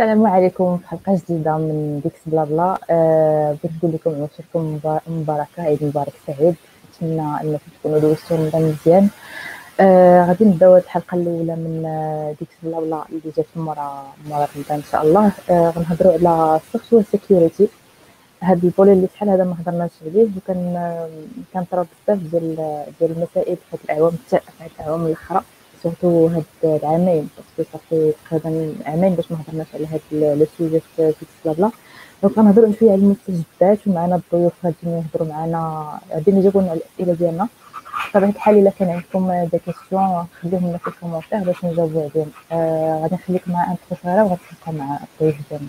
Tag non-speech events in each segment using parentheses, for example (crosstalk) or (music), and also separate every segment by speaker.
Speaker 1: السلام عليكم في حلقة جديدة من Geeks Blabla أه بغيت نقول لكم عواشركم مباركة عيد مبارك سعيد. نتمنى انكم تكونوا دوزتوا رمضان مزيان. أه غادي نبداو هاد الحلقة الأولى من Geeks Blabla اللي جات مورا مورا رمضان إن شاء الله. أه غنهضروا على ال software security هاد ال volet اللي شحال هذا ما هضرناش عليه. وكان كنطرا بزاف ديال ديال المسائل في هاد الأعوام هاد الأعوام الأخرى. surtout هاد العامين parce que صافي تقريبا عامين باش ما هضرناش على هاد le sujet في Blabla donc غنهضروا شوية على المستجدات ومعنا الضيوف غاديين يهضروا معنا غاديين يجاوبوا على الاسئله ديالنا بطبيعه الحال إلا كان عندكم des questions خليهم لنا في ال commentaire باش نجاوبوا عليهم. آه غادي نخليك مع intro صغيره وغتبقى مع الضيوف ديالنا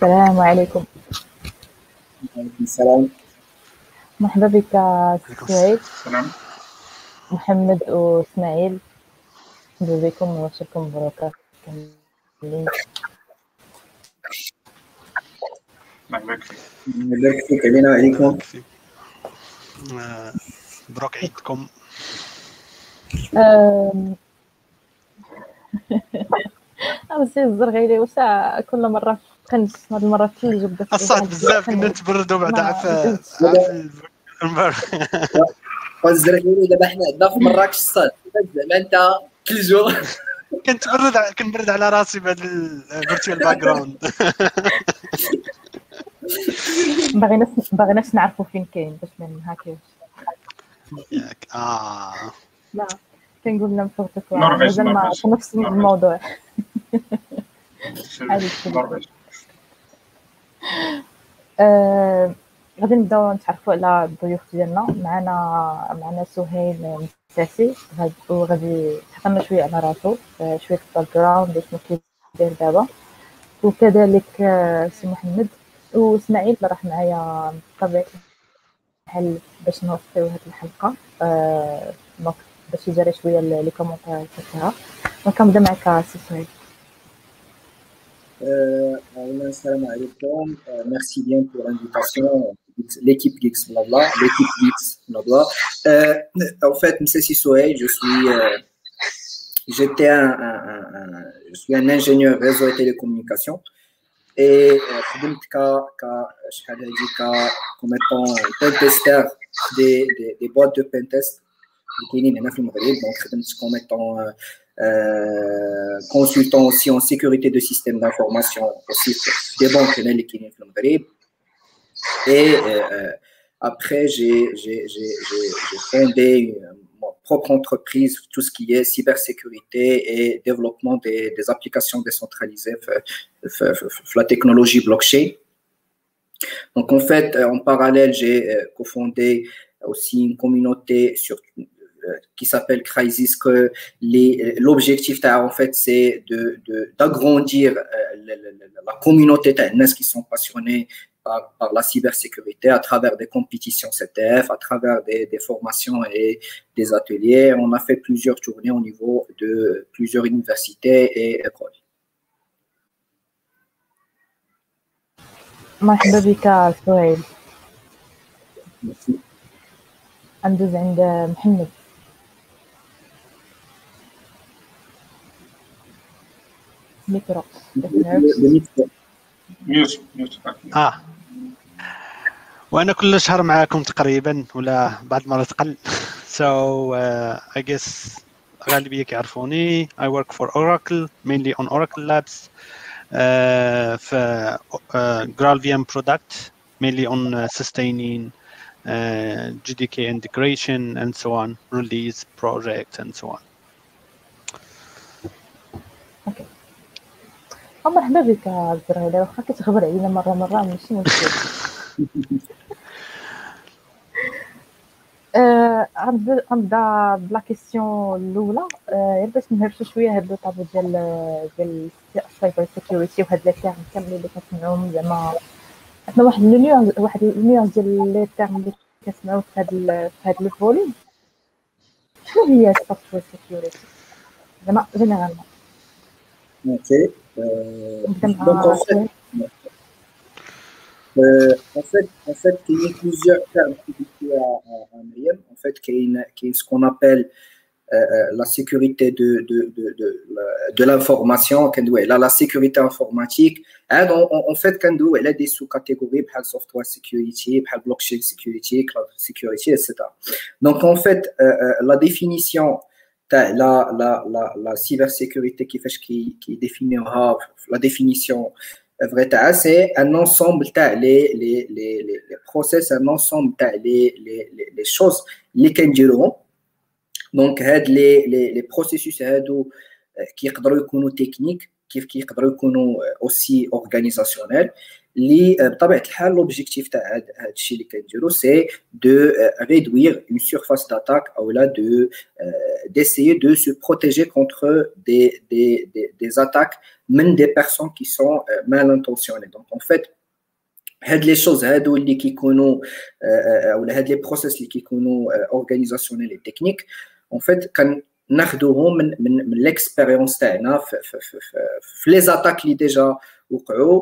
Speaker 1: السلام عليكم.
Speaker 2: وعليكم السلام.
Speaker 1: مرحبا بك سعيد
Speaker 3: السلام.
Speaker 1: محمد وإسماعيل. مرحبا بكم وبشركم مبروك كاملين
Speaker 3: الله يبارك فيك
Speaker 2: علينا وعليكم
Speaker 4: آه، مبروك عيدكم
Speaker 1: أم... سي الزرغيلي واش كل مرة. كنت هاد المرة الثلج وبدا
Speaker 4: الصاد بزاف كنا نتبردوا بعدا
Speaker 1: ما-
Speaker 4: عف
Speaker 2: والزرقيني دابا حنا عندنا في مراكش الصاد. زعما أنت كل جور (laughs)
Speaker 4: كنتبرد كنبرد على راسي بهذا الفيرتوال باك جراوند
Speaker 1: باغيناش باغيناش نعرفوا فين كاين باش ما نهاكيوش.
Speaker 4: ياك. آه.
Speaker 1: لا كنقول مازال ما
Speaker 3: نرويج.
Speaker 1: في نفس. الموضوع (laughs) هذه الشيء.
Speaker 3: نرويج.
Speaker 1: آه، غادي نبداو نتعرفوا على الضيوف ديالنا. معنا معنا سهيل مساسي غاد- وغادي لنا شوية على راسو. آه، شوية في الباك جراوند شنو كيدير دابا. وكذلك آه، سي محمد. وإسماعيل اللي راح معايا بطبيعه الحال باش نوصيو هذه الحلقة. دونك باش يجري شوية لي كومونتير فيها دونك كنبدا معك سي سهيل.
Speaker 2: Euh, Assalamu alaikum. Euh, merci bien pour l'invitation. L'équipe Geeks Blabla, l'équipe Geeks Blabla. Euh, en fait, M. Sissoué, je suis, euh, j'étais un, un- un- un- je suis un ingénieur réseau et télécommunications. Et euh, خدمت كا كا شحال هادي كا comme étant pen tester des, des, des boîtes de pen test اللي كاينين هنا في المغرب دونك خدمت comme étant euh, euh, euh, consultant aussi en sécurité de systèmes d'information aussi des banques et euh, après j'ai fondé ma propre entreprise tout ce qui est cybersécurité et développement des, des applications décentralisées euh, la technologie blockchain. Donc en fait en parallèle j'ai cofondé aussi une communauté sur qui s'appelle Crisis que les- l'objectif t'as, en fait c'est de de- d'agrandir euh, la, la- la- la communauté t'as, NES qui sont passionnés par, par la cybersécurité à travers des compétitions CTF, à travers des, des formations et des ateliers. On a fait plusieurs tournées au niveau de plusieurs universités et écoles.
Speaker 1: مرحبا بك سهيل
Speaker 2: Merci.
Speaker 1: ندوز عند محمد ميكرو
Speaker 2: Le- le micro.
Speaker 3: ميوت ميوت
Speaker 4: اه وانا كل شهر معاكم تقريبا ولا بعض المرات اقل (laughs) so uh, I guess غالبية كيعرفوني I work for Oracle mainly on Oracle Labs uh, في uh, GraalVM product mainly on uh, sustaining uh, GDK integration and so on release project and so on
Speaker 1: مرحبا بك الزرغيلة واخا كتغبر علينا مرة مرة ماشي مشكل غنبدا بلا كيسيون الأولى آه، غير باش نهرسو شوية هاد طابو ديال ديال ال cyber security وهاد les termes كاملين اللي كنسمعوهم زعما. عندنا واحد ال nuance واحد ال nuance ديال les termes اللي كنسمعو في هاد في هاد ال volume شنو هي ال software security زعما généralement
Speaker 2: OK
Speaker 1: Euh, donc
Speaker 2: euh, en fait, en fait, il y a plusieurs termes qui à, En fait, il y a ce qu'on appelle euh, la sécurité de, de, de, de, de l'information, la, la sécurité informatique. Hein, en fait, il y a des sous-catégories, la software security, la blockchain security, cloud security, etc. Donc, en fait, la définition la, la, la, la cybersécurité qui, qui, qui définit la définition c'est un ensemble les, les, les, les, process, un ensemble les, les, les choses les diront. Donc, les, les, les processus euh, qui sont techniques, qui sont euh, aussi organisationnels. اللي بطبيعه الحال l'objectif تاع هذا الشيء اللي كنديرو سي دو réduire une surface d'attaque ou là de d'essayer de se protéger contre des des des, des attaques même des personnes qui sont mal intentionnées donc en fait هاد لي شوز هادو اللي كيكونوا ولا هاد لي بروسيس اللي كيكونوا اورغانيزاسيونيل تكنيك اون فيت كان ناخذوهم من من من ليكسبيريونس تاعنا في في في, في لي زاتاك اللي ديجا وقعوا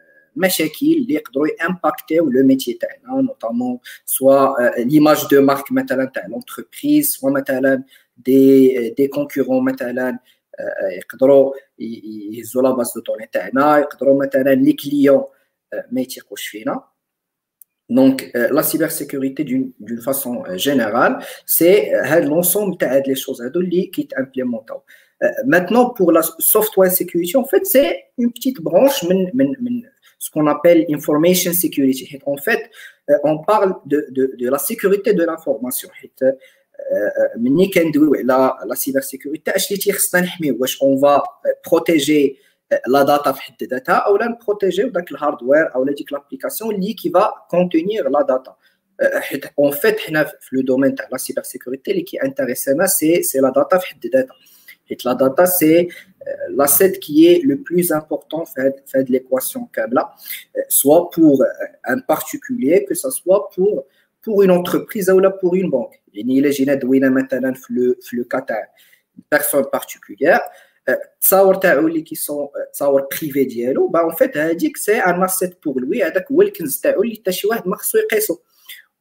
Speaker 2: مشاكل اللي يقدروا امباكتيو لو ميتي تاعنا نوتامون سوا ليماج دو مارك مثلا تاع لونتربريز سوا مثلا دي دي كونكورون مثلا يقدروا يهزوا لا باز دو دوني تاعنا يقدروا مثلا لي كليون ما يثيقوش فينا Donc, euh, la cybersécurité, d'une façon euh, générale, c'est euh, l'ensemble des choses qui s'implémentent. maintenant, pour la software security, en fait, c'est une petite branche ce qu'on appelle information security. En fait, euh, on parle de, de, de, la sécurité de l'information. ملي كندويو على لا سيبر سيكوريتي اش اللي تيخصنا نحميو واش اون فا بروتيجي لا داتا في حد ذاتها او لا نبروتيجيو داك الهاردوير او ديك لابليكاسيون اللي كي فا كونتينير لا داتا حيت اون فيت حنا في لو دومين تاع لا سيبر سيكوريتي اللي كي انتريسينا سي سي لا داتا في حد ذاتها حيت لا داتا سي l'asset qui est le plus important fait, fait de l'équation là, soit pour un particulier, que ce soit pour, pour une entreprise ou pour une banque. Il y a maintenant le, le cas une personne particulière. تصاور تاعو اللي كيسون تصاور بريفي ديالو با ان فيت هذيك سي ان اسيت بور لوي هذاك هو الكنز تاعو اللي حتى شي واحد ما خصو يقيسو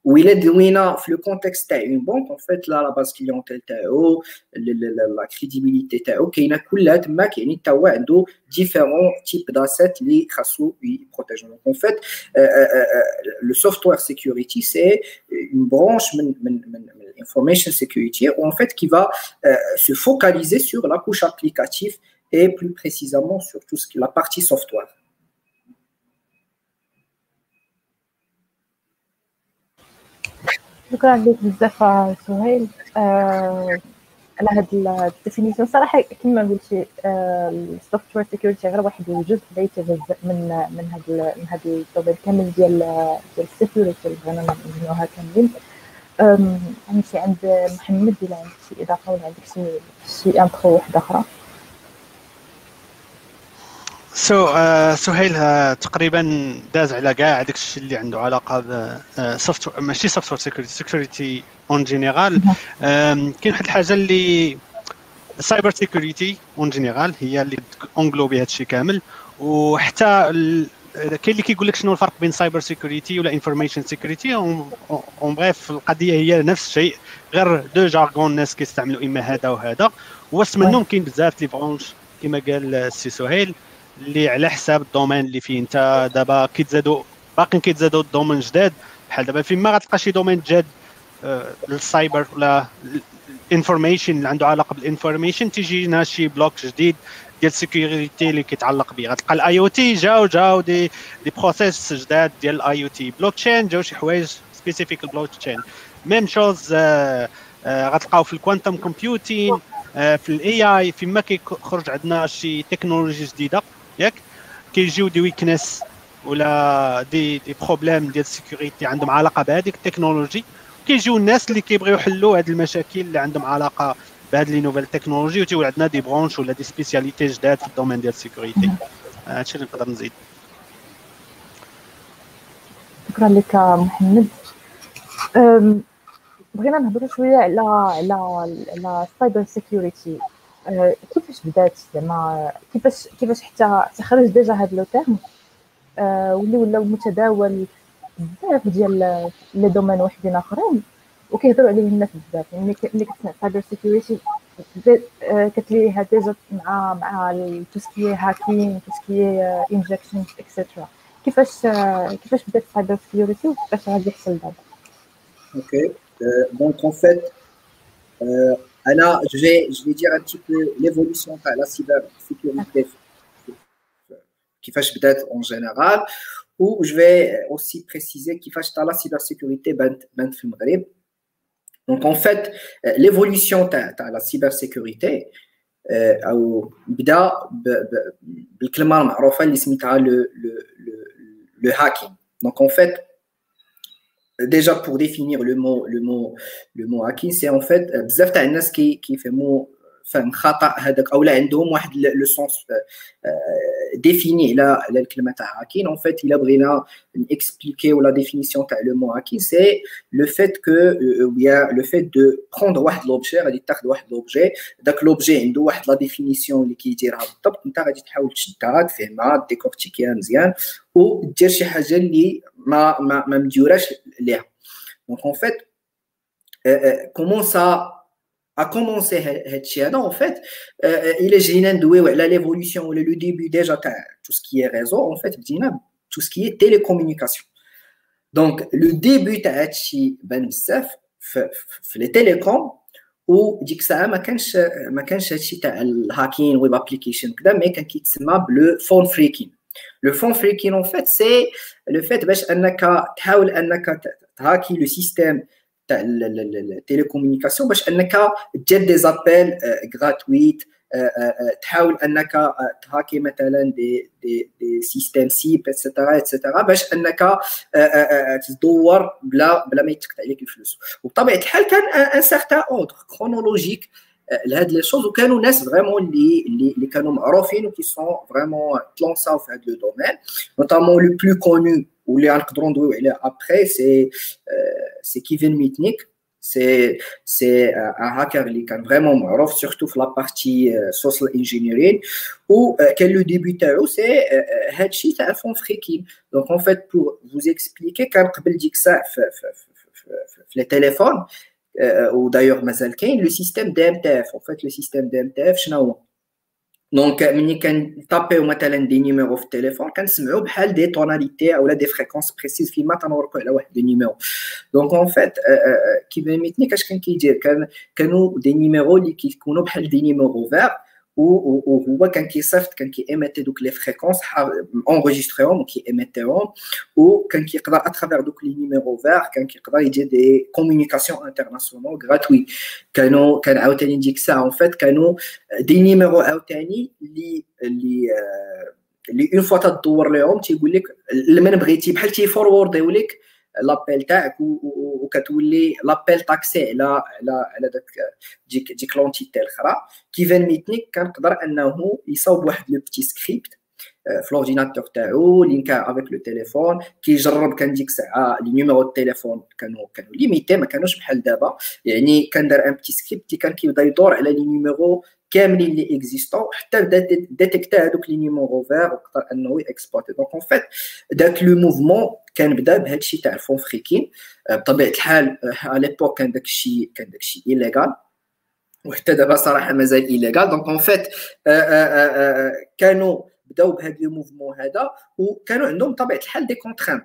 Speaker 2: وإلا دوينا في لو كونتكست تاع اون بونك اون فيت لا لا باز كليونتيل تاعو لا كريديبيليتي تاعو كاينه كلها تماك يعني حتى هو عنده ديفيرون تيب داسيت اللي خاصو يبروتيجو دونك اون فيت لو سوفتوير سيكوريتي سي اون برانش من من من l'information security en fait qui va euh, se focaliser sur la couche applicative et plus précisément sur tout ce qui est la partie software.
Speaker 1: شكرا لك بزاف سهيل. آه على هاد ال définition صراحة كما قلتي ال software security غير واحد الجزء لا يتجزا من من هاد من هاد ال domaine كامل ديال ديال ال security اللي بغينا نبنيوها كاملين. نمشي عند محمد إلا عندك شي إضافة ولا عندك شي شي intro واحدة
Speaker 4: أخرى؟ so uh, سهيل uh, تقريبا داز على كاع هذاك الشيء اللي عنده علاقة ب soft ماشي software security security en général كاين واحد الحاجة اللي cyber security en général هي اللي englobé هذا الشيء كامل. وحتى كاين اللي كيقول لك شنو الفرق بين cyber security ولا information security en bref القضية هي نفس الشيء غير deux jargons الناس كيستعملوا إما هذا وهذا. وسط منهم كاين بزاف les branches كما قال السي سهيل. اللي على حساب ال domaine اللي فيه. انت دابا كيتزادوا باقيين كيتزادوا les domaines جداد. بحال دابا فين ما غتلقى شي domaine جاد للسايبر ولا information اللي عنده علاقة بال information تيجينا شي bloc جديد ديال ال security اللي كيتعلق به غتلقى ال IoT جاو جاو des des process جداد ديال ال IoT blockchain جاو شي حوايج spécifiques ال blockchain même chose غتلقاو في ال quantum computing في ال AI فيما كيخرج عندنا شي تكنولوجي جديدة. ياك. كيجيو des weakness ولا des des problèmes ديال ال sécurité عندهم علاقة بهذيك التكنولوجي. كيجيو الناس اللي كيبغيو يحلوا هذه المشاكل اللي عندهم علاقة بهذه les nouvelles technologies وتيولي عندنا des branches ولا des spécialités جداد في ال domaine ديال ال sécurité هادشي اللي نقدر نزيد.
Speaker 1: شكرا لك محمد. بغينا نهضروا شوية على على على ال cyber security كيفاش بدات زعما؟ كيفاش كيفاش حتى تخرج déjà هذا le terme؟ واللي ولاو متداول بزاف ديال les domaines وحدين آخرين وكيهضروا عليه الناس بزاف. يعني ملي كتسمع cyber security كتليها ديجا مع مع توسكي هاكين توسكي انجكشن اكسترا كيفاش كيفاش بدات cyber security وكيفاش غادي يحصل دابا؟
Speaker 2: OK دونك en fait euh, Anna, je vais, je vais dire un petit peu l'évolution de la cybersécurité qui fait peut-être en général, ou je vais aussi préciser qui fait la cybersécurité ben, ben Donc en fait, l'évolution de la cybersécurité, او بدا بالكلمه المعروفه اللي سميتها le, le, le, le hacking. Donc en fait, déjà pour définir le mot le mot le mot hacking c'est en fait بزاف تاع الناس كي كيفهموا فهم خطا هذاك أو لا عندهم واحد le sens défini على على الكلمة تاع hacking. en fait إلا بغينا ن expliquer la définition تاع le mot hacking c'est le fait que bien le fait de prendre واحد l'objet غادي تاخذ واحد l'objet داك لوبجي عنده واحد la définition اللي كيديرها بالضبط. أنت غادي تحاول تشدها تفهمها décortiquer ها مزيان ودير شي حاجة اللي ما ما ما مديوراش ليها. دونك اون فيت كومون سا a commencé هادشي en fait il est جينا ندويو على l'évolution ولا le début déjà تاع tout ce qui est réseau en fait بدينا tout ce qui est télécommunication donc le début تاع هادشي بان بزاف في لي تيليكوم وديك الساعه ما كانش ما كانش هادشي تاع الهاكين ويب ابليكيشن كذا مي كان كيتسمى بلو فون فريكين لو فون فريكين en fait c'est le fait باش انك تحاول انك تهاكي لو سيستيم تاع التليكومونيكاسيون باش انك تجد دي زابيل غراتويت تحاول انك تهاكي مثلا دي دي دي سيستيم سيب اتسيتيرا اتسيتيرا باش انك تدور بلا بلا ما يتكت عليك الفلوس وبطبيعه الحال كان ان سارتان اوردر كرونولوجيك لهاد لي شوز وكانوا ناس فريمون اللي اللي, اللي كانوا معروفين وكي سون فريمون تلونساو في هاد لو دومين نوتامون لو بلو كونو واللي غنقدروا ندويو عليه ابخي سي سي كيفن ميتنيك سي سي ان هاكر اللي كان فريمون معروف سورتو في لابارتي سوشيال انجينيرين و كان لو ديبي تاعو سي هادشي تاع الفون فريكين دونك اون فيت بور فوز اكسبليكي كان قبل ديك الساعه في في في في لي تيليفون ودايوغ مازال كاين لو سيستيم دي ام تي اف اون فيت لو سيستيم دي ام تي اف شنو هو donc ملي كن taper و مثلا des numéros في التليفون كنسمعوا بحال des tonalités اولا des fréquences précises فيما تنوركوا على واحد des numéros donc en fait كيفن ميتنيك آش كان كيدير كان كانوا des numéros اللي كيكونوا بحال des numéros verts وهو كان كيصيفط كان كييميتي دوك لي فريكونس اونغيستريهم وكييميتيهم وكان كيقدر اترافير دوك لي نيميرو فير كان كيقدر يدير دي كومونيكاسيون انترناسيونال غراتوي كانوا كان عاوتاني ديك الساعه اون فيت كانوا دي نيميرو عاوتاني اللي اللي اللي اون فوا تدور لهم تيقول لك لمن بغيتي بحال تيفورورديو لك لابيل تاعك وكتولي لابيل تاكسي على على على داك ديك ديك لونتيتي الاخرى كيفان ميتنيك كنقدر انه يصاوب واحد لو بتي سكريبت في l'ordinateur تاعو link ا avec le téléphone كيجرب كان ديك الساعة les numéros التليفون كانوا كانوا limités ما كانوش بحال دابا يعني كان دار un petit script كان كيبدا يدور على les numéros كاملين اللي existants حتى بدأ détect ا هذوك les numéros verts وقدر أنه exporter donc en fait داك le mouvement كان بدأ بهذا الشيء تاع ال phone phreaking بطبيعة الحال على l'époque كان داك الشيء كان داك الشيء illégal وحتى دابا صراحة مازال illégal donc en fait كانوا بداو بهذا لو موفمون هذا وكانوا عندهم بطبيعه الحال دي كونترانت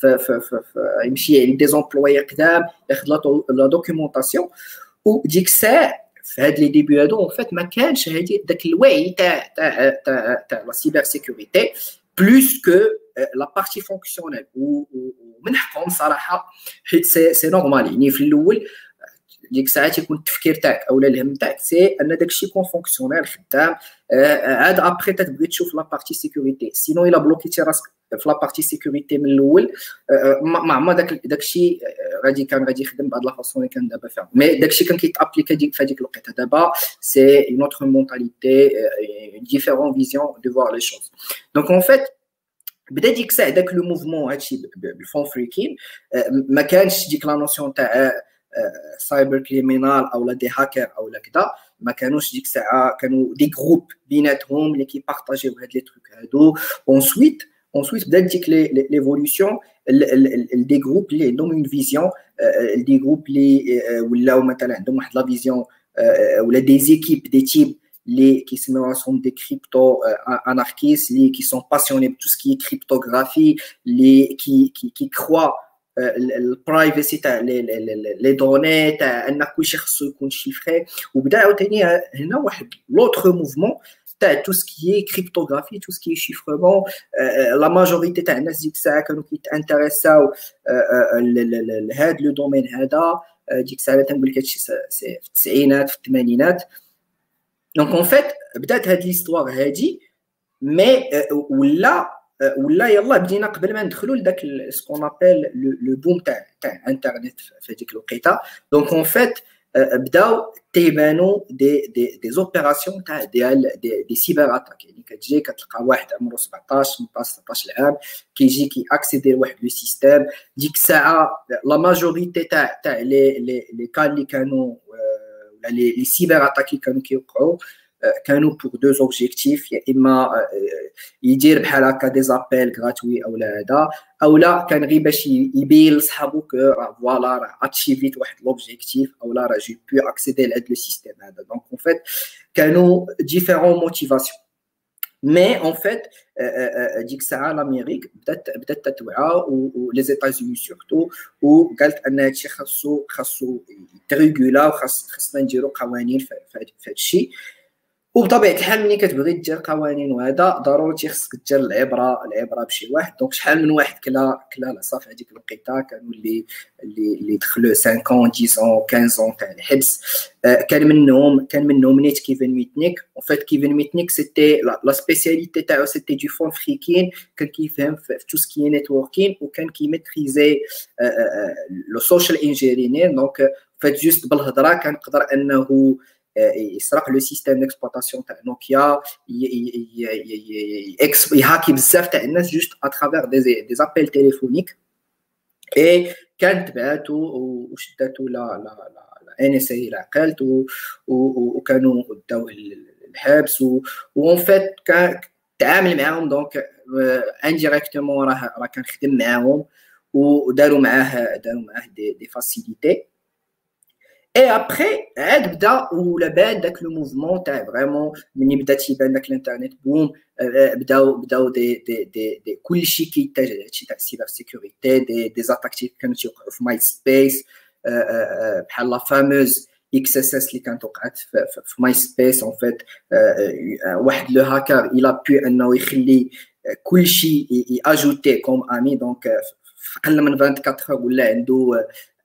Speaker 2: في في في يمشي عند دي زومبلوي قدام ياخذ لا دوكيومونطاسيون وديك الساعه في هاد لي ديبي هادو ان فيت ما كانش هادي داك الوعي تاع تاع تاع تاع لا سيبر سيكوريتي بلوس كو لا بارتي فونكسيونيل ومن حقهم صراحه حيت سي سي نورمال يعني في الاول ديك الساعات يكون التفكير تاعك اولا الهم تاعك سي ان داك الشيء يكون فونكسيونيل خدام عاد ابخي تتبغي تشوف لا بارتي سيكوريتي سينو الا بلوكيتي راسك في لا بارتي سيكوريتي من الاول ما ما داك داك الشيء غادي كان غادي يخدم بهاد لا فاصون اللي كان دابا فيها مي داك الشيء كان كيتابليكا ديك في هذيك الوقيته دابا سي اون اوتر مونتاليتي ديفيرون فيزيون دو فوار لي شوز دونك اون فيت بدا ديك الساعه داك لو موفمون هادشي بالفون فريكين ما كانش ديك لا نوسيون تاع سايبر كريمينال او لا دي هاكر او لا كذا ما كانوش ديك الساعه كانوا دي جروب بيناتهم اللي كيبارطاجيو هاد لي تروك هادو اونسويت اونسويت بدات ديك ليفولوسيون دي جروب اللي عندهم اون فيزيون دي جروب اللي ولاو مثلا عندهم واحد لا فيزيون ولا دي زيكيب دي تيب les qui se sont des crypto anarchistes, les qui sont passionnés de tout ce qui est cryptographie, les qui qui qui croient البرايفسي تاع لي دوني تاع ان كلشي خصو يكون شيفري وبدا عاوتاني هنا واحد لوتر موفمون tout ce qui est cryptographie, tout ce qui est chiffrement. la majorité des gens qui s'intéressent à le domaine, donc en fait, peut-être l'histoire mais où là, où là, ce qu'on appelle le, le boom internet. Donc en fait, بداو تيبانوا des des des opérations تاع ديال des, des cyberattaques. يعني كتجي كتلقى واحد عمره 17 18 16 عام كيجي كي accéder لواحد le système. ديك الساعة la majorité تاع تاع لي لي لي كان اللي كانوا ولا les les cyberattaques اللي كانوا كيوقعوا. كانوا pour deux objectifs يا إما يدير بحال هكا des appels gratuits أو لا هذا أو لا كان غير باش يبين لصحابو que راه voilà راه achiev يت واحد l'objectif أو لا راه je peux accéder لهاد le système هذا. donc en fait كانوا différentes motivations mais en fait ديك الساعة l'Amérique بدات بدأت تتوعى و les États-Unis surtout وقالت ان هادشي خاصو خاصو يت régul ا وخاص خاصنا نديرو قوانين في هذا الشيء وبطبيعة الحال ملي كتبغي دير قوانين وهذا ضروري خصك دير العبرة العبرة بشي واحد. donc شحال من واحد كلا كلا العصا في هذيك الوقيتة كانوا اللي اللي اللي دخلوا 5 ans 10 ans 15 ans تاع الحبس. آه كان منهم كان منهم نيت كيفن ميتنيك. en fait كيفن ميتنيك c'était la spécialité تاعو c'était du phone phreaking كان كيفهم في tout ce qui networking وكان كي maîtriser le social engineering donc فات juste بالهضره كنقدر انه يسرق لو سيستيم ديكسبلوطاسيون تاع نوكيا يهاكي بزاف تاع الناس جوست اترافير دي دي زابيل تيليفونيك اي كانت تبعاتو وشداتو لا لا لا ان اس اي عقلت وكانوا داو الحبس وون فيت تعامل معاهم دونك انديريكتومون راه راه كنخدم معاهم وداروا معاه داروا معاه دي, دي فاسيليتي Et après, là où la le mouvement, vraiment, l'internet, boom, euh, des, des, des, des, qui cybersécurité, des, des attaques comme sur MySpace, euh, euh, la fameuse XSS qui MySpace, en fait, le hacker, il a pu, ajouter comme ami, donc, 24 heures,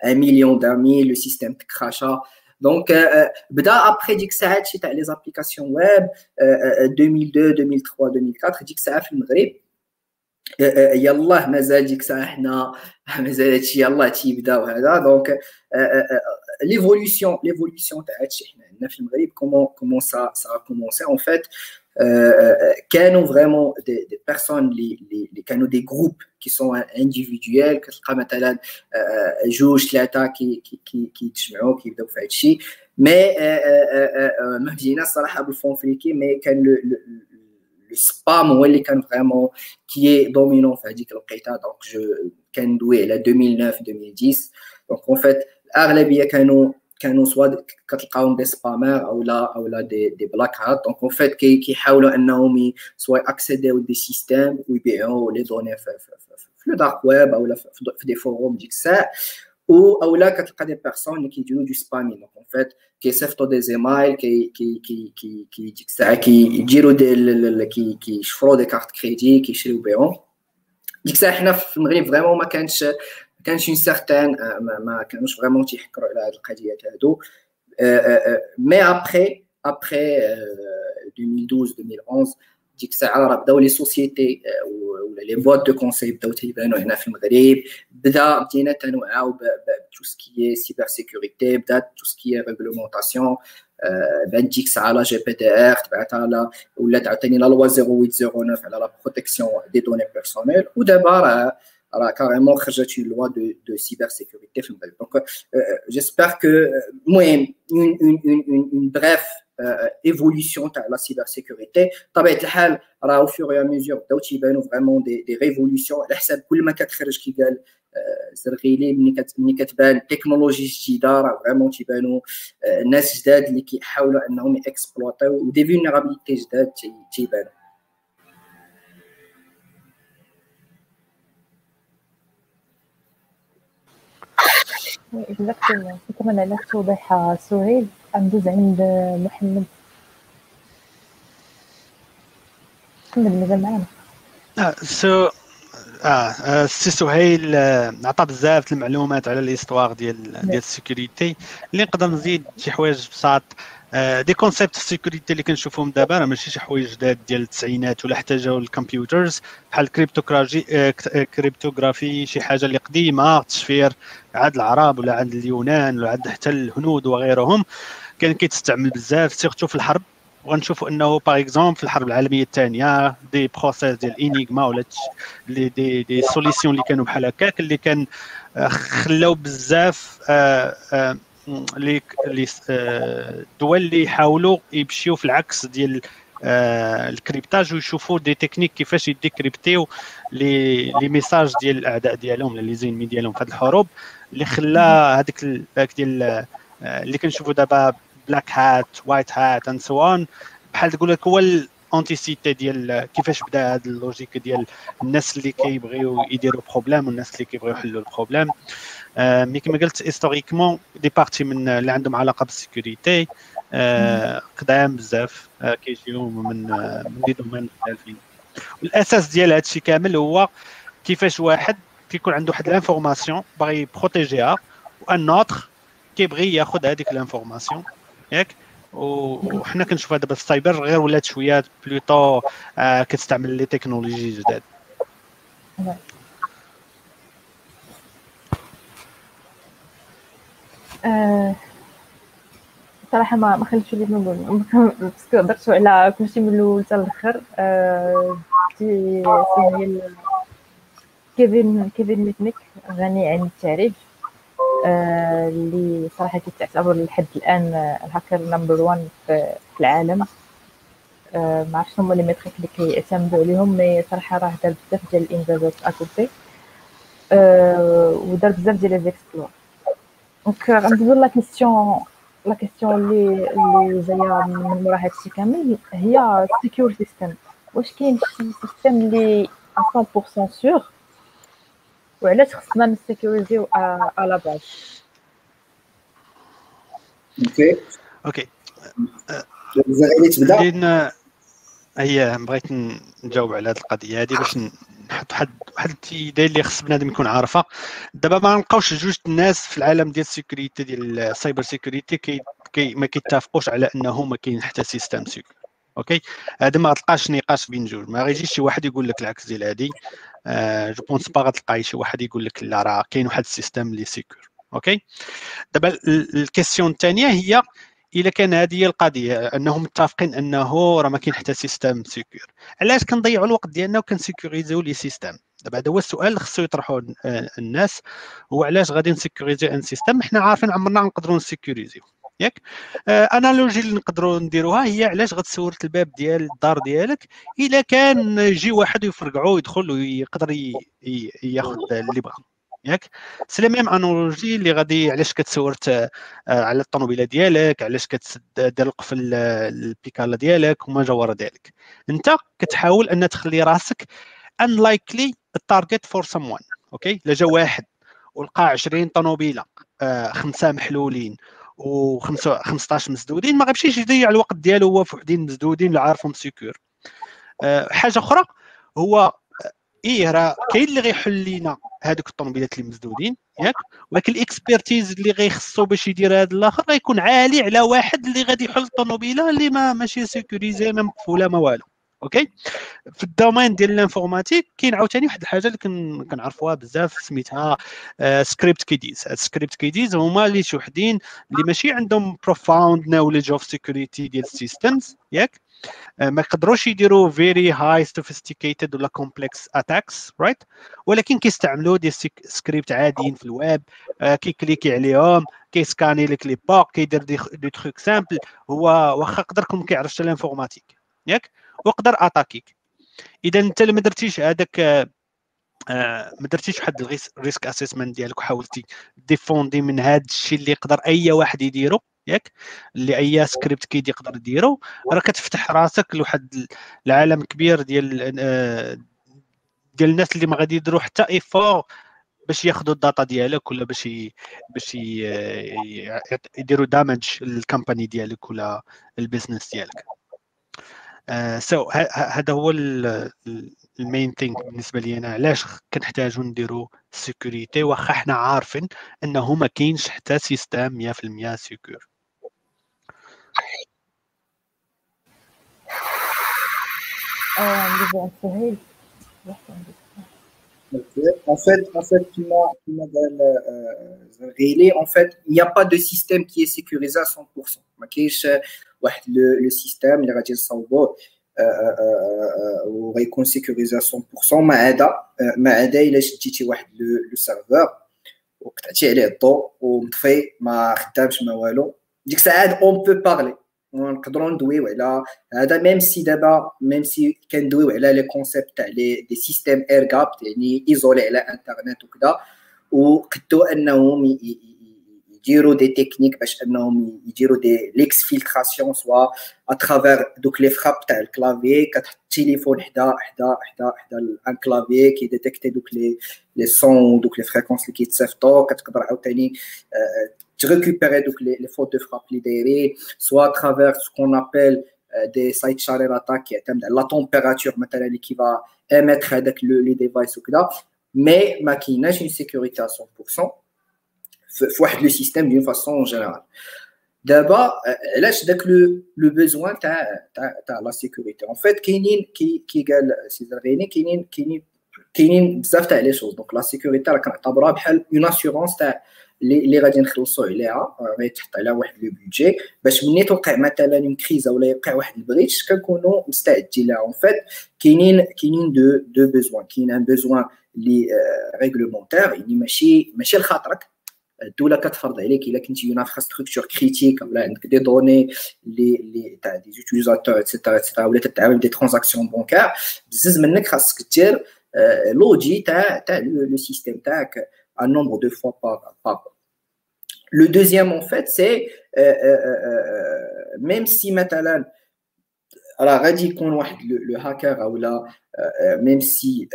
Speaker 2: un million d'amis, le système crachat. Donc, euh, bda après ديك الساعات شي تاع لي زابليكاسيون ويب 2002 2003 2004 ديك الساعه في المغرب يلاه مازال ديك الساعه حنا مازال هادشي يلاه تيبدا وهذا دونك ليفولوسيون ليفولوسيون تاع هادشي حنا عندنا في المغرب كومون كومون سا سا كومونسي اون فيت كانوا فريمون دي بيرسون اللي اللي كانوا دي جروب كي سون انديفيدويال كتلقى مثلا جوج ثلاثه كي كي كيتجمعوا كيبداو في هذا الشيء مي ما بدينا الصراحه بالفون فريكي مي كان لو السبام هو اللي كان فريمون كي دومينون في هذيك الوقيته دونك جو كندوي على 2009 2010 دونك اون فيت الاغلبيه كانوا كانوا سوا كتلقاهم دي سبامر أو لا أو لا دي دي بلاك هات دونك اون فيت كيحاولوا إنهم سوا اكسيديو دي سيستيم ويبيعوا لي دوني في, في, لو دارك ويب أو في دي فوروم ديك الساعة ou أو لا كتلقى دي بيرسون اللي كيديروا دو سبامي دونك اون فيت كيصيفطوا دي زيمايل كي كي كي كي كي ديك الساعة كيديروا دي كي كيشفروا دي كارت كريدي كيشريو بيهم ديك الساعة حنا في المغرب فريمون ما كانش ما كانش اون سيغتان ما كانوش فريمون تيحكروا على هاد القضيات هادو مي ابخي ابخي 2012 2011 ديك الساعه راه بداو لي سوسيتي ولا لي بوات دو كونساي بداو تيبانو هنا في المغرب بدا بدينا تنوعاو بتو سكي سيبر سيكوريتي بدات تو سكي ريغلومونطاسيون بان ديك الساعه لا جي بي دي ار تبعتها لا ولات عاوتاني لا لوا 0809 على لا بروتيكسيون دي دوني بيرسونيل ودابا راه راه كاريمون خرجت اون لوا دو دو سيبر سيكوريتي في المغرب دونك جيسبر كو المهم اون اون اون بريف ايفوليسيون تاع لا سيبر سيكوريتي بطبيعه الحال راه او فور ميزور بداو تيبانو فريمون دي دي ريفوليسيون على حساب كل ما كتخرج كي قال زرغيلي ملي ملي كتبان تكنولوجي جديده راه فريمون تيبانو ناس جداد اللي كيحاولوا انهم اكسبلوطيو ودي فيلنيرابيليتي جداد تيبانو
Speaker 1: شكرا على التوضيح سهيل ندوز عند محمد. محمد مازال معنا؟
Speaker 4: سو آه سي سهيل عطى بزاف المعلومات على l'histoire ديال ديال ال sécurité. اللي نقدر نزيد شي حوايج بساط. des concepts ال sécurité اللي كنشوفهم دابا. راه ماشي شي حوايج جداد ديال التسعينات ولا حتى جاو ال computers بحال ال cryptographie cryptographie شي حاجة اللي قديمة تشفير عند العرب ولا عند اليونان ولا عند حتى الهنود وغيرهم. كان كيتستعمل بزاف. سيرتو في الحرب. وغنشوفوا أنه par exemple في الحرب العالمية الثانية des processus ديال Enigma ولا des des, des solutions اللي كانوا بحال هكاك اللي كان خلاو بزاف les الدول اللي يحاولوا يمشيو في العكس ديال ال cryptage ويشوفوا des techniques كيفاش ي décrypter و les les messages ديال الأعداء ديالهم les ennemis ديالهم في هذه الحروب اللي خلى هذاك ديال اللي كنشوفوا دابا بلاك hat white hat and so on بحال تقول لك هو ال antiquité ديال كيفاش بدا هذا ال logique ديال الناس اللي كيبغيو يديروا problème والناس اللي كيبغيو يحلوا ال problème mais كما قلت historiquement des parties من اللي عندهم علاقة بال sécurité قدام بزاف كيجيو من من des domaines مختلفين. والأساس ديال هذا الشيء كامل هو كيفاش واحد كيكون عنده واحد l'information باغي protéger ها و un autre كيبغي ياخذ هذيك l'information ياك؟ وحنا كنشوفها دابا السايبر غير ولات شوية plutôt آه كتستعمل les technologies جداد.
Speaker 1: صراحة ما ما خليتش اللي نقول باسكو هضرتو على كلشي من الأول حتى الأخر. آه دي كيفين كيفين ميتنيك غني عن التعريف. اللي صراحة كيتعتبر لحد الآن الهاكر نمبر 1 في العالم. ما عرفتش هما لي ميتريك اللي كيعتمدوا عليهم مي صراحة راه دار بزاف ديال الانجازات اكوبي ودار بزاف ديال les donc غندوزو la question la question اللي اللي جاية من مورا هادشي كامل هي secure system واش كاين شي système اللي 100% sûr وعلاش خصنا ن sécuriser و على باز
Speaker 2: okay
Speaker 4: okay
Speaker 2: زغيري تبدا
Speaker 4: هي بغيت نجاوب على هذه القضية. هذه باش نحط واحد واحد ال تي idée اللي خص بنادم يكون عارفها دابا ما نلقاوش جوج الناس في العالم ديال ال security ديال ال cyber security كي, كي ما كيتفقوش على إنه ما كاين حتى system secure. okay؟ هذا ما غتلقاش نقاش بين جوج. ما غيجيش شي واحد يقول لك العكس ديال هذه آه je pense pas غتلقاي شي واحد يقول لك لا راه كاين واحد ال système اللي secure. okay؟ دابا ال question الثانية هي إلا كان هذه هي القضية أنهم متفقين أنه راه ما كاين حتى system secure علاش كنضيعوا الوقت ديالنا وكن sécuriser و les systèmes دابا هذا هو السؤال اللي خصو يطرحوه الناس هو علاش غادي ن sécuriser un système حنا عارفين عمرنا نقدروا ن sécuriser و ياك؟ analogie اللي نقدروا نديروها هي علاش غتسور الباب ديال الدار ديالك إلا كان يجي واحد يفرقعو يدخل ويقدر ياخذ اللي بغا. ياك. c'est la même analogie اللي غادي علاش كتسور على الطوموبيله ديالك علاش كتدير القفل البيكالا ديالك وما جاورا ديالك. انت كتحاول أن تخلي راسك unlikely ال target for someone okay؟ لا جا واحد ولقى 20 طوموبيله آه خمسة محلولين و 15 مسدودين ما غيمشيش يضيع الوقت ديالو هو في وحدين مسدودين اللي عارفهم secure. حاجة أخرى هو إيه راه كاين اللي غيحل لينا هذوك الطوموبيلات اللي مسدودين ياك؟ ولكن ال expertise اللي غيخصو باش يدير هذا الآخر غيكون عالي على واحد اللي غادي يحل الطوموبيلة اللي ما ماشي sécurisée ما مقفولة ما والو. okay؟ في ال domaine ديال ال informatique كاين عاوتاني واحد الحاجة اللي كنعرفوها بزاف سميتها script kiddies script kiddies هما اللي شي وحدين اللي ماشي عندهم profound knowledge of security ديال ال systems ياك؟ ما يقدروش يديروا very high sophisticated ولا complex attacks right ولكن كيستعملوا des scripts عاديين في ال web كي cliquer عليهم كيسكاني لك les bugs كيدير des trucs simples هو واخا ما كيعرفش ال informatique ياك؟ ويقدر attaquer ك إذا أنت ما درتيش هذاك ما درتيش واحد ال risk assessment ديالك وحاولتي défendre من هذا الشيء اللي يقدر أي واحد يديرو ياك اللي أي script kiddie يقدر يديرو راه كتفتح راسك لواحد العالم كبير ديال ديال الناس اللي ما غادي يديروا حتى effort باش ياخذوا ال data ديالك ولا باش. باش. يديروا damage لل company ديالك ولا ال business ديالك so uh, so, هذا هو ال main thing بالنسبة لي أنا. علاش كنحتاجوا نديروا security واخا حنا عارفين أنه ما كاينش حتى system 100% secure
Speaker 2: En fait, en fait, tu m'as, tu m'as révélé, en fait, il n'y a pas de système qui est sécurisé à 100%. ما كاينش واحد لو سيستيم اللي غادي نصاوبوه وغيكون سيكوريزي 100% ما عدا ما عدا الا شديتي واحد لو سيرفور وقطعتي عليه الضوء ومطفي ما خدامش ما والو ديك الساعه اون بو بارلي نقدروا ندويو على هذا ميم سي دابا ميم سي كندويو على لي كونسيبت تاع لي سيستيم اير جاب يعني ايزولي على انترنت وكذا وقدوا انهم يديروا دي تكنيك باش انهم يديروا دي ليكسفيلتراسيون سوا اترافير دوك لي فراب تاع الكلافي كتحط التليفون حدا حدا حدا حدا ان كلافي كيديتيكتي دوك لي لي سون دوك لي فريكونس اللي كيتصيفطوا كتقدر عاوتاني Tu récupérais donc les, les fautes de frappe libérées, soit à travers ce qu'on appelle euh, des side charrier attack, la température matérielle qui va émettre avec le, les devices ou là, mais ma une sécurité à 100%, faut le système d'une façon générale. D'abord, euh, là, le, le besoin de la sécurité. En fait, qui qui qui qui qui les choses. Donc, la sécurité, une assurance, اللي اللي غادي نخلصوا عليها غيتحط عليها واحد لو بيدجي باش ملي توقع مثلا اون كريزه ولا يوقع واحد البريتش كنكونوا مستعدين لها اون فيت كاينين كاينين deux deux besoins كاين un besoin اللي réglementaire يعني ماشي ماشي لخاطرك. الدولة كتفرض عليك إلا كنتي une infrastructure critique ولا عندك des données اللي اللي تاع des utilisateurs et cetera et cetera ولا تتعامل des transactions bancaires بزز منك خاصك دير l'audit تاع تاع le système تاعك. un nombre de fois par. Le deuxième, en fait, c'est euh, euh, euh, euh même si maintenant, alors, le, le hacker ou là, euh, même si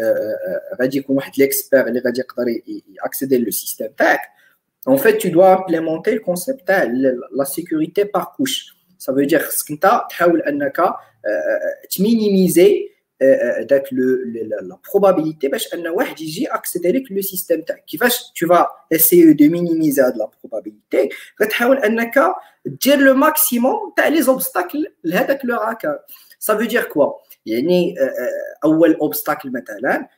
Speaker 2: l'expert accéder le système en fait, tu dois implémenter le concept de la sécurité par couche. Ça veut dire que tu as minimiser la probabilité باش ان واحد يجي accéder لك le système تاعك كيفاش tu vas essayer de minimiser la probabilité غتحاول انك دير le maximum تاع les obstacles لهذاك le hacker ça veut dire quoi يعني اول obstacle مثلا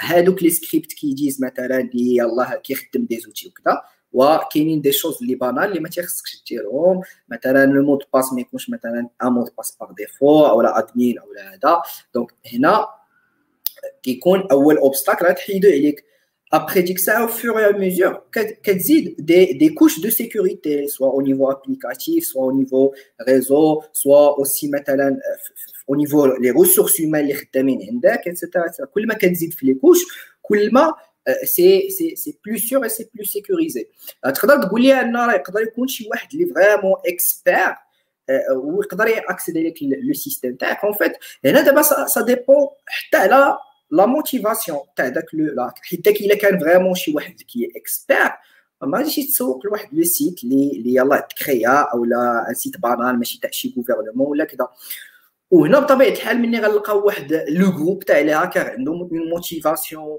Speaker 2: هادوك لي سكريبت كيجيز مثلا اللي يلاه كيخدم دي زوتي وكذا وكاينين دي شوز اللي بانال اللي ما تيخصكش ديرهم مثلا لو مود باس ما يكونش مثلا ان مود باس باغ ديفو او لا ادمين او لا هذا دونك هنا كيكون اول اوبستاكل غتحيدو عليك Après ça, au fur et à mesure, des, des couches de sécurité, soit au niveau applicatif, soit au niveau réseau, soit aussi au niveau des ressources humaines, etc. Tout le كتزيد في les couches, c'est plus sûr et c'est plus sécurisé. تقدر تقول لي ان راه يقدر يكون شي واحد اللي فريمون اكسبير ويقدر ياكسيدي لك لو سيستيم تاعك اون فيت هنا دابا سا ديبون حتى على لا موتيفاسيون تاع داك لو حيت داك الا كان فريمون شي واحد كي اكسبير ما غاديش يتسوق لواحد لو سيت اللي اللي يلاه تكريا او لا ان سيت بانال ماشي تاع شي غوفرنمون ولا كذا وهنا بطبيعه الحال ملي غنلقاو واحد لو جروب تاع لي هاكر عندهم اون موتيفاسيون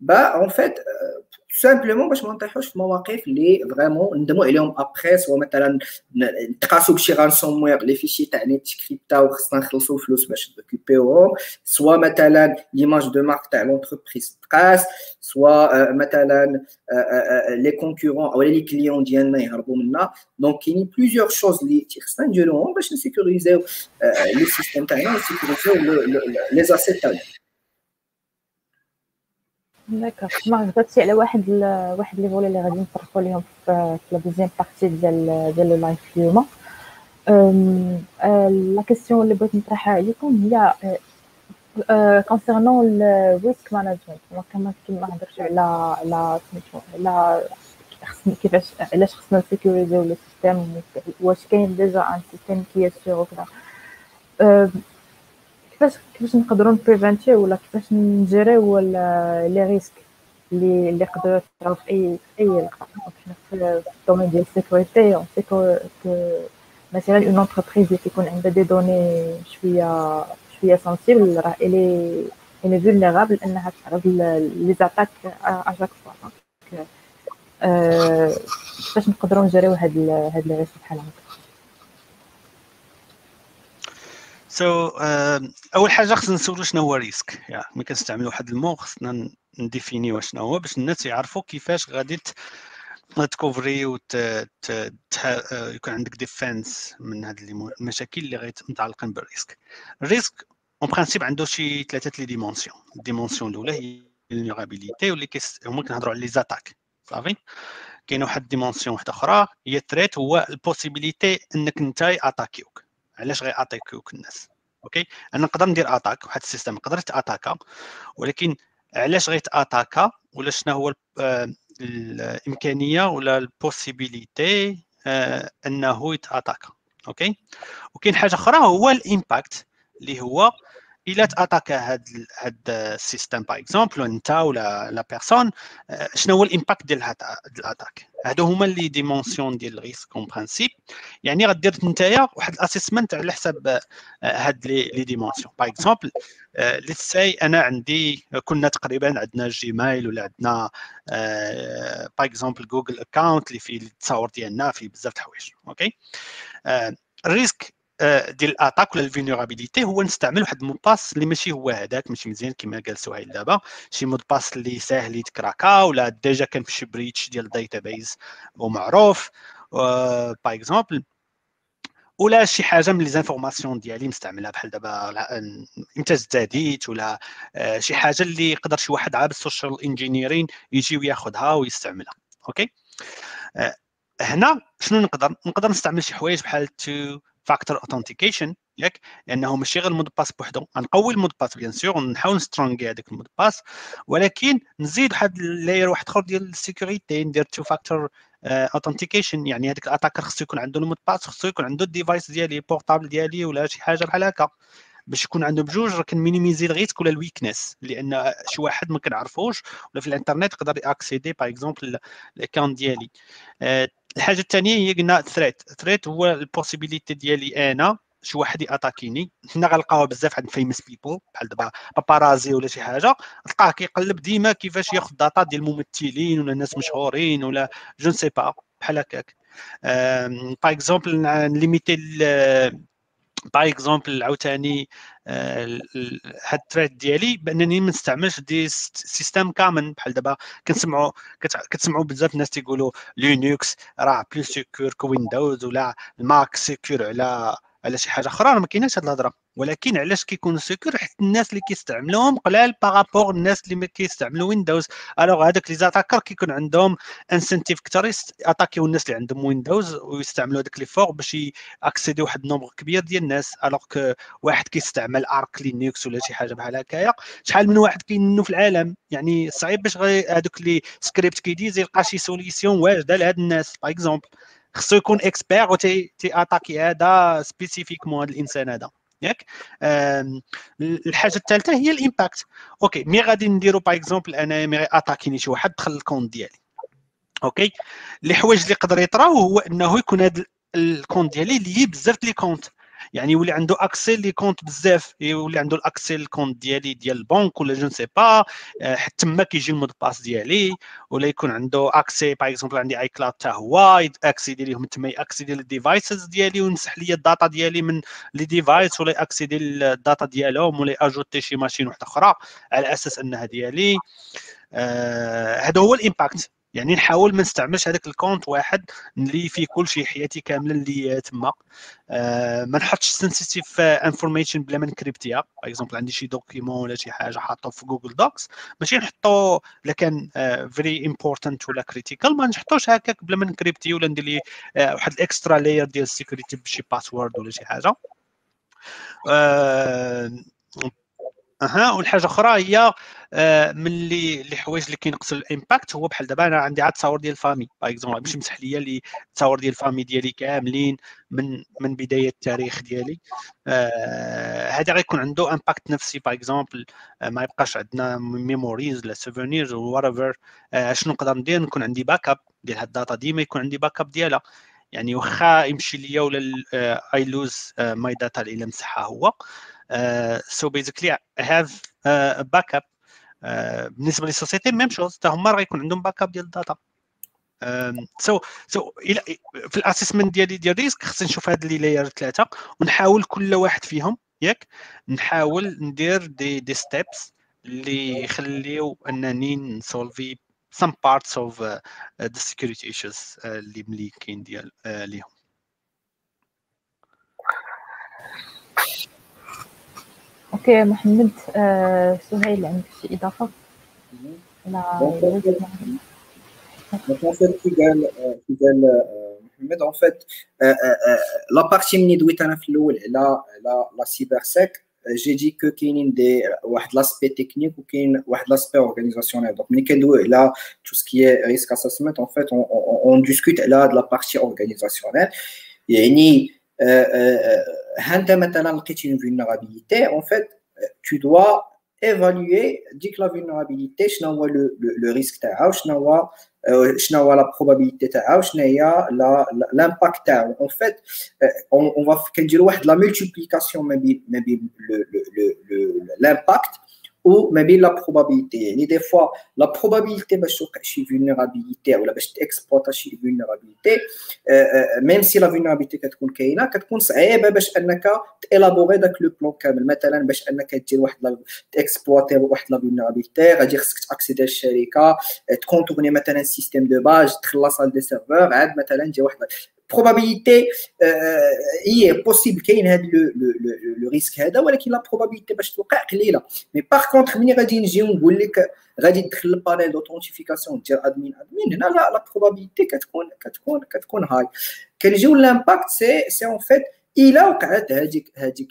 Speaker 2: bah en fait سامبلومون باش ما نطيحوش في مواقف اللي فريمون ندموا عليهم ابخي سوا مثلا نتقاسوا بشي رانسوم وير لي فيشي تاع نيت تكريبتاو خصنا نخلصوا فلوس باش نريكوبيوهم سوا مثلا ليماج دو مارك تاع لونتربريز تقاس سوا مثلا لي كونكورون او لي كليون ديالنا يهربوا منا دونك كاينين بليزيور شوز اللي خصنا نديروهم باش نسيكوريزيو لي سيستيم تاعنا ونسيكوريزيو لي زاسيت تاعنا
Speaker 1: d'accord ما هضرتي على واحد ال... واحد les volets اللي غادي نطرقوا ليهم في la deuxième partie ديال ديال ال live اليوم la question اللي بغيت نطرحها عليكم هي concernant ال risk management كما كما هضرت على على على كيفاش علاش خصنا نسيكوريزيو le système واش كاين déjà un système qui est sûr وكذا كيفاش كيفاش نقدروا نبريفنتيو ولا كيفاش نجريو les risques اللي اللي يقدروا يطراو في أي في اي لقطه حنا في ال domaine ديال ال sécurité en sécu مثلا une entreprise اللي كيكون عندها des données شوية شوية sensibles راه elle est elle est vulnérable إنها تعرض les attaques à chaque fois كيفاش نقدروا نجريو هاد هاد les risques بحال هكا؟
Speaker 4: so so, uh, أول حاجة خصنا نسولو شنو هو risque. يعني ملي كنستعملوا واحد ال mot خصنا نديفينيو شنو هو باش الناس يعرفوا كيفاش غادي تكوفري و يكون عندك défense من هاد المشاكل اللي غيت متعلقين بال risque. ال risque en principe عنده شي ثلاثة les dimensions. ال dimension الأولى هي ال vulnérabilité واللي هما كنهضروا على les attaques. صافي؟ كاينة واحد ال dimension واحدة أخرى هي ال threat هو ال possibilité إنك انت اتاكيوك علاش غي اتاكيوك الناس OK؟ أنا نقدر ندير attaque واحد ال système يقدر يتاتاكا ولكن علاش غيتاتاكا ولا شنو هو آه، الإمكانية ولا ال possibilité آه، أنه يتأتاكا OK؟ وكاين حاجة أخرى هو ال impact اللي هو الا تاتاكا هاد هاد ال système par exemple انت ولا la personne آه، شنو هو ال impact ديال هاد ال attaque هادو هما les dimensions ديال ال risque en principe يعني غدير نتايا واحد ال assessment على حساب آه، هاد les dimensions par exemple let's say أنا عندي كنا تقريبا عندنا Gmail ولا عندنا par exemple Google account اللي فيه التصاور ديالنا فيه بزاف د الحوايج OK ال risque ديال ال attaque ولا ال vulnérabilité هو نستعمل واحد ال mot de passe اللي ماشي هو هذاك ماشي مزيان كما قال سهيل دابا. شي mot de passe اللي ساهل يتكراكا ولا déjà كان في شي breach ديال ال database ومعروف. باغ اكزومبل ولا شي حاجة من لي زانفورماسيون ديالي مستعملها بحال دابا انتاج التاديت ولا شي حاجة اللي يقدر شي واحد عاب السوشيال انجينيرين يجي وياخذها ويستعملها. أوكي؟ هنا شنو نقدر؟ نقدر نستعمل شي حوايج بحال تو فاكتور اوثنتيكيشن ياك؟ لأنه ماشي غير المود باس بوحدو. غنقوي المود باس بيان سور ونحاول نسترونغي هذاك المود باس ولكن نزيد واحد layer واحد آخر ديال ال sécurité ندير two factor authentication يعني هذاك ال attacker خصو يكون عنده ال mot de passe خصو يكون عنده ال device ديالي portable ديالي ولا شي حاجة بحال هكا. باش يكون عندهم بجوج راه كنمينيميزي ال risque ولا ال weakness لأن شي واحد ما كنعرفوش ولا في الإنترنت يقدر اكسيدي par exemple ال account ديالي. الحاجة الثانية هي قلنا threat threat هو ال possibilité ديالي أنا شي واحد يأتاكيني. حنا غنلقاوها بزاف عند famous people بحال دابا paparazzi ولا شي حاجة. تلقاه كيقلب ديما كيفاش ياخذ data ديال الممثلين ولا ناس مشهورين ولا je sais pas بحال هكاك. par exemple نليميتي par exemple عاوتاني آه، هاد ال threat ديالي بأنني ما نستعملش des systèmes communs. بحال دابا كنسمعوا كتسمعوا بزاف الناس تيقولوا Linux راه plus sécure que Windows ولا ال Mac sécure على على شي حاجة أخرى ما كايناش هاد الهضرة. ولكن علاش كيكونوا sécure؟ حيت الناس اللي كيستعملوهم قلال par rapport الناس اللي ما كيستعملوا Windows alors هذاك les attaqueurs كيكون عندهم incentive كثر اتاكيو الناس اللي عندهم Windows ويستعملوا هذاك les efforts باش اكسيدي واحد ال nombre كبير ديال الناس. alors واحد كيستعمل Arch Linux ولا شي حاجة بحال هكايا. شحال من واحد كاين في العالم؟ يعني صعيب باش هذوك les script kiddies يلقى شي solution واجدة لهاد الناس. par exemple خصو يكون expert و تي اتاكي هذا spécifiquement هذا الإنسان هذا. ياك؟ الحاجة الثالثة هي ال impact. OK mais غادي نديرو par exemple أنا مي اتاكيني شي واحد دخل ال compte ديالي. OK؟ اللي حوايج اللي يقدر يطراو هو أنه يكون هذا ال compte ديالي lié بزاف les comptes. يعني يولي عنده accès les comptes بزاف يولي عنده ال accès ال compte ديالي ديال البنك ولا je sais pas حتى تما كيجي ال mot de passe ديالي ولا يكون عنده accès par exemple عندي iCloud حتى هو اكسيدي ليهم تما accès ديال ال devices ديالي ويمسح لي ال data ديالي من les devices ولا accéder ال data ديالهم ولا ajouter شي machine واحدة أخرى على أساس أنها ديالي. هذا آه هو ال impact. يعني نحاول ما نستعملش هذاك ال compte واحد اللي فيه كل شيء حياتي كاملة اللي تما. آه ما نحطش sensitive information بلا ما نكريبتيها. par عندي شي document ولا شي حاجة حاطه في Google Docs ماشي نحطو إلا كان very uh, important ولا critical ما نحطوش هكاك بلا ما نكريبتي ولا ندير ليه uh, واحد ال extra layer ديال ال security بشي password ولا شي حاجة. uh, أها والحاجة أخرى هي آه، من اللي الحوايج اللي كينقصوا ال impact هو بحال دابا أنا عندي عاد تصاور ديال ال famille par exemple باش يمسح ليا لي التصاور ديال ال famille ديالي كاملين من من بداية التاريخ ديالي. هذا آه غيكون عنده impact نفسي. par exemple آه ما يبقاش عندنا memories les souvenirs ولا آه شنو نقدر ندير؟ نكون عندي backup ديال هاد ال data ديما يكون عندي backup ديالها. يعني واخا يمشي ليا ولا I lose my data اللي مسحها هو. Have uh, a backup. uh, بالنسبة لل société même chose حتى هما راه يكون عندهم backup ديال ال data. so so في ال assessment ديالي ديال risk خصني نشوف هاد لي لاير ثلاثة ونحاول كل واحد فيهم ياك؟ نحاول ندير des des steps اللي يخليو أنني نسولفي some parts of uh, the security issues uh, اللي ملي كاين ديال uh, ليهم.
Speaker 1: اوكي محمد آه سهيل عندك شي اضافه
Speaker 2: لا كي قال كي قال محمد اون فيت لا بارتي مني دويت انا في الاول على على لا سيبر سيك جي دي كو كاينين دي واحد لاسبي تكنيك وكاين واحد لاسبي اورغانيزاسيونيل دونك ملي كندوي على تو سكي ريسك اسسمنت اون فيت اون ديسكوت على هاد لا بارتي اورغانيزاسيونيل يعني quand Maintenant, tu une vulnérabilité. En fait, euh, tu dois évaluer, dit que la vulnérabilité, le, le, le risque, euh, la probabilité, l'impact. En fait, euh, on, on va faire la multiplication, mais l'impact بين ما بين la probabilité. يعني des fois la probabilité باش توقع شي vulnérabilité ولا باش تاكسبلوطا شي vulnérabilité même si la vulnérabilité كتكون كاينة كتكون صعيبه باش انك تيلابوري داك le plan كامل مثلا باش انك دير واحد تاكسبلوطي واحد لا vulnérabilité غادي خصك تاكسيدي الشركة تكونتورني مثلا système de badge تدخل la salle des serveurs عاد مثلا دير واحد probabilité هي بوسيبل كاين هذا لو ريسك هذا ولكن لا probabilité باش توقع قليله مي باغ كونتخ ملي غادي نجيو نقول لك غادي تدخل البانيل دوتونتيفيكاسيون دير ادمين ادمين هنا لا لا probabilité كتكون كتكون كتكون هاي كنجيو لامباكت سي سي اون فيت الا وقعت هذيك هذيك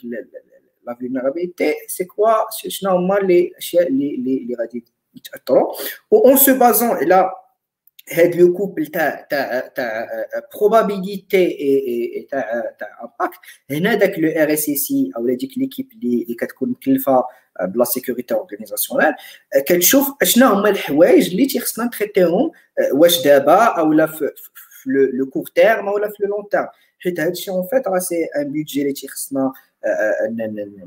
Speaker 2: لا فيلنرابيليتي سي كوا شنو هما لي الاشياء اللي اللي غادي يتاثروا اون سو بازون على هاد لو كوبل تاع تاع تاع probabilité تاع تاع impact هنا داك le RSSI أو ديك l'équipe اللي كتكون مكلفه ب la sécurité organisationnelle كتشوف اشنا هما الحوايج اللي تيخصنا نتريتيهم واش دابا أو لا في le court terme ou le long terme حيت هادشي en fait راه c'est un budget اللي تيخصنا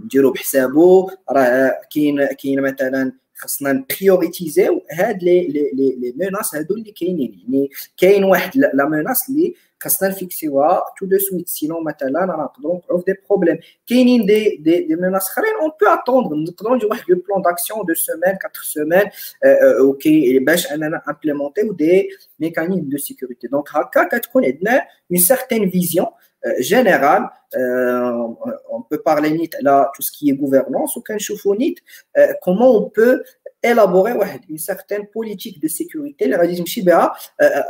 Speaker 2: نديرو بحسابو راه كاين كاين مثلا خصنا نبريوريتيزيو هاد لي لي لي ميناس هادو اللي كاينين يعني كاين واحد لا ميناس اللي خاصنا نفيكسيوها تو دو سويت سينون مثلا راه نقدروا نوقعوا في دي بروبليم كاينين دي دي دي ميناس اخرين اون بو اتوندر نقدروا نديروا واحد لو بلان داكسيون دو سيمين 4 سيمين اوكي باش اننا امبليمونتيو دي ميكانيزم دو سيكوريتي دونك هكا كتكون عندنا اون سيغتين فيزيون générale, euh, on peut parler là tout ce qui est gouvernance ou comment on peut élaborer une certaine politique de sécurité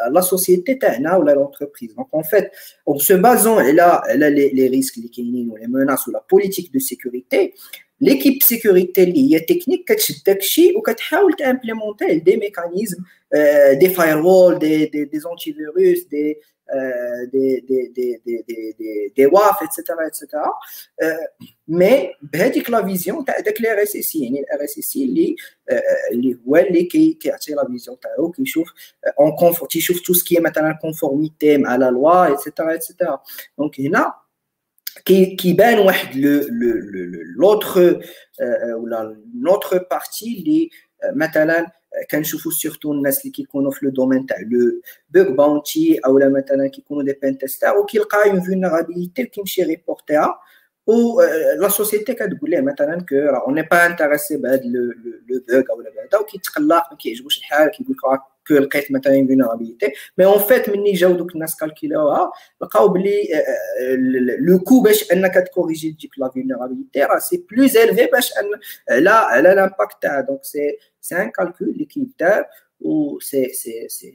Speaker 2: la société ou l'entreprise. Donc en fait, en se basant là, les, risques, les menaces ou la politique de sécurité, l'équipe sécurité liée technique ou implémenter des mécanismes, euh, des firewalls, des, des, des antivirus, des euh, des, des, des, des, des, WAF, etc. etc. Euh, mais بهذيك لا فيزيون تاع داك لي ار اس اس يعني الار اس اس اللي اللي هو اللي كي كيعطي لا فيزيون تاعو كيشوف اون كونفور تيشوف تو سكي مثلا كونفورميتي مع لا لوا ايتترا ايتترا دونك هنا كيبان واحد لو لوتر ولا لوتر بارتي اللي مثلا كنشوفوا سورتو الناس اللي كيكونوا في لو دومين تاع لو بوغ باونتي اولا مثلا كيكونوا دي بين تيستر وكيلقى اون فولنرابيليتي وكيمشي ريبورتيها و لا سوسيتي كتقول ليه مثلا كو راه اون با انتريسي بهذا لو بوغ اولا بهذا وكيتقلق ما كيعجبوش الحال كيقول لك كو لقيت مثلا فينابيليتي مي اون فيت مني جاو دوك الناس كالكيلوها لقاو بلي لو كو باش انك تكوريجي ديك لا فينابيليتي راه سي بلوز الفي باش ان على على لامباكت تاعها دونك سي سي ان كالكول اللي كيدار و سي سي سي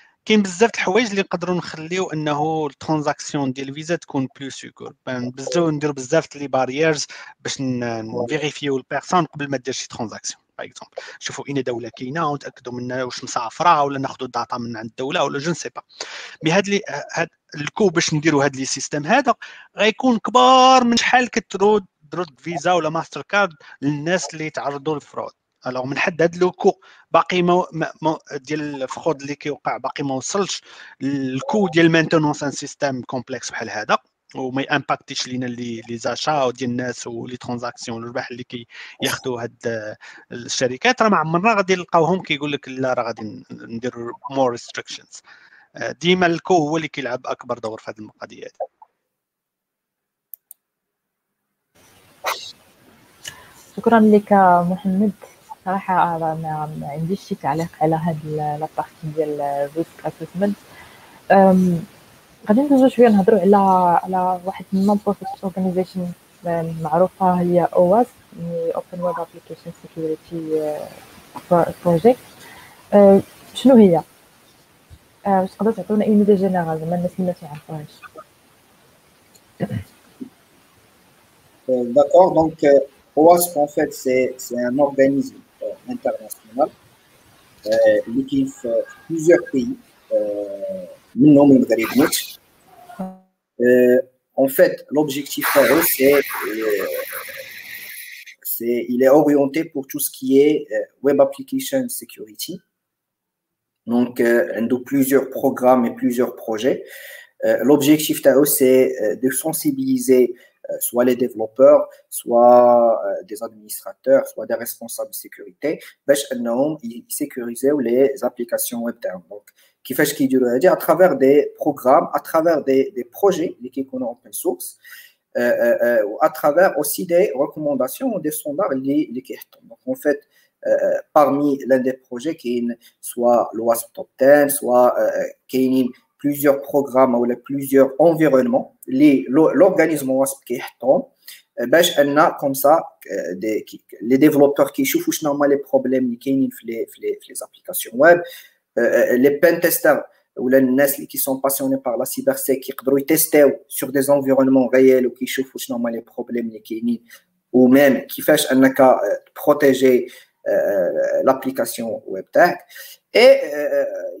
Speaker 4: كاين بزاف الحوايج اللي نقدروا نخليو انه ال transaction ديال الفيزا تكون plus sécure بزاف نديرو بزاف les barrières باش نفيريفيو ال personne قبل ما دير شي transaction par exemple. نشوفوا اين دولة كاينة ونتاكدوا من واش مسافرة ولا ناخذوا ال data من عند الدولة ولا je sais pas mais هاد les هاد ال coût باش نديروا هاد les systèmes هذا غيكون كبار من شحال كترد ترد فيزا ولا ماستر كارد للناس اللي تعرضوا لل fraude. الوغ من حد هاد لوكو باقي ما, ما ديال الفخود اللي كيوقع باقي ما وصلش الكو ديال مانتونونس ان سيستيم كومبلكس بحال هذا وما امباكتيش لينا لي لي زاشا ديال الناس ولي ترانزاكسيون الربح اللي كياخذوا هاد الشركات راه ما عمرنا غادي نلقاوهم كيقول لك لا راه غادي ندير مور ريستريكشنز ديما الكو هو اللي كيلعب اكبر دور في هذه القضية هذه
Speaker 1: شكرا لك محمد صراحة ما عنديش شي تعليق على هاد la partie ديال ال risk assessment غادي ندوزو شوية نهضروا على على واحد ال non profit organization معروفة هي OWASP Open Web Application Security Project شنو هي؟ واش تقدروا تعطونا une idée générale؟ زعما الناس اللي ما تعرفوهاش
Speaker 2: D'accord, donc euh, OASP en fait c'est un organisme Euh, internationale euh, lu euh, ci plusieurs pays ñun ñoo mun bëri en fait l'objectif pour eux c'est c'est il est orienté pour tout ce qui est web application security. Donc un de plusieurs programmes et plusieurs projets. L'objectif pour eux c'est de sensibiliser soit les développeurs, soit des administrateurs, soit des responsables de sécurité, ils sécuriser les applications web Donc, qui fait ce qu'il dit à travers des programmes, à travers des, des projets qui sont open source, euh, euh, à travers aussi des recommandations, des sondages les qui Donc en fait, euh, parmi l'un des projets qui est soit l'OASP Top 10, soit qui plusieurs programmes ou plusieurs environnements, l'organisme OASP qui est باش ان كوم سا لي ديفلوبور كيشوفوا شنو هما لي بروبليم اللي كاينين في لي في لي في لي زابليكاسيون ويب لي بين تيستر ولا الناس اللي كي سون باسيوني بار لا سيبر سيك يقدروا يتيستيو سور دي انفيرونمون ريال وكيشوفوا شنو هما لي بروبليم اللي كاينين ou même كيفاش انك protéger l'application web tag et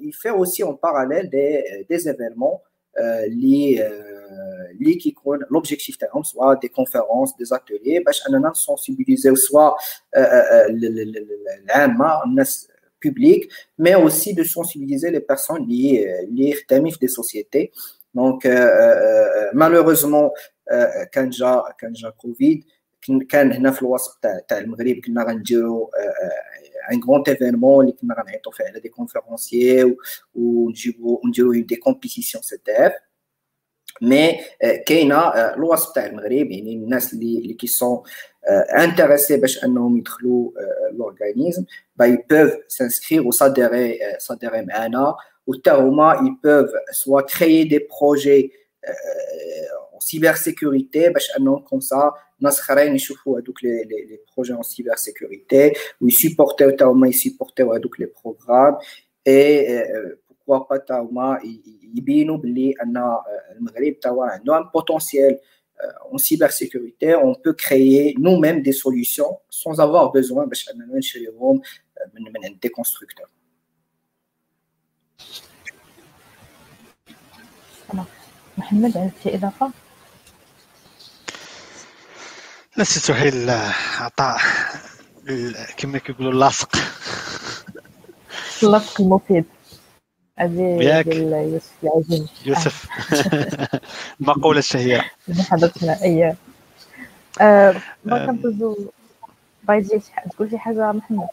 Speaker 2: il fait aussi en parallèle des, des événements liés اللي كيكون l'objectif تاعهم soit des conférences des ateliers باش اننا sensibiliser soit العامه الناس public mais aussi de sensibiliser les personnes liées liées خدامين في des sociétés donc malheureusement كان جا كان جا كوفيد كان هنا في الوسط تاع تاع المغرب كنا غنديرو ان غران ايفينمون اللي كنا غنعيطوا فيه على دي كونفيرونسيي ونجيبو ونديرو دي كومبيتيسيون سي تي اف مي كاينه الوسط تاع المغرب يعني الناس اللي اللي كي سون انتريسي باش انهم يدخلوا لورغانيزم با يبوف سانسكرير وصاديري صاديري معانا وتا هما يبوف سوا كريي دي بروجي سيبر سيكوريتي باش انهم كوم سا ناس اخرين يشوفوا هذوك لي لي بروجي اون سيبر سيكوريتي ويسيبورتيو تا هما يسيبورتيو هذوك لي بروغرام اي بوكوا با تا هما يبينوا باللي ان المغرب توا عنده ان بوتونسيال en cybersécurité, on peut créer nous-mêmes des solutions sans avoir besoin باش اننا نشريهم من من عند des constructeurs.
Speaker 1: محمد عندك شي
Speaker 4: سي سهيل عطاء كما كيقولوا اللاصق.
Speaker 1: اللاصق المفيد.
Speaker 4: ياك.
Speaker 1: يوسف العجيب
Speaker 4: يوسف. (laughs) المقولة الشهيرة
Speaker 1: اللي حضرتنا. اياه ما كنطوزو باغي تقول شي حاجة محمد؟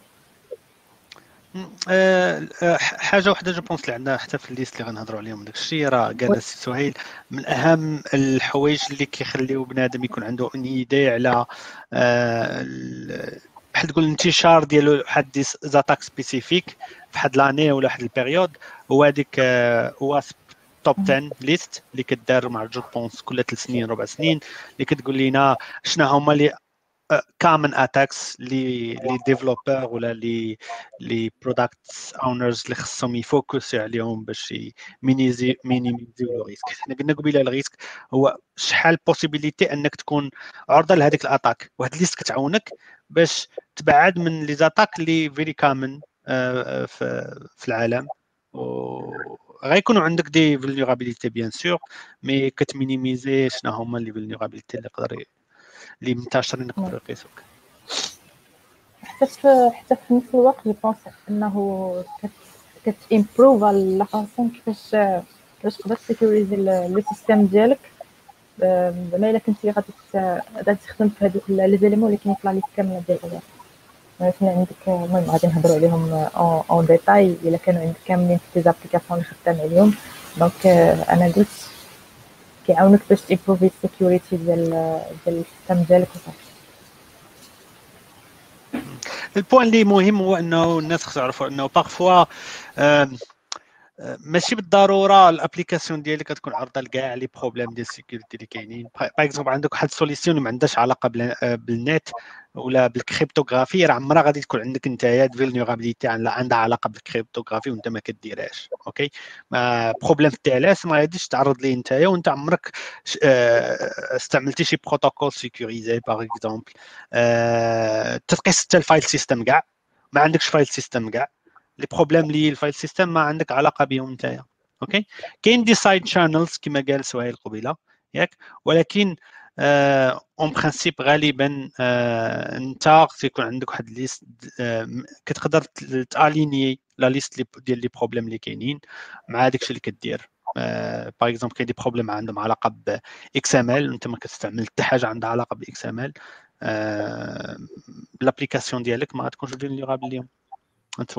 Speaker 4: حاجة واحدة je pense اللي عندنا حتى في ال liste اللي غنهضروا عليهم داك الشيء راه قال السي سهيل. من أهم الحوايج اللي كيخليو بنادم يكون عنده une idée على آه، ال- بحال تقول الانتشار ديالو واحد attaque spécifique في واحد l'année ولا واحد ال période. هو هذيك آه، هو top 10 list اللي كدار مع je pense كل ثلاث سنين ربع سنين. اللي كتقول لنا شنو هما les common attacks les les développeurs ولا les les product owners اللي خصهم يفوكسوا عليهم باش مينيزي مينيميزيو le risque حنا قلنا قبيله ال risque هو شحال possibilité انك تكون عرضه لهذيك ال attaque وهاد liste كتعاونك باش تبعد من les attaques اللي very common في العالم غيكونوا عندك des vulnérabilités bien sûr mais كتمينيميزي شنو هما les vulnérabilités اللي يقدر اللي منتشرين يقدروا يقيسوك
Speaker 1: حتى في حتى في نفس الوقت je pense إنه كت كتامبروف la façon كيفاش كيفاش تقدر تسيكوريزي le système ديالك. زعما إلا كنتي غادي غادي تخدم في هذوك les éléments اللي la liste كاملة ديال الغير مثلا عندك المهم غادي نهضروا عليهم en détail إلا كانوا عندك كاملين في des applications اللي خدام عليهم donc أنا قلت كيعاونك باش تيمبروفي ال sécurité ديال ديال ال système ديالك وصافي.
Speaker 4: ال point اللي مهم هو انه الناس خصهم يعرفوا انه parfois ماشي بالضرورة ال application ديالك كتكون عارضة لكاع les problèmes ديال ال sécurité اللي كاينين. par exemple عندك واحد ال solution اللي ما عندهاش علاقة بال- آه، بالنت ولا بال cryptographie راه عمرها غادي تكون عندك انت vulnérabilité عندها علاقة بال cryptographie وانت ما كديرهاش. okay؟ ما problème ال اس ما غاديش تعرض ليه انت وانت عمرك آه، استعملتي شي protocole sécurisé par exemple تقيس حتى ال file system كاع. ما عندكش file system كاع. les problèmes اللي ال file system ما عندك علاقة بهم نتايا okay كاين des side channels كما قال سهيل قبيلة. ياك؟ ولكن en principe غالبا آه، أنت تيكون عندك واحد liste كتقدر تاليني la liste ديال les problèmes اللي كاينين. مع داكشي اللي كدير par exemple كاين des problèmes عندهم علاقة ب XML أنت ما كتستعمل حتى حاجة عندها علاقة ب XML l'application ديالك ما غتكونش vulnérable اليوم انت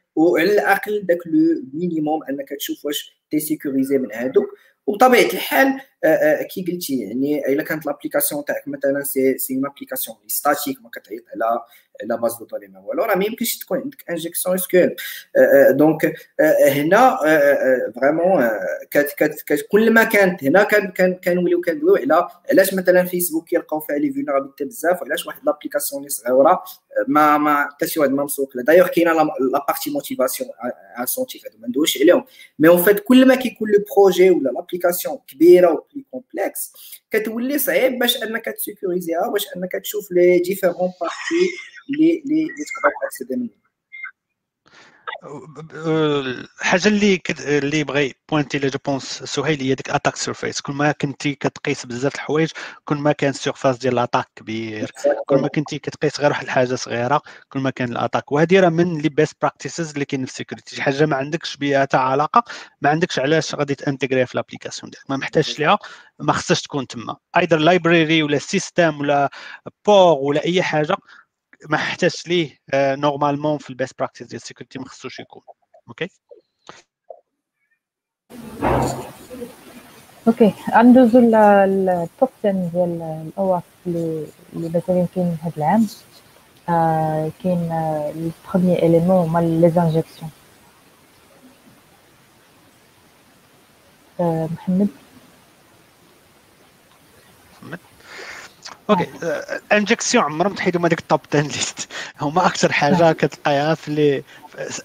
Speaker 2: وعلى الأقل داك لو مينيموم أنك تشوف واش تي سيكوريزي من هادوك. وبطبيعة الحال كي قلتي يعني الا كانت لابليكاسيون تاعك مثلا سي سي اون ابليكاسيون ستاتيك ما كتعيط على لا باز دو دوني ما والو راه ما يمكنش تكون عندك انجيكسيون اس كيو دونك هنا فريمون كل ما كانت هنا كان كنوليو كندويو على علاش مثلا فيسبوك كيلقاو فيها لي فيلنرابيلتي بزاف وعلاش واحد لابليكاسيون اللي صغيره ما ما حتى شي واحد ما مسوق لها دايوغ كاينه لا بارتي موتيفاسيون ان سونتيف هادو ما ندويش عليهم مي اون فيت كل ما كيكون لو بروجي ولا لابليكاسيون كبيره و بلي كومبلكس كتولي صعيب باش أنك تسيكوريزيها باش أنك تشوف les différentes parties اللي اللي تقدر تاكسيدي منهم
Speaker 4: الحاجة اللي. اللي بغى بوينتي لي je pense سهيل هي ديك attack surface كل ما كنتي كتقيس بزاف الحوايج كل ما كان ال surface ديال ال attaque كبير. كل ما كنتي كتقيس غير واحد الحاجة صغيرة كل ما كان ال attaque وهذه راه من les best practices اللي كاين في ال sécurité شي حاجة ما عندكش بها حتى علاقة ما عندكش علاش غادي تانتيغريها في l'application ديالك. ما محتاجش ليها ما خصهاش تكون تما. either library ولا système ولا port ولا أي حاجة ما احتاجش ليه normalement في ال best practice ديال ال sécurité ما خصوش يكون. okay
Speaker 1: okay غندوزو لل top 10 ديال ال OWASP اللي مثلا كاين هذا العام آه كاين ال premier élément هما les injections آه محمد؟
Speaker 4: okay. injection عمرهم تحيدوا هذيك ال top 10 list هما أكثر حاجة كتلقاها في اللي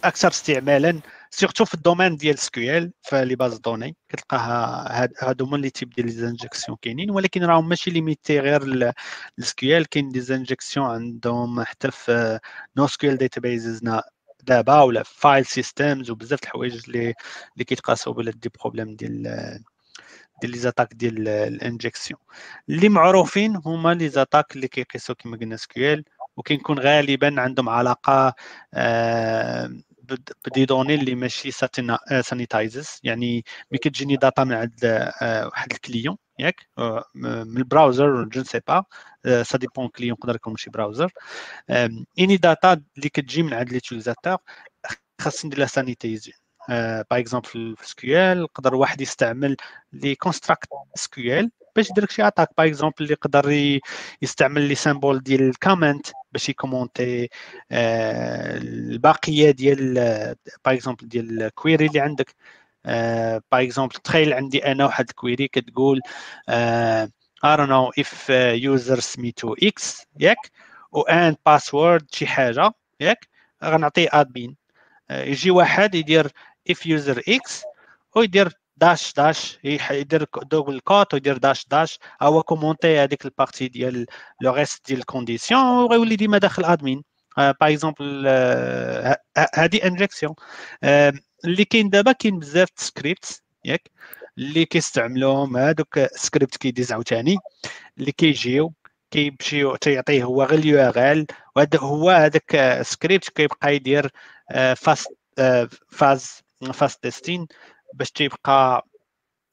Speaker 4: أكثر استعمالا surtout في ال domaine ديال SQL في les bases de données. كتلقاها هادو هما ال les types ديال les injections كاينين ولكن راهم ماشي limités غير ال SQL كاين des injections عندهم حتى في NoSQL databases دابا ولا file systems وبزاف الحوايج اللي اللي كيتقاسوا بلا des problèmes ديال ديال les attaques ديال ال injection اللي معروفين هما les attaques اللي كيقيسوا كما قلنا SQL وكيكون غالبا عندهم علاقة آه ب des données اللي ماشي sanitized يعني ملي كتجيني data من عند آه واحد ال client ياك من ال browser je sais pas ça dépend client يقدر يكون ماشي browser. any data اللي كتجي من عند l'utilisateur خاص ندير لها sanitizing par exemple في SQL يقدر واحد يستعمل les constructs SQL باش يدير شي attaque par exemple اللي يقدر يستعمل les symboles ديال ال comment باش يكومونتي الباقية ديال par exemple ديال ال query اللي عندك. par exemple تخيل عندي أنا واحد query كتقول I don't know if user سميتو x ياك؟ و and password شي حاجة ياك؟ غنعطيه admin يجي واحد يدير if user x ويدير dash dash يدير double quote ويدير dash dash هو كومونتي هذيك ال partie ديال le reste ديال ال condition وغيولي ديما داخل admin par exemple هذه injection اللي كاين دابا كاين بزاف scripts ياك؟ اللي كيستعملوهم هذوك scripts كيديز عاوتاني. اللي كيجيو كيمشيو تيعطيه هو غير ال URL وهذا هو هذاك سكريبت كيبقى يدير fast fuzz fuzz testing باش تيبقى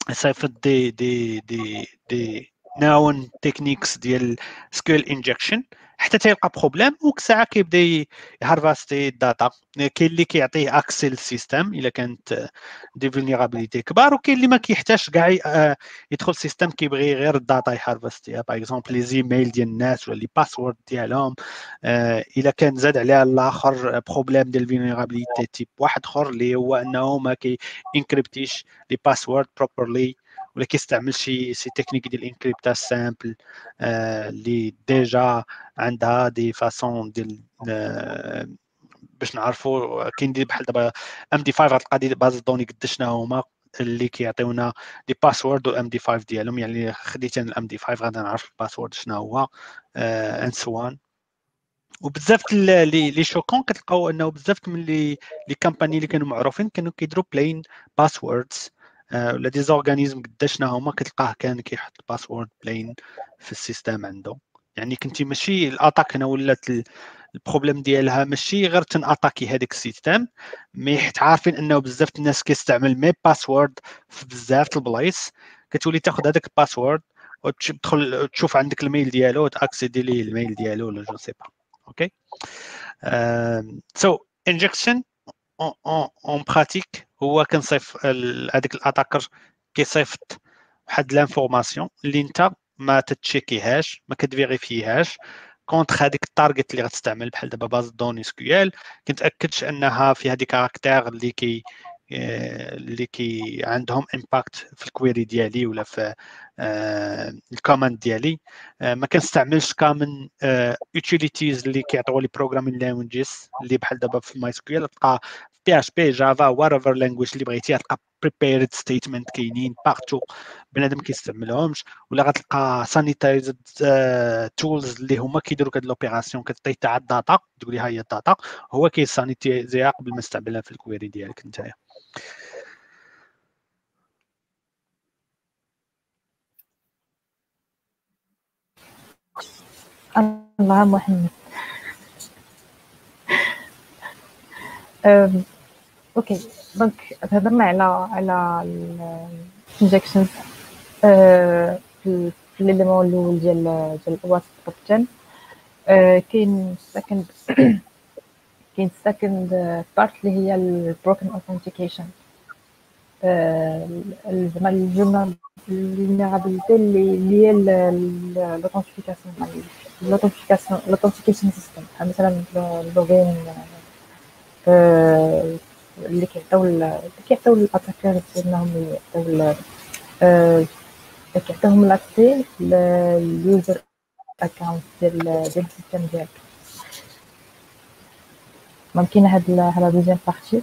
Speaker 4: يصيفط des des des des known techniques ديال SQL injection. حتى تيلقى problème وديك الساعة كيبدا يهارفاستي ال data كاين اللي كيعطيه accès لل système إلا كانت des vulnérabilités كبار وكاين اللي ما كيحتاجش كاع يدخل ال système كيبغي غير ال data يهارفاستيها par exemple les emails ديال الناس ولا les passwords ديالهم إلا كان زاد عليها الآخر problème ديال vulnérabilité type واحد أخر اللي هو أنه ما كي انكريبتيش les passwords properly ولا كيستعمل شي شي تكنيك ديال ال encryption simple اللي déjà عندها des façons ديال باش نعرفوا كاين بحال دابا MD 5 غتلقى des bases de données قد شنو هما اللي كيعطيونا des passwords وال MD 5 ديالهم يعني خديت أنا ال MD 5 غادي نعرف ال password شنو هو and so on وبزاف les les chacun كتلقاو أنه بزاف من لي les compagnies اللي كانوا معروفين كانوا كيديروا plain passwords ولا des organismes قداشنا هما كتلقاه كان كيحط ال password plain في ال système عنده يعني كنتي ماشي ال attaque هنا ولات ال problème ديالها ماشي غير تن اتاكي هذاك ال système mais حيت عارفين أنه بزاف الناس كيستعمل même password في بزاف البلايص كتولي تاخذ هذاك ال password وتدخل تشوف عندك ال mail ديالو وتأكسيدي ليه ال mail ديالو ولا je sais pas. okay؟ so injection en pratique هو كنصيف هذاك ال attacker كيصيفط واحد l'information اللي أنت ما تتشيكيهاش ما كتفيريفيهاش. contre هذيك ال target اللي غتستعمل بحال دابا base de données SQL كنتأكدش أنها فيها des caractères اللي كي اللي كي عندهم impact في ال query ديالي ولا في ال command ديالي. ما كنستعملش common utilities اللي كيعطيو les programming languages اللي بحال دابا في MySQL تلقى بي Java what language اللي بغيتي تلقى prepared statement كاينين partout بنادم كيستعملهمش ولا غتلقى sanitized tools اللي هما كيديروا هاد l'opération كتعطي تاع ال data تقول لي ها هي ال data هو كي sanitizer يها قبل ما تستعملها في ال query ديالك نتايا
Speaker 1: الله محمد okay donc تهضرنا على على ال injections في l'élément الأول ديال ديال top 10 كاين second كاين second part اللي هي ال broken authentication زعما الجمله ال vulnerability اللي هي l'authentification l'authentification l'authentication system مثلا ال login اللي كيعطيو اللي كيعطيو ال attackers انهم يعطيو كيعطيوهم l'accès لل user account ديال ديال ال système ديالك. ممكن هاد la deuxième partie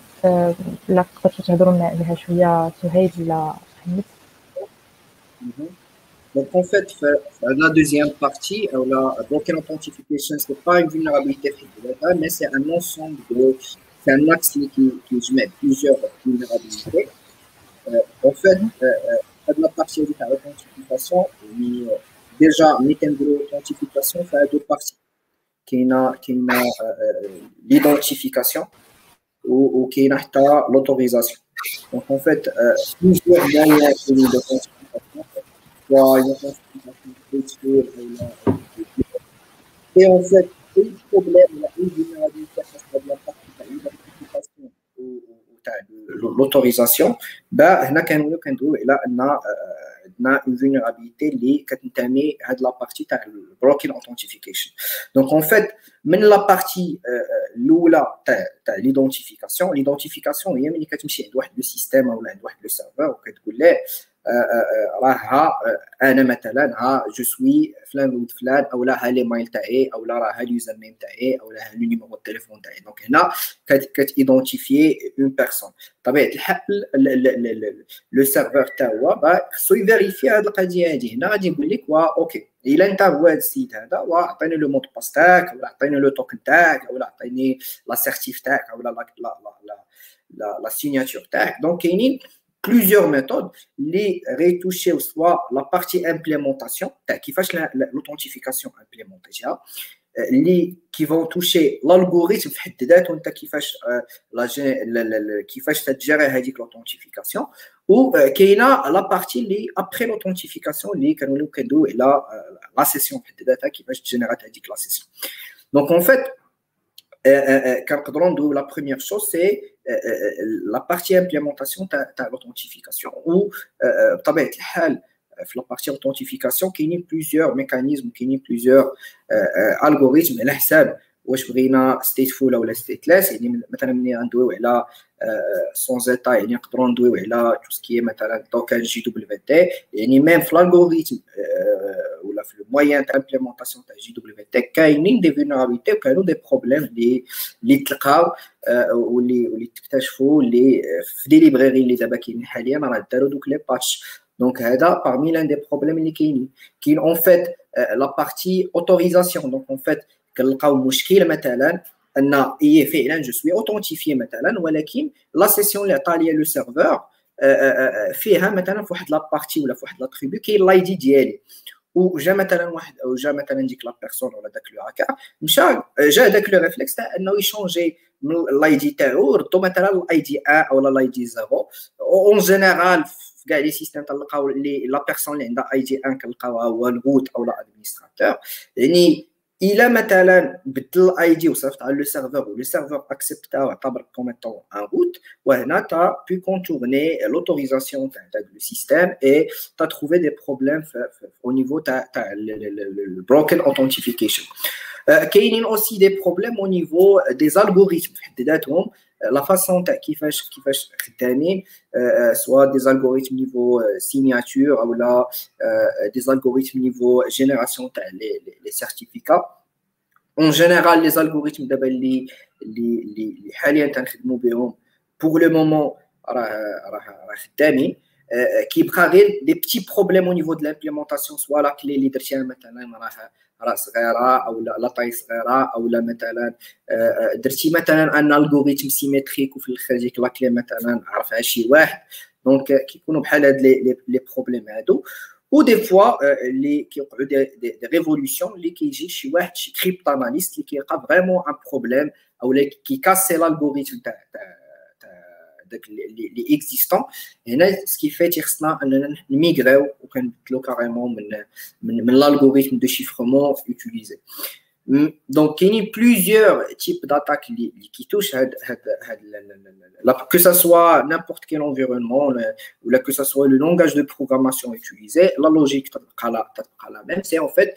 Speaker 1: لا تقدروا تهضروا عليها شوية سهيل ولا حمد
Speaker 2: Donc en fait, la deuxième partie, la broken authentication, ce n'est pas une vulnérabilité mais c'est un ensemble de un axe qui, qui, qui met plusieurs vulnérabilités. Euh, en fait, euh, euh, la partie de l'authentification, déjà, de l'authentification, a deux parties. Qui a l'identification ou, qui a l'autorisation. Donc, en fait, plusieurs moyens de l'identification, et en fait, le problème, la ça de la partie l'autorisation bah هنا كنوليو كندويو على ان عندنا اون فولنرابيليتي اللي كتنتمي هاد لا بارتي تاع البروكين اوثنتيفيكيشن دونك اون فيت من لا بارتي الاولى تاع تاع ليدونتيفيكاسيون ليدونتيفيكاسيون هي ملي كتمشي عند واحد لو سيستيم ولا عند واحد لو سيرفر وكتقول له راه ها أنا مثلا ها جو سوي فلان ولد فلان أو لا ها لي مايل تاعي أو لا راه ها اليوزر نيم تاعي أو لا لو نيميرو التليفون تاعي. دونك هنا كت identifier une personne بطبيعه الحال le serveur تا هو خصو ي vérifier هاد القضية هادي. هنا غادي يقول لك وا okay. إلا أنت هو هاد السيد هذا وعطيني le mot de passe تاعك ولا عطيني le token تاعك ولا عطيني la certif تاعك و la la la la la signature تاعك. donc كاينين plusieurs méthodes, les retoucher soit la partie implémentation, qui fait l'authentification implémentée, euh, les qui vont toucher l'algorithme (laughs) qui fait euh, la qui fait cette gérer l'authentification ou euh, qui a la partie les après l'authentification les canaux et la la session qui fait générer la session. Donc en fait la première chose c'est la partie implémentation de l'authentification ou بطبيعه الحال في la partie authentification كاينين plusieurs mécanismes كاينين plusieurs algorithmes على حساب واش بغينا ستيتفول ولا ستيتليس يعني مثلا ملي غندويو على سون زيتا يعني نقدروا ندويو على تو سكي مثلا توكن جي دبليو تي يعني ميم في الالغوريثم ولا في المويان تاع امبليمونطاسيون تاع جي دبليو تي كاينين دي فيلنرابيلتي وكانوا دي بروبليم اللي اللي تلقاو واللي واللي تكتشفوا اللي في دي ليبراري اللي دابا كاينين حاليا راه داروا دوك لي باتش دونك هذا parmi l'un des problèmes اللي كاينين كاين اون فيت لا بارتي اوتوريزاسيون دونك اون فيت كنلقاو مشكل مثلا ان هي فعلا جو سوي اوثنتيفي مثلا ولكن لا سيسيون اللي عطا ليا لو وجا مثلا واحد أو جا مثلا ديك la personne ولا داك le hacker مشى جا داك le réflexe تاع إنه ي changer من ال ID تاعو ردو مثلا ال ID 1 أو ال ID 0 اون جينيرال في كاع لي سيستيم تلقاو لي لا بيرسون اللي عندها اي دي 1 كنلقاوها هو الروت أو لا أدمينستراتور. يعني الا مثلا بدل الاي دي وصيفط على لو سيرفور ولو سيرفور اكسبتا وعتبر كوم ايتون ان روت وهنا تا بي كونتورني لوتوريزاسيون تاع داك لو سيستيم اي تا تروفي دي بروبليم au niveau تاع تاع البروكن اوثنتيفيكيشن كاينين اوسي دي بروبليم au niveau des algorithmes في حد ذاتهم لا فاسون تاع كيفاش كيفاش خدامين سوا دي زالغوريثم نيفو سيناتور او لا دي زالغوريثم نيفو جينيراسيون تاع لي لي سيرتيفيكا اون جينيرال لي زالغوريثم دابا اللي اللي اللي حاليا تنخدموا بهم بوغ لو مومون راه راه راه خدامين كيبقى غير دي بتي بروبليم او نيفو دو لامبليمونطاسيون سوا لا كلي اللي درتيها مثلا راه راه صغيره او لا طاي صغيره او لا مثلا درتي مثلا ان الغوريثم سيمتريك وفي الاخر ديك لا كلي مثلا عرفها شي واحد دونك كيكونوا بحال هاد لي لي بروبليم هادو و دي فوا اللي كيوقعوا دي, دي, دي ريفولوسيون اللي كيجي شي واحد شي كريبتاناليست اللي كيلقى فريمون ان بروبليم او كيكاسي الالغوريثم تاع داك لي اكزيستون هنا سكي فات خصنا اننا نميغريو وكنبدلو كاريمون من من من l'algorithme de chiffrement utilisé دونك كاينين بليزيور تيب داتاك اللي اللي كيتوش هاد هاد هاد كو سا سوا نيمبورت كيل انفيرونمون ولا كو سا سوا لو لونغاج دو بروغراماسيون utilisé لا لوجيك تبقى لا تبقى لا ميم سي ان فيت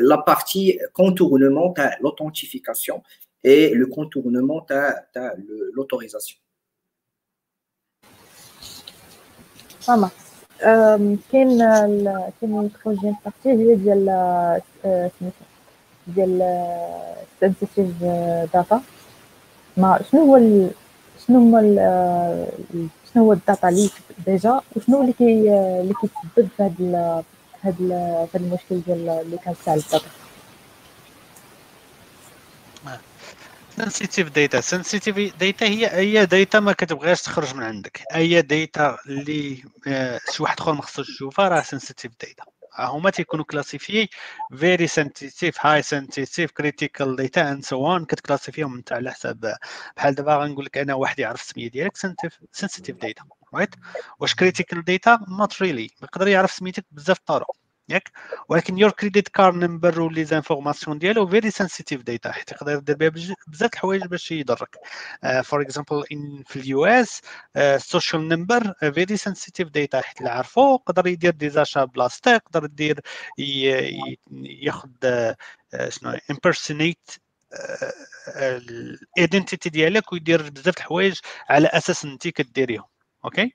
Speaker 2: لا بارتي contournement تاع l'authentification et le contournement تاع تاع l'autorisation
Speaker 1: فما. كاين كاين la troisième partie هي ديال سميتو ديال sensitive data. ما شنو هو شنو هما شنو هو ال data اللي déjà وشنو اللي كي اللي كيتسبب في هذا هذا المشكل ديال اللي كان تاع ال
Speaker 4: data؟ sensitive data sensitive data هي أي data ما كتبغيش تخرج من عندك. أي data اللي آه، شي واحد آخر ما خصوش يشوفها راه sensitive data هما تيكونوا classifiés very sensitive high sensitive critical data and so on كت classifier هم انت على حساب بحال دابا غنقول لك أنا واحد يعرف السمية ديالك sensitive data right واش critical data not really يقدر يعرف سميتك بزاف الطرق ياك؟ ولكن your credit card number و les informations ديالو very sensitive data حيت يقدر يدير بها بزاف الحوايج باش يضرك. for example in في ال US ال social number very sensitive data حيت اللي عارفو يقدر يدير ديزاشا بلاستيك يقدر يدير ياخذ شنو impersonate ال identity ديالك ويدير بزاف الحوايج على أساس انت كديريهم. okay؟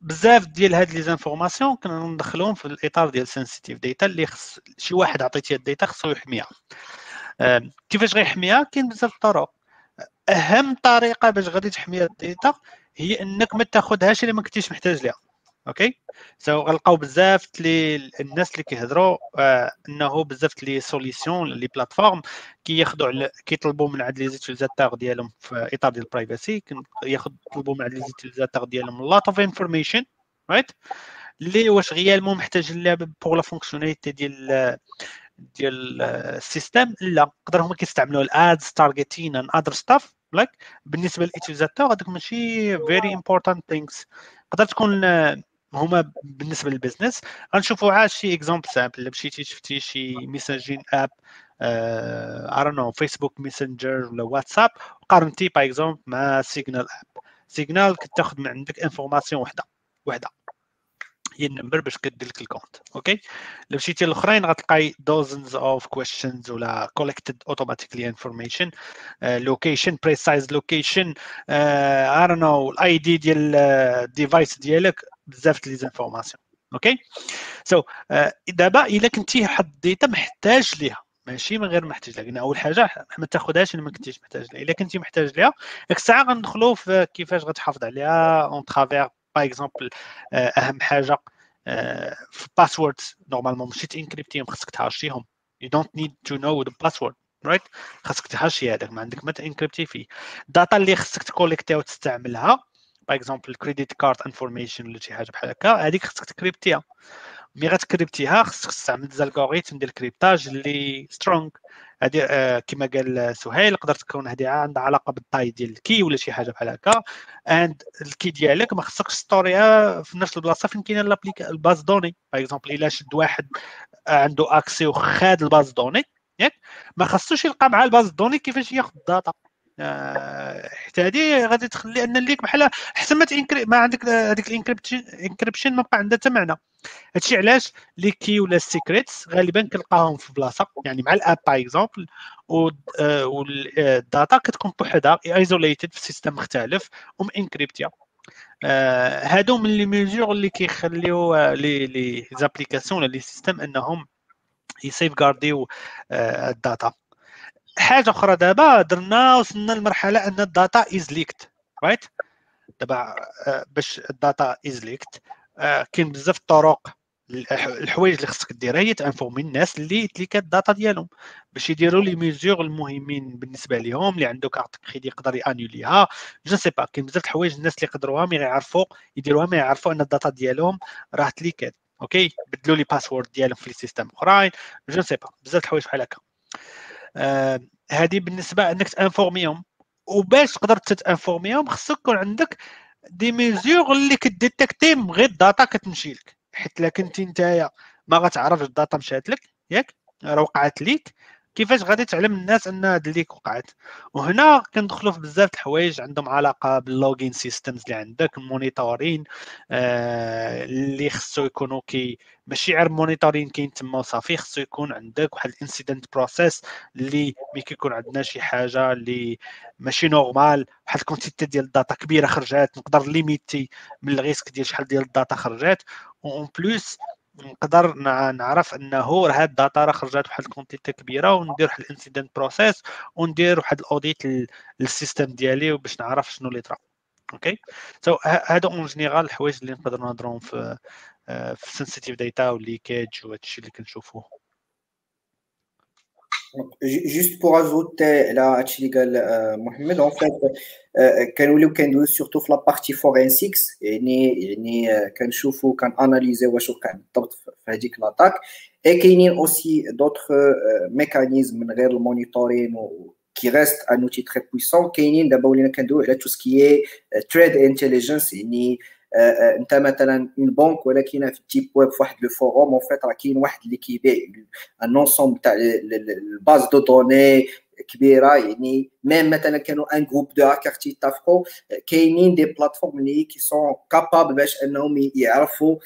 Speaker 4: بزاف ديال هاد les informations كنا ندخلهم في الإطار ديال sensitive data اللي خص شي واحد عطيتيه ال data خصو يحميها. كيفاش غيحميها؟ كاين بزاف الطرق. أهم طريقة باش غادي تحمي ال data هي إنك ما تاخذهاش اللي ما كنتيش محتاج ليها. okay؟ so غنلقاو بزاف les الناس اللي كيهضروا آه إنه بزاف les solutions les plateformes كياخذوا على كيطلبوا من عند les utilisateurs ديالهم في إطار ديال ال privacy يطلبوا من عند les utilisateurs ديالهم lot of information right اللي واش réellement محتاجين لها pour la fonctionnalité ديال ديال ال système؟ لا. يقدر هما كيستعملوا ال ads targeting and other stuff like بالنسبة لل utilisateur هذوك ماشي very important things تقدر تكون هما بالنسبة لل business غنشوفوا عاد شي exemple simple مشيتي شفتي شي messaging app I know Facebook Messenger ولا واتساب وقارنتي par exemple مع Signal app Signal كتاخذ من عندك information وحدة وحدة. هي ال number باش كدير لك ال compte OK؟ إلا مشيتي للأخرين غتلقاي dozens of questions ولا collected automatically information location precise location don't know ال ID ديال ال device ديالك. بزاف les informations OK؟ so دابا إلا كنتي واحد ال data محتاج ليها ماشي من غير محتاج لها أول حاجة ما تاخذهاش اللي ما كنتيش محتاج لها إلا كنتي محتاج ليها ديك الساعة غندخلوا في كيفاش غتحافظ عليها en travers par exemple أهم حاجة في password normalement ماشي تانكريبتيهم خاصك تهاشيهم. You don't need to know the password right? خاصك تهاشي هذاك ما عندك ما تانكريبتي فيه. ال data اللي خاصك تكوليكتيها وتستعملها par exemple credit card information ولا شي حاجة بحال هكا هذيك خاصك تكريبتيها. mais غتكريبتيها خاصك تستعمل les algorithmes ديال ال cryptage اللي strong هذه آه، كما قال سهيل تقدر تكون هذه عندها علاقة بال taille ديال ال key ولا شي حاجة بحال هكا. and ال key ديالك ما خصكش ستوريها في نفس البلاصة فين كاينة ال base données. par exemple إلا شد واحد عنده accès وخاد ال base données ياك؟ ما خصوش يلقى مع ال base données كيفاش ياخذ ال data آه، حتى هذه غادي تخلي أن ال leak بحال احسن ما ما عندك هذيك ال encryption ما بقى عندها حتى معنى. هادشي علاش les keys ولا ال secrets غالبا كنلقاهم في بلاصة يعني مع ال app par exemple وال data كتكون بوحدها isolated في système مختلف ومانكريبتيا. آه، هادو من les mesures اللي كيخليو آه، les les applications ولا les systèmes أنهم يسوفغارديو ال data. حاجة أخرى. دابا درنا وصلنا لمرحلة أن ال data is leaked right دابا آه، باش ال data is leaked كاين بزاف الطرق الحوايج اللي خصك ديرها هي تانفورمي الناس اللي تليكات ال data ديالهم باش يديروا les mesures المهمين بالنسبة لهم اللي عنده carte crédit يقدر يانوليها je sais pas كاين بزاف الحوايج الناس اللي يقدروها mais يعرفوا يديروها ما يعرفوا أن ال data ديالهم راه تليكات OK بدلوا les passwords ديالهم في ال système أخرين. je sais pas بزاف الحوايج بحال هكا. آه هذه بالنسبة أنك تانفورميهم وباش تقدر تانفورميهم خصك يكون عندك des mesures اللي كديتيكتي من غير ال data كتمشي لك. حيت الا كنتي نتايا ما غتعرفش ال data مشات لك ياك؟ راه وقعت ليك. كيفاش غادي تعلم الناس أن هاد ال leak وقعت؟ وهنا كندخلوا في بزاف الحوايج عندهم علاقة بال logging systems اللي عندك ال monitoring آه اللي خصو يكونوا كي ماشي غير monitoring كاين تما وصافي خصو يكون عندك واحد ال incident process اللي ملي كيكون عندنا شي حاجة اللي ماشي normal واحد ال quantité ديال ال data كبيرة خرجات نقدر ليميتي من ال risque ديال شحال ديال ال data خرجات en plus نقدر نعرف أنه هاد ال data راه خرجت واحد ال quantité كبيرة وندير واحد ال incident process وندير واحد ال audit لل système ديالي باش نعرف شنو اللي طرا. OK so هادو en général الحوايج اللي نقدر نهضرهم في في sensitive data وال leakage وهادشي اللي كنشوفوه.
Speaker 2: Juste pour ajouter là, Mohamed, en fait, quand nous avons surtout la partie forensique, et quand on analyse ce qui a été l'attaque, et qu'il y a aussi d'autres mécanismes, le monitoring qui reste un outil très puissant, qu'il y a tout ce qui est threat intelligence, et انت مثلا une banque ولكن في ال deep web في واحد le forum en fait راه كاين واحد اللي كيبيع un ensemble تاع ال base de données كبيره يعني ميم مثلا كانوا ان جروب دو هاكر تيتفقوا كاينين دي بلاتفورم اللي كي سون كابابل باش انهم يعرفوا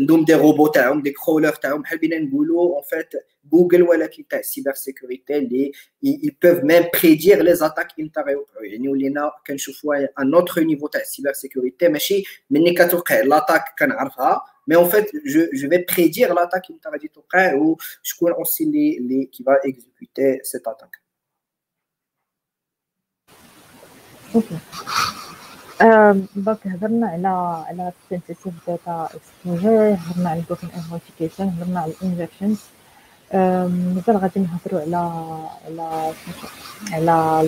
Speaker 2: عندهم دي روبو تاعهم دي كرولر تاعهم بحال بينا نقولوا اون فيت جوجل ولكن تاع السيبر سيكوريتي اللي ils peuvent même prédire les attaques امتى غيوقعوا يعني ولينا كنشوفوا ان اوتر نيفو تاع السيبر سيكوريتي ماشي ملي كتوقع لاتاك كنعرفها مي اون فيت جو جو في بريدير لاتاك امتى غادي توقع وشكون اوسي اللي اللي كي فا اكزيكوتي سيت اتاك
Speaker 1: OK. donc هضرنا على على sensitive data exposure هضرنا على ال broken authentication هضرنا على ال injections مازال غادي نهضروا على على على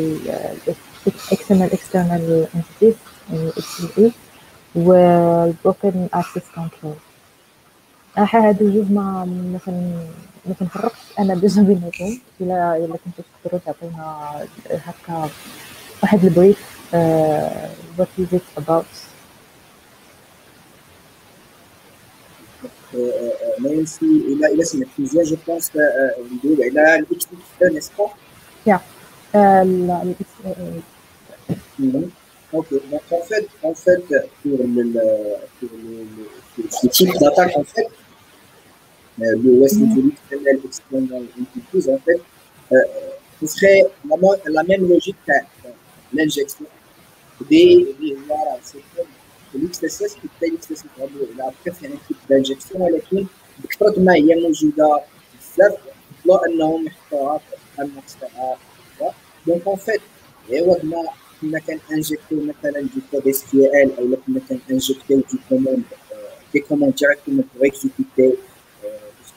Speaker 1: ال external external entities يعني إكس اي وال broken access control راح هادو جوج ما مثلا ما كنفرقش أنا déjà بيناتهم إلا إلا كنتو تقدروا تعطينا هكا واحد ال brief uh, what is it about?
Speaker 2: Yeah. Um, mm
Speaker 1: -hmm.
Speaker 2: Ok, donc en fait, en fait pour, le, pour le, le, type d'attaque, en fait, euh, le West Internal External Enterprise, en fait, euh, ce serait la, la même logique l'injection دي دي عبارة عن الاكس اس اس كتلاقي الاكس اس اس إلى كيف يعني كيف انجكسيون ولكن بكثرة ما هي موجودة بزاف فضلوا أنهم يحطوها في تاعها donc en fait عوض ما كنا كان انجكتيو مثلا des codes SQL أو كنا كان انجكتيو des commandes des commandes directement pour exécuter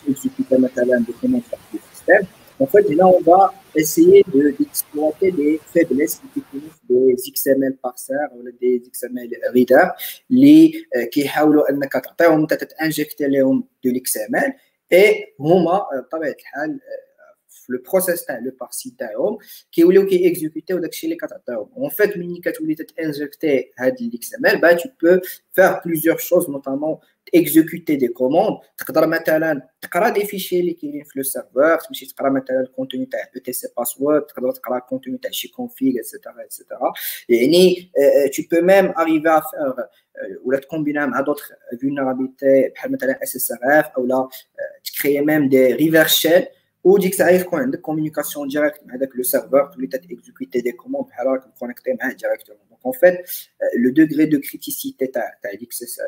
Speaker 2: exécuter مثلا des commandes في السيستم En fait, là, on va essayer d'exploiter de, les faiblesses qui utilisent des XML parsers ou des XML readers اللي كيحاولوا انك تعطيهم انت تتانجكت لهم دو الاكس ام ال اي هما بطبيعه الحال في لو بروسيس تاع لو بارسي تاعهم كيوليو كيكزيكوتيو داكشي اللي كتعطيهم اون فيت ملي كتولي تانجكتي هاد الاكس ام ال با تو بو فار بليزيور شوز نوتامون اكزيكوتي دي كوموند تقدر مثلا تقرا دي فيشي اللي كاينين في لو سيرفور تمشي تقرا مثلا الكونتوني تاع او تي سي باسورد تقدر تقرا الكونتوني تاع شي كونفيغ ايتترا ايتترا يعني تو بو ميم اريفي ا فير ولا تكومبينا مع دوطخ فولنرابيلتي بحال مثلا اس اس ار اف او لا تكري ميم دي ريفيرس ou dit que ça arrive quand une communication directe avec le serveur, tu as exécuté des commandes, connecté directement. Donc en fait, euh, le degré de criticité, tu as l'XXE,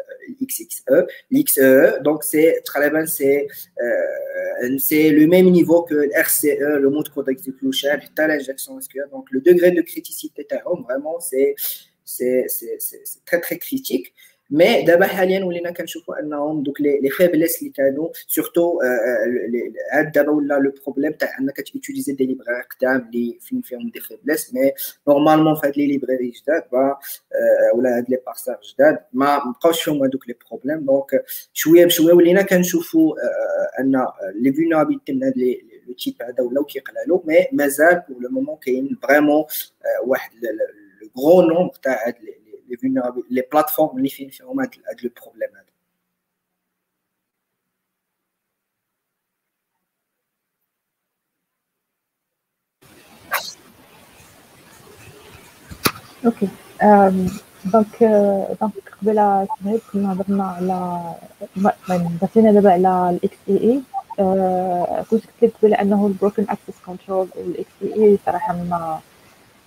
Speaker 2: euh, l'XE, donc c'est c'est euh, c'est le même niveau que RCE, le mode code execution, tu as l'injection SQL. Donc le degré de criticité, vraiment, c'est c'est très très critique. mais دابا حاليا ولينا كنشوفوا انهم دوك les faiblesses اللي كانوا surtout عاد دابا ولا le problème تاع انك ت utiliser des librairies قدام اللي فين فيهم des faiblesses mais normalement في هاد les librairies جداد ولا هاد les parsers جداد ما بقاوش فيهم هادوك les problèmes donc شوية بشويه ولينا كنشوفوا ان les vulnérabilités من هاد لي le type هذا ولاو كيقلالو mais مازال pour le moment كاين vraiment واحد le gros nombre تاع هاد les vulnérables, les plateformes اللي فين فيهم هاد هاد le problème هذا
Speaker 1: okay donc donc قبيله سهيل كنا هضرنا على درتينا دابا على الاكس اي اي كنت قلت قبيله انه البروكن اكسس كنترول والاكس اي اي صراحة ما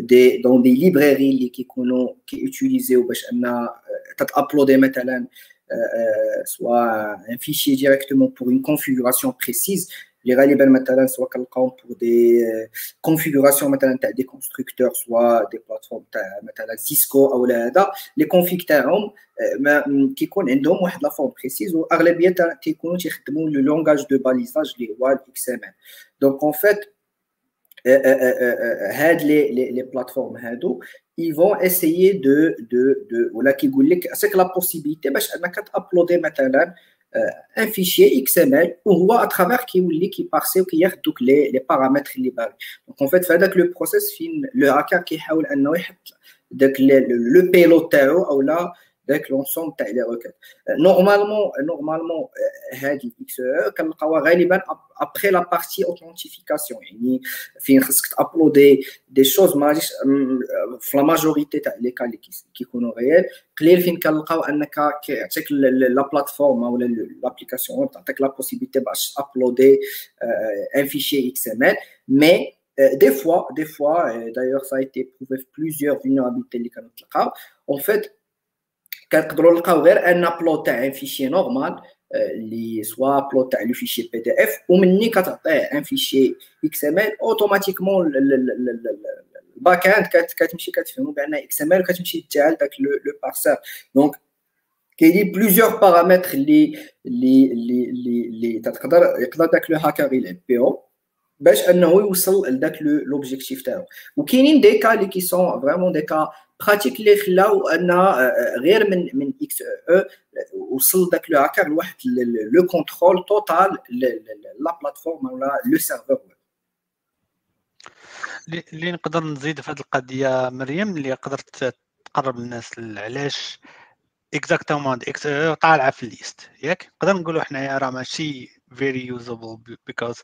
Speaker 2: دي دون دي ليبراري اللي كيكونوا كيوتيليزيو باش ان تتابلودي مثلا سوا ان فيشي ديريكتومون بور اون كونفيغوراسيون بريسيز اللي غالبا مثلا سواء كنلقاهم بور دي كونفيغوراسيون مثلا تاع دي كونستركتور سوا دي بلاتفورم تاع مثلا سيسكو او هذا لي كونفيك تاعهم كيكون عندهم واحد لا فورم بريسيز واغلبيه تيكونوا تيخدموا لو لونغاج دو باليزاج اللي هو الاكس ام ال دونك اون فيت هاد لي لي لي بلاتفورم هادو ils vont essayer de de de ولا كيقول لك سيك لا بوسيبيتي باش انك تابلودي مثلا ان فيشي اكس ام ال وهو اترافير كيولي كيبارسي وكياخذ دوك لي لي بارامتر اللي باغي دونك اون فيت في هذاك لو بروسيس فين لو هاكر كيحاول انه يحط داك لو بيلوت تاعو او لا داك لونسومبل تاع لي روكيت نورمالمون نورمالمون هادي اكس او كنلقاوها غالبا ابخي لا بارتي اوثنتيفيكاسيون يعني فين خصك تابلودي دي شوز ما غاديش في لا ماجوريتي تاع لي كا اللي كيكونوا ريال قليل فين كنلقاو انك كيعطيك لا بلاتفورم ولا لابليكاسيون تعطيك لا بوسيبيتي باش تابلودي ان فيشي اكس ام ال مي des fois, des fois, d'ailleurs ça a été prouvé plusieurs vulnérabilités اللي كانوا تلقاو en fait كنقدروا نلقاو غير un upload تاع un fichier normal اللي soit upload تاع le fichier PDF ومني كتعطيه un fichier XML automatiquement ال backend كتمشي كتفهموا بأن XML وكتمشي تجعل داك le parser donc كاينين plusieurs paramètres اللي اللي اللي اللي, تقدر يقدر داك le hacker يلعب باش أنه يوصل لذاك l'objectif تاعو. وكاينين des cas اللي qui sont vraiment des cas pratiques اللي خلاو ان غير من من إكس أو وصل داك le hacker لواحد le contrôle total la plateforme ولا le serveur
Speaker 4: اللي نقدر نزيد في هذه القضية مريم اللي قدرت تقرب الناس علاش اكزاكتومون إكس أو طالعة في ال liste ياك؟ نقدر نقولوا حنايا راه ماشي very usable because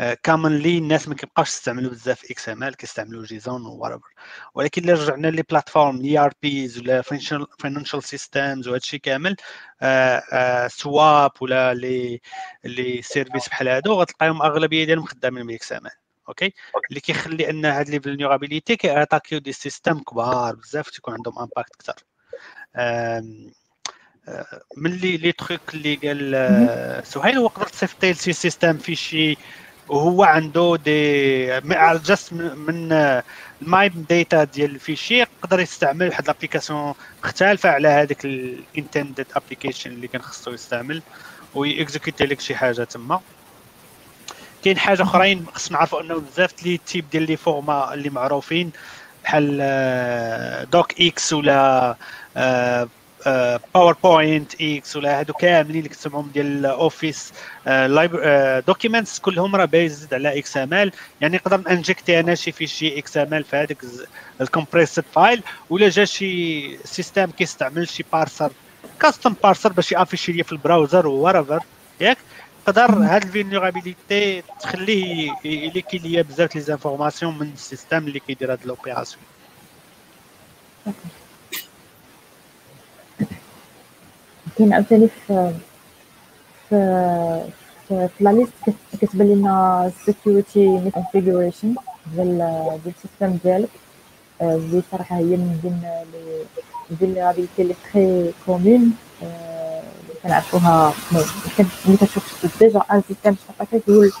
Speaker 4: uh, commonly الناس ما كيبقاوش يستعملوا بزاف XML كيستعملوا JSON و whatever. ولكن إلا رجعنا les plateformes ERP ولا financial systems وهذا الشيء كامل SOAP ولا les les services بحال هادو غتلقاهم أغلبية ديالهم خدامين ب XML. okay اللي كيخلي أن هاد les vulnérabilités كي attaqu يو des systèmes كبار بزاف تيكون عندهم impact كثر من les les trucs اللي قال سهيل هو قدرت تصيفطي لشي système fichier وهو عنده دي جاست من ال metadata ديال ال fichier يقدر يستعمل واحد ال application مختلفة على هذاك ال intended application اللي كان خصو يستعمل وي exécuter لك شي حاجة تما. كاين حاجة أخرين خصنا نعرفوا أنه بزاف les types ديال les formats اللي معروفين بحال DOCX ولا PowerPoint X ولا هادو كاملين اللي كتسمعهم ديال Office documents كلهم راه based على XML يعني نقدر injecter أنا شي fichier XML في هذاك ال compressed file ولا جا شي system كيستعمل شي parser custom parser باش ي afficher ليا في ال browser whatever ياك؟ تقدر هاد ال vulnérabilité تخليه ي leaker ليا بزاف les informations من ال système اللي كيدير هاد l'opération
Speaker 1: كاين عاوتاني في في في la liste كتبان لنا security configuration ديال ديال ال système ديالك. اللي صراحة هي من بين les vulnérabilités اللي très communes كنعرفوها ملي كتشوف déjà un système شحال كيقول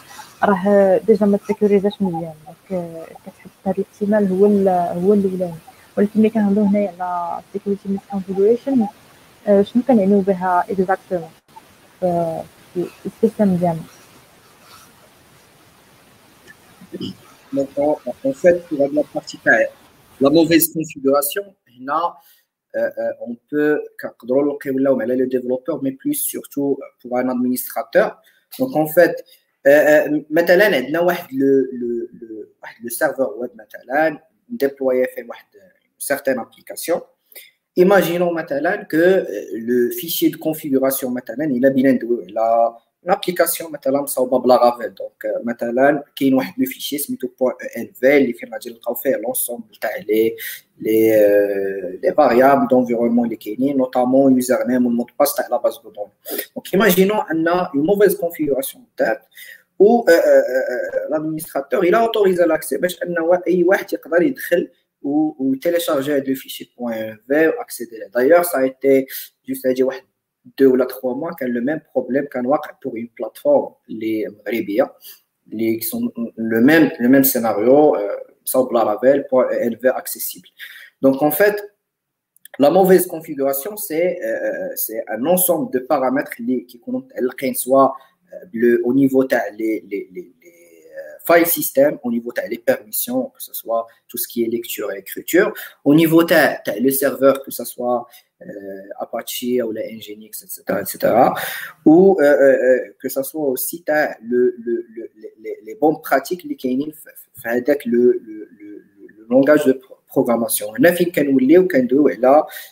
Speaker 1: راه ديجا ما ت sécuris اش مزيان. donc كتحس هذا الاحتمال هو هو الأولاني. ولكن ملي كنهضرو هنايا على security misconfiguration شنو كنعنيو بها اكزاكتومون في السيستم ديالنا
Speaker 2: Donc, en, en fait, pour la partie la mauvaise configuration, هنا on peut le développeur, mais plus surtout pour un administrateur. Donc en fait, مثلا عندنا واحد le, le, le, le serveur web مثلا déployé fait une certaine application. Imaginons maintenant que le fichier de configuration maintenant il a bien la l'application مثلا مصاوبه بلا غافيل دونك مثلا كاين واحد لو فيشي سميتو بوان ان في اللي فين غادي نلقاو فيه لونسومبل تاع لي لي لي فاريابل دونفيرونمون اللي كاينين نوتامون يوزر نيم والمود باس تاع لا باز دو دون دونك ايماجينو ان اون موفيز كونفيغوراسيون تاعك و لادمينستراتور الى اوتوريزا لاكسي باش انه اي واحد يقدر يدخل ou, ou télécharger le fichiers.env ou accéder. D'ailleurs, ça a été juste à dire deux ou trois mois qu'elle le même problème qu'un pour une plateforme les Rébia, les qui sont le même le même scénario euh, sans Laravel pour NV accessible. Donc en fait, la mauvaise configuration c'est euh, un ensemble de paramètres qui comptent soit euh, le, au niveau les, les, les, les file system, au niveau des permissions, que ce soit tout ce qui est lecture et écriture, au niveau de le serveur, que ce soit euh, Apache ou la Nginx, etc., etc., ou euh, euh, que ce soit aussi le, le, le, les, les, bonnes pratiques avec le, le, le, langage de programmation. On a fait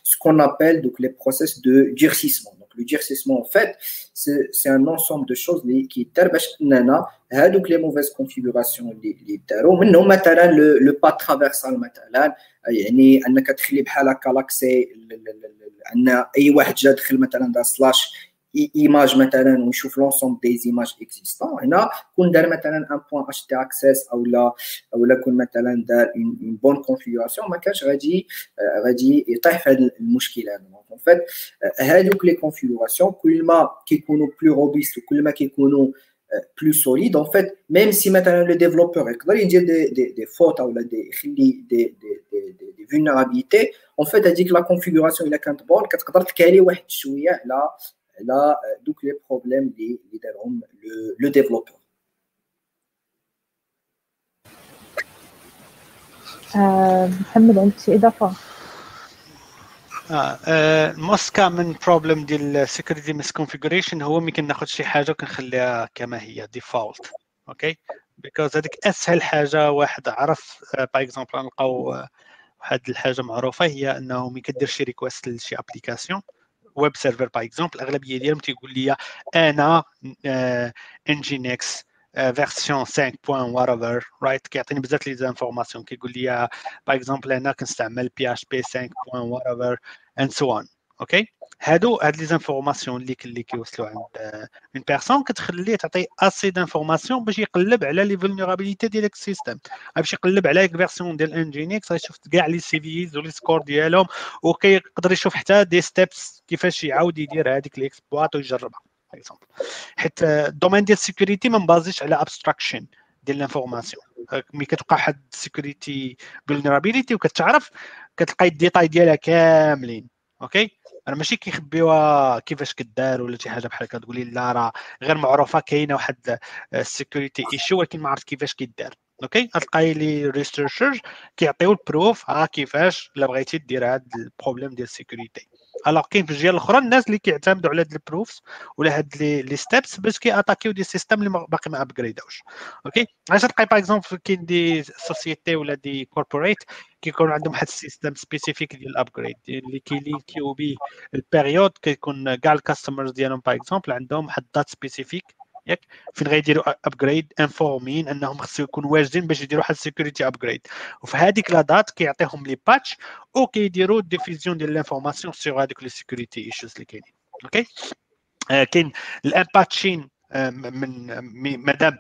Speaker 2: ce qu'on appelle donc, les process de durcissement Donc, le durcissement, en fait, c'est un ensemble de choses qui permettent donc les mauvaises configurations اللي داروا منهم مثلا le pas traversal مثلا يعني انك تخلي بحال هكا لاكسي ان اي واحد جا دخل مثلا دار سلاش ايماج مثلا ويشوف لونسومبل دي زيماج اكزيستون هنا كون دار مثلا ان بوان اش تي اكسس أو لا أو لا كون مثلا دار اون بون كونفيغوراسيون ما كانش غادي غادي يطيح في هذه المشكلة هذا donc en fait هذوك les configurations كل ما كيكونوا plus robustes وكل ما كيكونوا plus solide en fait même si maintenant le développeur يقدر يدير des, des, des fautes ou des, des, des, des, vulnérabilités en fait هذيك la configuration الا كانت bonne كتقدر تكالي واحد شوية على على دوك les problèmes اللي اللي دارهم le développeur
Speaker 1: محمد عندك شي اضافه
Speaker 4: آه most common problem ديال security misconfiguration هو ملي كناخذ شي حاجة وكنخليها كما هي default okay because هذيك اسهل حاجة واحد عرف par exemple نلقاو واحد الحاجة معروفه هي انه ملي كدير شي request لشي application ويب سيرفر باغ اكزومبل الاغلبيه ديالهم تيقول لي انا انجينكس فيرسيون 5 بوان whatever رايت كيعطيني بزاف لي زانفورماسيون كيقول لي باغ اكزومبل انا كنستعمل بي اش بي 5 بوان whatever اند سو اون أوكي هادو هاد les informations اللي اللي كيوصلوا عند une personne كتخليه تعطي assez d'informations باش يقلب على les vulnérabilités ديال ال system باش يقلب على version ديال Nginx غيشوف كاع les CVEs و les scores ديالهم وكيقدر يشوف حتى des steps كيفاش يعاود يدير هذيك l'exploit ويجربها exemple حيت ال domaine ديال ال security ما م basé ش على abstraction ديال l'information ملي كتوقع واحد ال security vulnerability وكتعرف كتلقاي الديتاي ديالها كاملين OK؟ أنا ماشي كيخبيوها كيفاش كدار ولا شي حاجة بحال هكا؟ تقولي لا راه غير معروفة كاينة واحد ال security issue ولكن ما عرفت كيفاش كيدار. OK؟ غتلقاي les researchers كيعطيو ال proof ها كيفاش إلا بغيتي دير هاد ال problème ديال ال security alors كاين في الجهة الأخرى الناس اللي كيعتمدوا على هاد ال proofs ولا هاد les steps باش كي attaquer و des systems اللي باقي ما upgrade اوش OK؟ علاش تلقاي par exemple كاين des sociétés ولا des corporates كيكون عندهم واحد ال system spécifique ديال ال upgrade اللي كيلينكيو به ال période كيكون كاع ال customers ديالهم par exemple عندهم واحد date spécifique ياك فين غيديروا upgrade informer هم أنهم خصو يكونوا واجدين باش يديروا واحد ال security upgrade وفي هذيك la date كيعطيهم les patchs وكيديروا diffusion ديال l'information sur هذوك les security issues اللي كاينين. أوكي آه كاين الامباتشين آه من مادام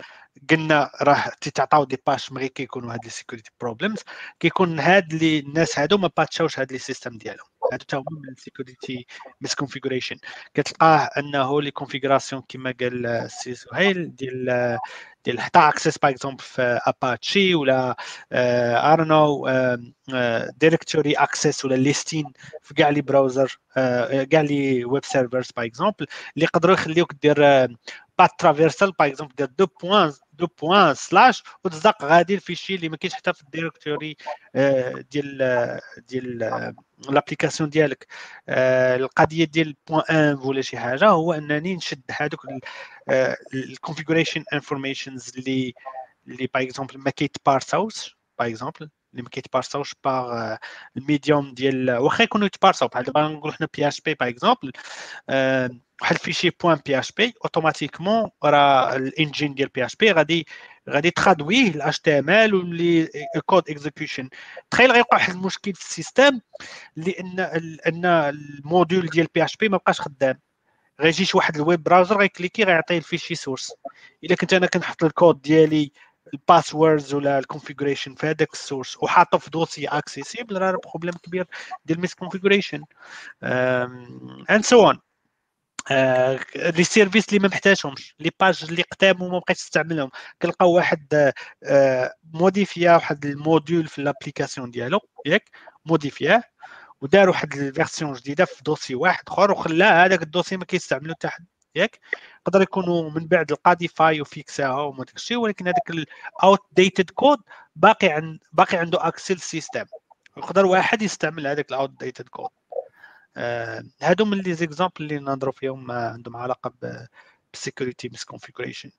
Speaker 4: قلنا راه تيتعطاو دي باش مغي كيكونوا هاد لي سيكوريتي بروبليمز كيكون هاد لي الناس هادو ما باتشاوش هاد لي سيستم ديالهم. تا هما من السيكوريتي مسكونفيغوريشن كتلقاه أنه لي كونفيغوراسيون كما قال السي سهيل ديال ديال حتى اكسس باغ اكزومبل في اباتشي ولا اي دون نو directory access ولا listing في كاع les browsers كاع les web servers par exemple اللي يقدروا يخليوك دير path traversal par exemple دير deux points deux points slash وتزق غادي ال fichier اللي ما كاينش حتى في ال directory ديال ديال l'application ديالك. القضية ديال point in ولا شي حاجة هو أنني نشد هذوك ال configuration informations اللي اللي par exemple ما كيت parse اوش par exemple اللي ما كيت parse اوش par ال medium ديال واخا يكونوا يت parse او. بحال دابا نقولوا حنا PHP par exemple واحد ال fichier point PHP automatiquement راه ال engine ديال PHP غادي غادي traduire ه ل HTML واللي code execution تخيل غيوقع واحد المشكل في ال system لأن أن ال module ديال PHP ما بقاش خدام. غيجي شي واحد ال web browser غي cliquer غيعطيه ال fichier source إلا كنت أنا كنحط الكود ديالي ال passwords ولا ال configuration في هذاك ال source وحاطه في dossier accessible راه problème كبير ديال misconfiguration and so on les services اللي ما محتاجهمش les pages اللي قدام وما بقيتش تستعملهم. كنلقاو واحد modifier ا واحد ال module في ال application ديالو ياك modifier اه ودار واحد ال version جديدة في dossier واحد أخر وخلاه هذاك ال dossier ما كيستعملو حتى حد. ياك يقدر يكونوا من بعد القاضي فاي وفيكساها وما داك الشيء ولكن هذاك الاوت ديتد كود باقي عند باقي عنده اكسل سيستم يقدر واحد يستعمل هذاك الاوت ديتد كود هادو من لي زيكزامبل اللي نهضروا فيهم عندهم علاقة بالسيكوريتي مسكونفيغوريشن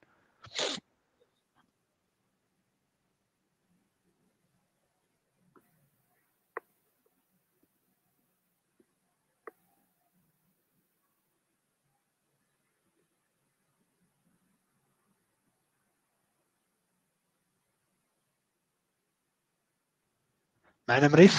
Speaker 4: معنا مريم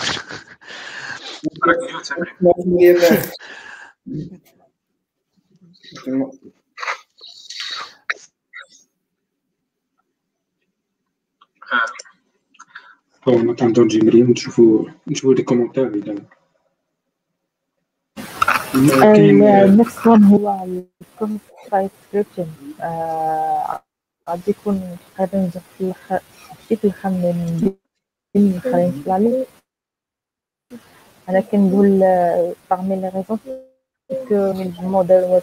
Speaker 5: مريم نشوفوا نشوفوا لي كومونتير إذا.
Speaker 1: نفس وان هو الكومنت سبسكريبشن غادي يكون تقريبا في الآخر شي في الآخر من الاخرين يطلع لي أنا كنقول parmi les raisons que الموديل ويب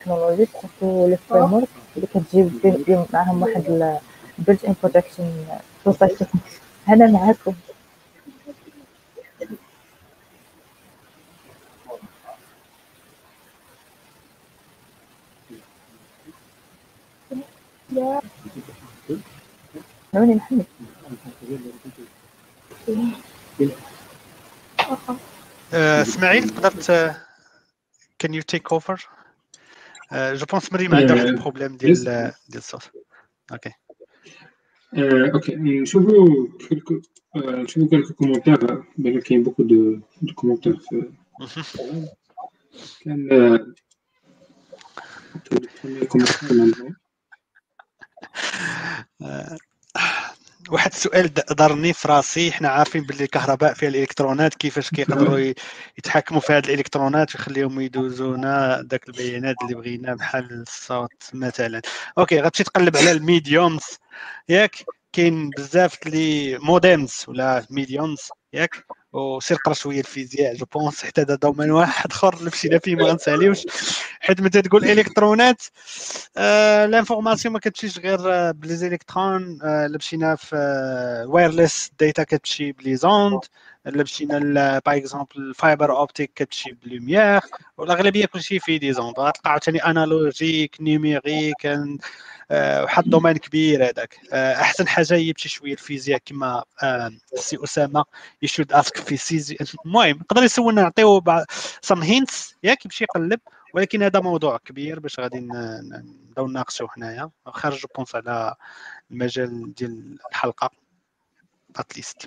Speaker 1: تكنولوجي سورتو لي فريم ورك اللي كتجيب معاهم واحد البيلت ان بروتكشن بروتكشن أنا معاكم. نوني محمد.
Speaker 4: اسماعيل تقدر كان يو تيك اوفر جو بونس مريم عندها واحد البروبليم ديال ديال الصوت اوكي
Speaker 5: اوكي نشوفوا نشوفوا quelques كومونتير بان كاين بوكو دو دو كومونتير في كان
Speaker 4: واحد السؤال دارني في راسي حنا عارفين باللي الكهرباء فيها الإلكترونات كيفاش كيقدروا يتحكموا في هذه الإلكترونات ويخليهم يدوزونا ذاك البيانات اللي بغينا بحال الصوت مثلا. OK غتمشي تقلب على ال mediums ياك؟ كاين بزاف les modems ولا mediums ياك؟ وسير قرا شوية الفيزياء je pense حتى هذا domaine واحد آخر اللي مشينا فيه ما غنساليوش حيت ملي تقول إلكترونات آه لإنفورماسيون ما كتمشيش غير بلي زيليكترون آه اللي مشينا في وايرلس داتا كتمشي بلي زوند اللي مشينا باغ اكزومبل الفايبر اوبتيك كتمشي بلوميير والأغلبية كلشي فيه دي زوند. غتلقى عاوتاني انالوجيك نيميريك واحد الدومين كبير هذاك. أحسن حاجة هي شوية الفيزياء كما سي أسامة يشود اسك في سيزي المهم يقدر يسولنا نعطيو some hints ياك يمشي يقلب ولكن هذا موضوع كبير باش غادي نبداو نناقشوا هنايا. خارج pense على المجال ديال الحلقة at least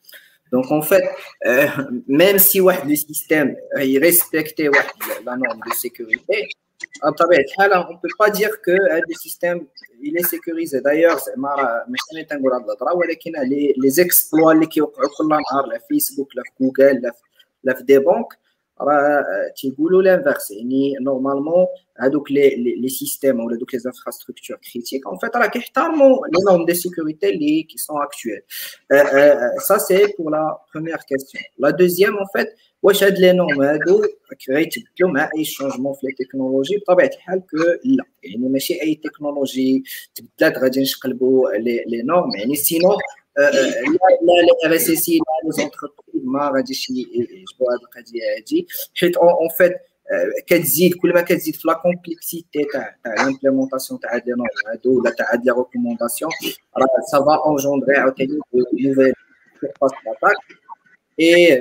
Speaker 2: Donc, en fait, euh, même si le système il respectait ouais, la norme de sécurité, on ne peut pas dire que euh, le système il est sécurisé. D'ailleurs, les exploits qui ont Facebook, Google, des banques, تيقولوا l'inverse يعني normalement هذوك لي لي سيستيم ولا دوك لي انفراستركتور كريتيك en fait راه كيحترموا لي نورم دي سيكوريتي اللي qui sont actuelles ça c'est pour la première question la deuxième en fait واش هاد لي نورم هادو غيتبدلوا مع اي شونجمون في لي تكنولوجي بطبيعه الحال كو لا يعني ماشي اي تكنولوجي تبدلات غادي نقلبوا لي لي نورم يعني سينو لا لا لي ار اس اس لا لي زونتربريز ما غاديش يجبروا هذه القضيه هذه حيت اون فيت كتزيد كل ما كتزيد في لا كومبلكسيتي تاع تاع لامبليمونطاسيون تاع دي نورم هادو ولا تاع هاد لي ريكومونداسيون راه سافا اونجوندري عاوتاني نوفيل سيرفاس داتاك اي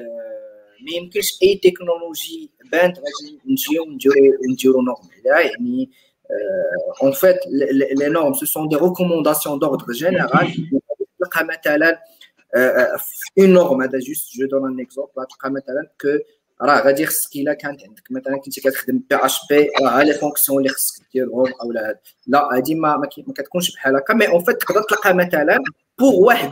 Speaker 2: ما يمكنش اي تكنولوجي بانت غادي نجيو نديرو نديرو نورم يعني en fait les normes ce sont des recommandations d'ordre général تلقى مثلا une norme. هذا juste je donne un exemple. تلقى مثلا que راه غادي خصك إلا كانت عندك. مثلا كنتي كتخدم PHP راه les fonctions اللي خصك ديرهم أو لا لا هادي ما ما كتكونش بحال هكا. مي اون فيت تقدر تلقى مثلا بوغ واحد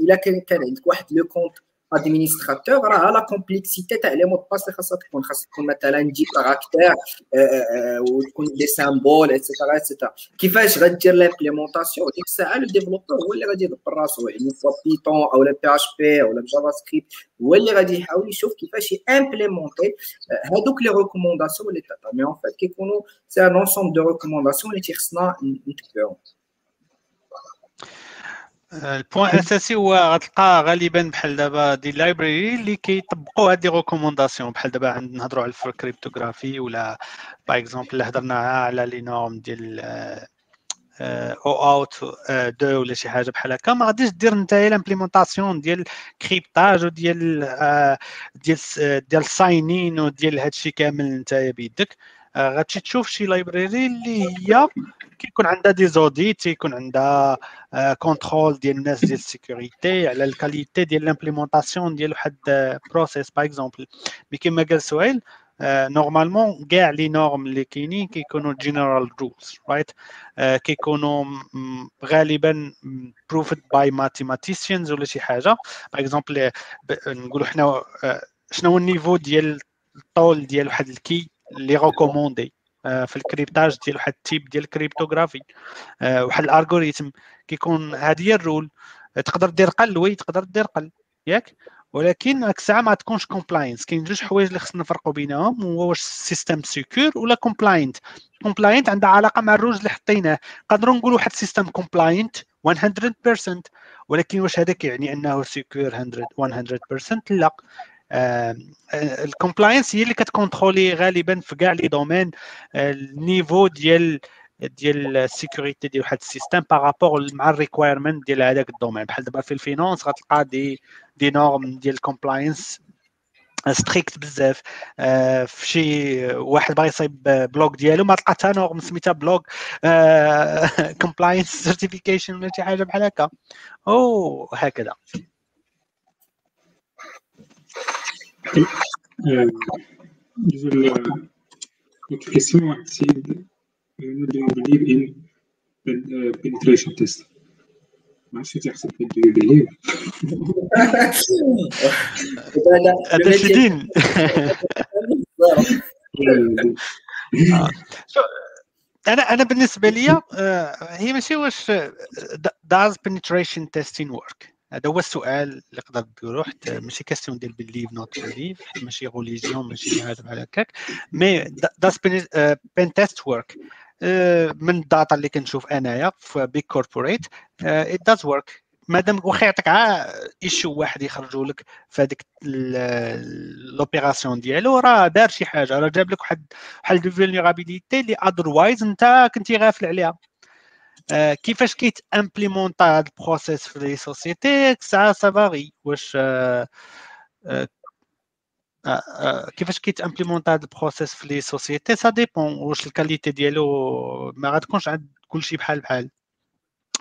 Speaker 2: إلا كان عندك واحد لو كونت ادمينستراتور راه لا كومبلكسيتي تاع لي مود باس اللي خاصها تكون خاص تكون مثلا دي كاركتير وتكون دي سامبول اتسيتيرا اتسيتيرا كيفاش غدير لامبليمونطاسيون ديك الساعه لو ديفلوبور هو اللي غادي يدبر راسو يعني سوا بيتون او لا بي اش بي او لا جافا سكريبت هو اللي غادي يحاول يشوف كيفاش امبليمونتي هادوك لي ريكومونداسيون اللي تعطى مي اون فيت كيكونوا سي ان انسومبل دو ريكومونداسيون اللي تيخصنا نتبعوهم
Speaker 4: ال point الاساسي هو غتلقى غالبا بحال دابا des library اللي كيطبقوا هاد les recommandations بحال دابا عند نهضروا على ال cryptographie ولا par exemple اللي هضرنا على les normes ديال OAuth deux ولا شي حاجة بحال هكا. ما غاديش دير نتايا l'implémentation ديال cryptage وديال ديال ديال signing وديال هادشي كامل نتايا بيدك. غتمشي تشوف شي library اللي هي كيكون عندها des audits تيكون عندها contrôle ديال الناس ديال ال sécurité على ال qualité ديال l'implémentation ديال واحد process par exemple mais كيما قال سهيل normalement كاع les normes اللي كاينين كيكونوا general rules right كيكونوا غالبا proved by mathematicians ولا شي حاجة. par exemple نقولوا حنا شنو هو ال niveau ديال الطول ديال واحد ال key اللي recommandé في ال cryptage ديال واحد ال type ديال ال cryptographie. واحد ال algorithm كيكون هذه هي ال rule. تقدر دير قل oui تقدر دير قل. ياك؟ ولكن هاك الساعة ما تكونش compliance كاين جوج حوايج اللي خصنا نفرقوا بينهم هو واش ال system secure ولا compliant compliant عندها علاقة مع ال rule اللي حطيناه. نقدروا نقولوا واحد ال system compliant 100% ولكن واش هذا كيعني أنه secure 100% لا. ال compliance هي اللي كت contrôler غالبا في كاع les domaines ال niveau ديال ديال ال sécurité ديال واحد ال système par rapport مع ال requirement ديال هذاك ال domaine. بحال دابا في ال finance غتلقى des des normes ديال ال compliance strict بزاف. آه في شي واحد باغي يصايب blog ديالو ما تلقى حتى norme سميتها blog كومبلاينس سيرتيفيكيشن ولا شي حاجة بحال هكا. أو هكذا.
Speaker 5: بالنسبه للكيسيون واحد السيد do you believe in uh, penetration test ما عرفتش تيحسب do you believe
Speaker 4: هذا شي دين انا انا بالنسبه لي هي ماشي واش does penetration testing work هذا هو السؤال اللي نقدر نديرو حتى ماشي question ديال believe not believe ماشي religion ماشي هذا بحال هكاك. mais does pentest work من ال data اللي كنشوف أنايا في big corporate it does work مادام واخا يعطيك عا issue واحد يخرجوا لك في هذيك l'opération ديالو راه دار شي حاجة راه جاب لك واحد واحد ال vulnérabilité اللي otherwise انت كنتي غافل عليها. كيفاش كيت امبليمونتا هذا البروسيس في لي سوسيتي ساعه سافاري واش آه آه كيفاش كيت امبليمونتا هذا البروسيس في لي سوسيتي سا ديبون واش الكاليتي ديالو ما غتكونش عند كلشي بحال بحال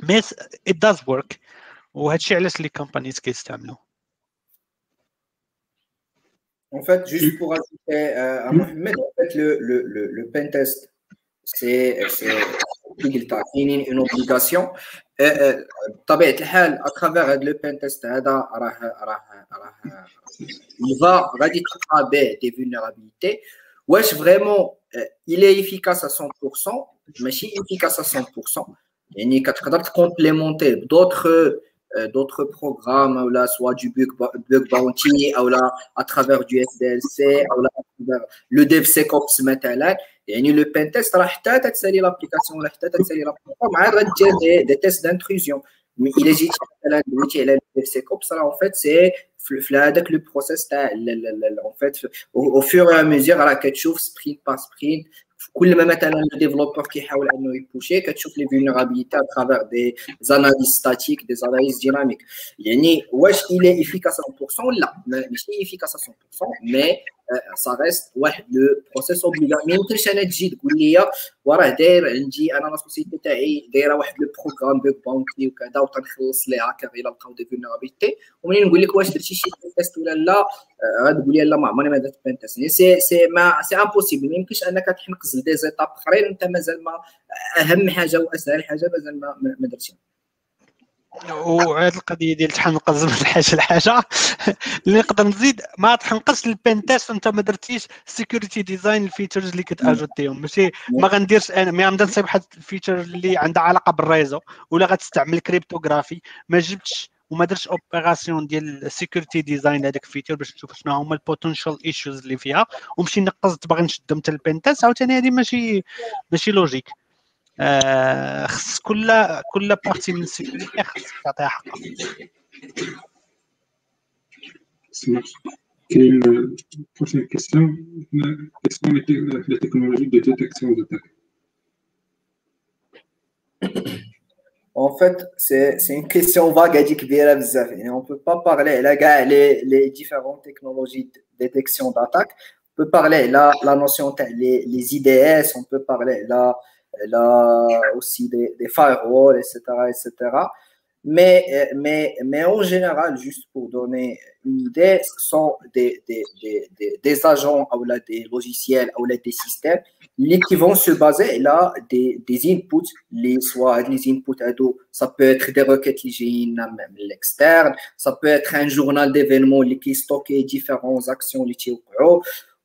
Speaker 4: مي ات داز ورك وهذا الشيء علاش لي كومبانيز كيستعملوه
Speaker 2: En fait, juste pour ajouter euh, à Mohamed, en fait, le, le, le, le pen test, c'est une obligation. بطبيعه الحال à travers هذا le pentest هذا راه راه راه il va غادي تلقى به des vulnérabilités واش vraiment il est efficace 100% ماشي efficace 100% يعني كتقدر ت complémenter بدوطخ d'autres programmes ou là soit du bug, bug bounty ou là à travers du SDLC ou là à travers le DevSecOps مثلا يعني لو بين تيست راه حتى تتسالي لابليكاسيون ولا حتى تتسالي لابليكاسيون عاد غدير دي, دي تيست دانتروزيون مي الا جيتي مثلا دويتي على الديفسيكوبس راه اون فيت سي في هذاك لو بروسيس تاع اون فيت او فور او ميزور راه كتشوف سبرينت با سبرينت كل ما مثلا الديفلوبر كيحاول انه يبوشي كتشوف لي فولنرابيليتي اترافير دي زاناليز ستاتيك دي زاناليز ديناميك يعني واش الي افيكاس 100% لا ماشي افيكاس 100% مي ça reste واحد le process obligatoire ما يمكنش أنا تجي تقول لي وراه داير عندي أنا la société تاعي دايره واحد le programme bug bounty وكذا وتنخلص les hackers الا لقاو des vulnérabilités ومنين نقول لك واش درتي شي test ولا لا غتقول لي لا ما عمرني ما درت pentest c'est c'est mais c'est impossible ما يمكنش انك تحنقز ل des étapes اخرين انت مازال ما اهم حاجة واسهل حاجة مازال ما, ما درتيها
Speaker 4: وهذه القضية ديال تحنقز من حاجة لحاجة. اللي نقدر نزيد ما تحنقزش ال pentest وانت ما درتيش security design ال features اللي كت ajouter هم ماشي ما غنديرش أنا ما غنبدأ نصايب واحد ال feature اللي عندها علاقة بال réseau ولا غتستعمل cryptographie ما جبتش وما درتش opération ديال ال security design هذاك ال feature باش نشوف شنو هما ال potential issues اللي فيها. ومشي نقزت باغي نشد حتى ال pentest عاوتاني هذه ماشي ماشي logique خص كل كل بارتي من السيكوريتي خصك تعطيها حقها
Speaker 5: كاين بروشين كيسيون كيسيون لا تكنولوجي دو ديتيكسيون داتاك
Speaker 2: En fait, c'est une question vague et on ne peut pas parler là, les, les différentes technologies de détection d'attaque. On peut parler là la notion les, les IDS, on peut parler là, là aussi des, firewalls, etc., etc. Mais, mais, mais en général, juste pour donner une idée, ce sont des, des, des, des agents ou là, des logiciels ou là, des systèmes qui vont se baser là des, des inputs, les, soit les inputs ados, ça peut être des requêtes qui même l'externe, ça peut être un journal d'événements qui stocke différentes actions qui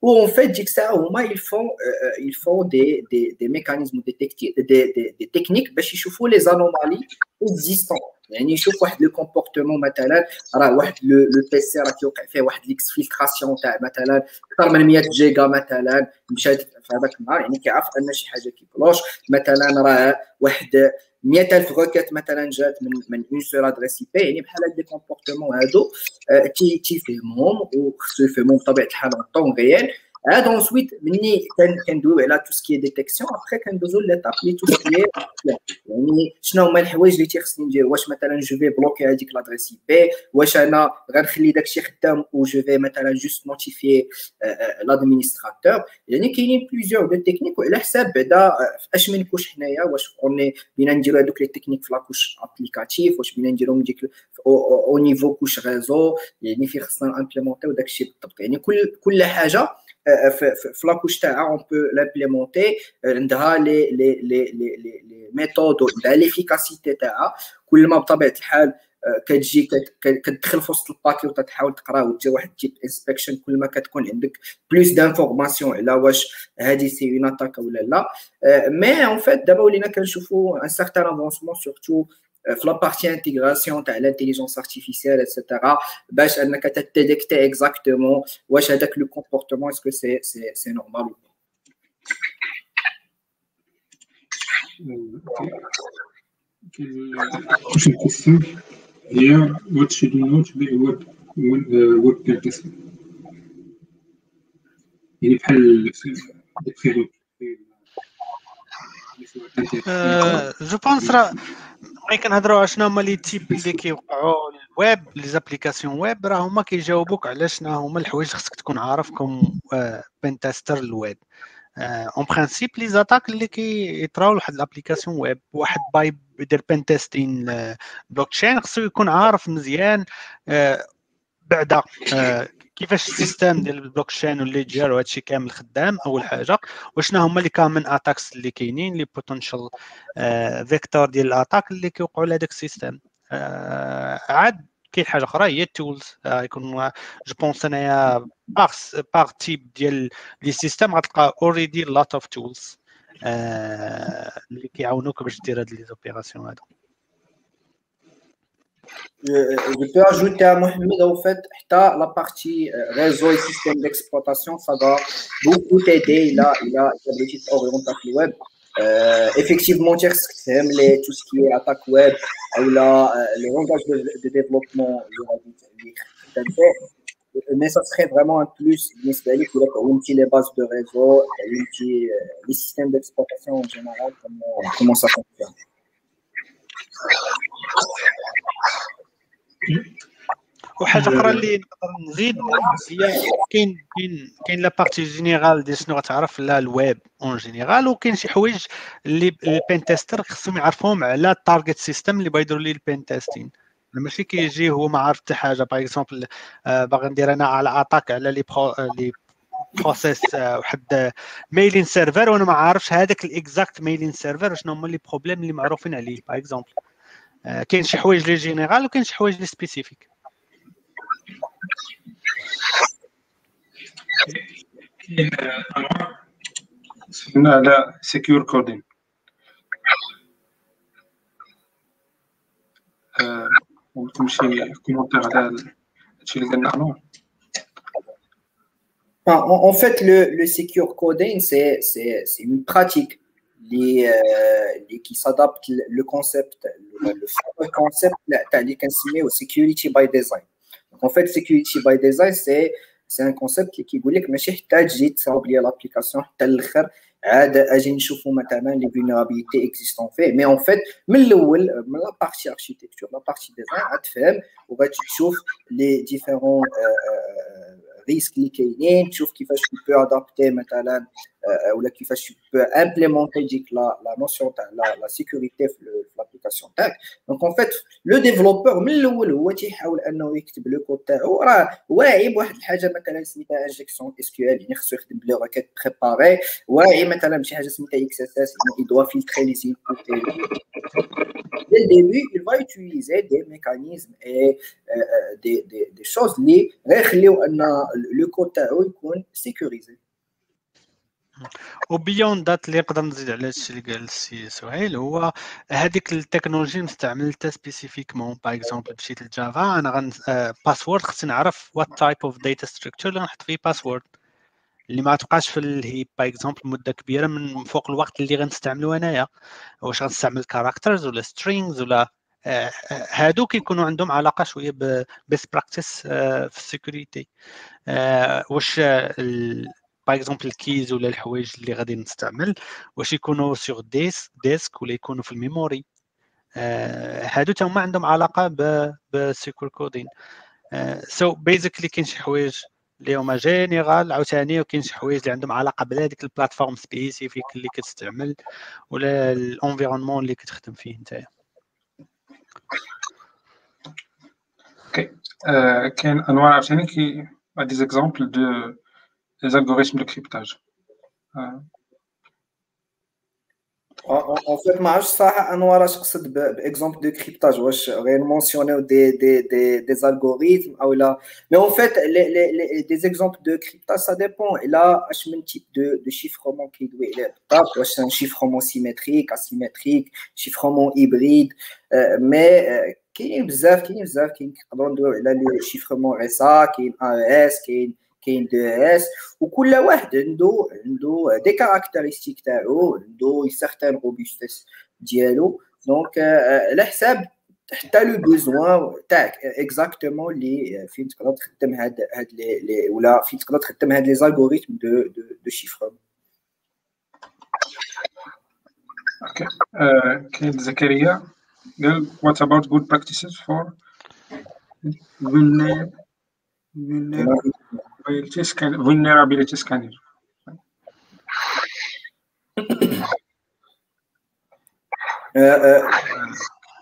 Speaker 2: où en fait, ils font, euh, ils font des, des, des mécanismes détectifs, des, des, des techniques, pour les anomalies existantes. يعني يشوف واحد لو كومبورتمون مثلا راه واحد لو بي سي راه كيوقع فيه واحد ليكسفيلتراسيون تاع مثلا اكثر من 100 جيجا مثلا مشات في هذاك النهار يعني كيعرف ان شي حاجه كيكلوش مثلا راه واحد 100000 requêtes مثلا جات من من une seule adresse IP يعني بحال هاد les comportements هادو تي تيفهمهم وخصو يفهمهم بطبيعة الحال en temps réel عاد ensuite مني كندويو على tout ce qui détection après كندوزو l'étape les tout ce qui يعني شنو هما الحوايج اللي تيخصني ندير واش مثلا je vais bloquer هذيك l'adresse IP واش أنا غنخلي داكشي خدام و je vais مثلا juste notifier l'administrateur يعني كاينين plusieurs de techniques وعلى حساب بعدا اش من couche حنايا واش اوني بينا نديرو هذوك les techniques في la couche applicative واش بينا نديروهم ديك au niveau couche réseau يعني في خصنا implémenter داكشي بالضبط يعني كل كل حاجة في la couche تاعها on peut l'implémenter عندها لي لي لي لي لي ميثود عندها l'efficacité تاعها كل ما بطبيعة الحال كتجي كتدخل في وسط ال paquet وتحاول تقرأ ودير واحد deep inspection كل ما كتكون عندك plus d'informations على واش هذه c'est une attaque ولا لا mais en fait دابا ولينا كنشوفوا un certain avancement surtout في لا بارتي انتيغراسيون تاع الانتيليجونس ارتيفيسيال اتسيتيرا باش انك تديكتي اكزاكتومون واش هذاك لو كومبورتمون اسكو سي سي سي نورمال
Speaker 5: prochaine question هي what should you know to be a web web test يعني بحال
Speaker 4: je pense راه ملي كنهضروا على شنو هما les types اللي كيوقعوا ال web les applications web راه هما كيجاوبوك على شنو هما الحوايج اللي خصك تكون عارف comme pentester ال web en principe les attaques اللي كيطراو لواحد ال application web واحد باي يدير pentesting blockchain خصو يكون عارف مزيان بعدا كيفاش ال système ديال ال blockchain وال ledger وهادشي كامل خدام؟ أول حاجة وشنا هما اللي common attacks اللي كاينين لي potential vectors ديال ال attack اللي كيوقعوا لهذاك ال système. عاد كاين حاجة أخرى هي ال tools يكون je pense أنايا par par type ديال les systèmes غتلقى already lot of tools اللي كيعاونوك باش دير هاد les opérations هادو.
Speaker 2: Je peux ajouter à Mohamed, au fait, la partie réseau et système d'exploitation, ça va beaucoup t'aider. Il a, il a, des petites orientations web. Euh, effectivement, tout ce qui est attaque web ou là, le langage de, de développement, mais ça serait vraiment un plus. Il les bases de réseau, les systèmes d'exploitation en général, comment, comment ça fonctionne.
Speaker 4: وحاجه أخرى اللي نقدر نزيد. هي كاين كاين كاين la partie générale ديال شنو غتعرف لا ال web en général وكاين شي حوايج اللي ال pentester خصهم يعرفوهم على ال target system اللي بغا يديروا ليه ال pentesting ماشي كيجي هو ما عارف حتى حاجة. par exemple باغي ندير أنا على attaque على les pro les process واحد mailing server وأنا ما عارفش هذاك ال exact mailing server شنو هما les problèmes اللي معروفين عليه. par exemple كاين شي حوايج لي جينيرال وكاين شي حوايج لي سبيسيفيك
Speaker 5: كاين سمعنا على سكيور كودين ممكن شي كومونتير على هادشي اللي قلنا انور
Speaker 2: En fait, le, le secure coding, c'est une pratique les, euh, qui s'adapte le concept, le, le concept qui au security by design. Donc, en fait, security by design, c'est c'est un concept qui يقول لك ماشي حتى تجي تصاوب لي لابليكاسيون حتى الاخر عاد اجي نشوفوا مثلا لي فولنرابيليتي اكزيستون فيه مي اون فيت من الاول من لا بارتي اركتيكتور لا بارتي ديزاين غتفهم وغادي تشوف لي ديفيرون ريسك اللي كاينين تشوف كيفاش بو ادابتي مثلا ولا كيفاش بو امبليمونتي ديك لا لا نوسيون تاع لا سيكوريتي في لابليكاسيون تاعك دونك اون فيت لو ديفلوبور من الاول هو تيحاول انه يكتب لو كود تاعو راه واعي بواحد الحاجه مثلا سميتها انجكسيون اس كيو ال يعني خصو يخدم بلي راكيت بريباري واعي مثلا بشي حاجه سميتها اكس اس اس يعني دوا فلتري لي زينبوت dès le début, il va utiliser des mécanismes et euh, des, des, des choses اللي غيخليو ان لو كود تاعو يكون سيكوريزي
Speaker 4: و beyond that اللي نقدر نزيد على هادشي اللي قال السي سهيل هو هذيك التكنولوجي مستعملتها spécifiquement par exemple مشيت ل Java أنا غن password خصني نعرف what type of data structure اللي غنحط فيه password اللي ما تبقاش في ال heap par exemple مدة كبيرة من فوق الوقت اللي غنستعملو أنايا. واش غنستعمل characters ولا strings ولا هادو كيكونوا عندهم علاقة شوية ب best practice في ال sécurité واش par exemple ال keys ولا الحوايج اللي غادي نستعمل واش يكونوا sur disque disque ولا يكونوا في ال memory. آه، هادو تا هما عندهم علاقة بال secure coding. so basically كاين شي حوايج اللي هما général عاوتاني وكاين شي حوايج اللي عندهم علاقة بهذيك ال plateforme spécifique اللي كتستعمل ولا الانفيرونمون اللي كتخدم فيه نتايا.
Speaker 5: أوكي كاين أنواع عاوتاني كي دي زيكزامبل دو les algorithmes de cryptage.
Speaker 2: En fait, ma ça, Anwar, exemple de cryptage, je mentionné des, des, des, algorithmes. Ah mais en fait, les, les, les, des exemples de cryptage, ça dépend. Et là, je un type de, de chiffrement qui doit être. C'est un chiffrement symétrique, asymétrique, chiffrement hybride. Euh, mais euh, qui est bizarre, qui est bizarre, qui est chiffrement RSA, qui est AES, qui est كاين دو اس وكل واحد عنده عنده دي كاركتيرستيك تاعو عنده سيغتان روبوستيس ديالو. دونك على حساب حتى لو بوزوان تاعك. اكزاكتومون اللي فين تقدر تخدم هاد هاد لي ولا فين تقدر تخدم هاد لي زالغوريثم دو دو دو شيفرمون
Speaker 5: أوكي كاين زكريا قال what about good practices for vulnerability scan vulnerability scanner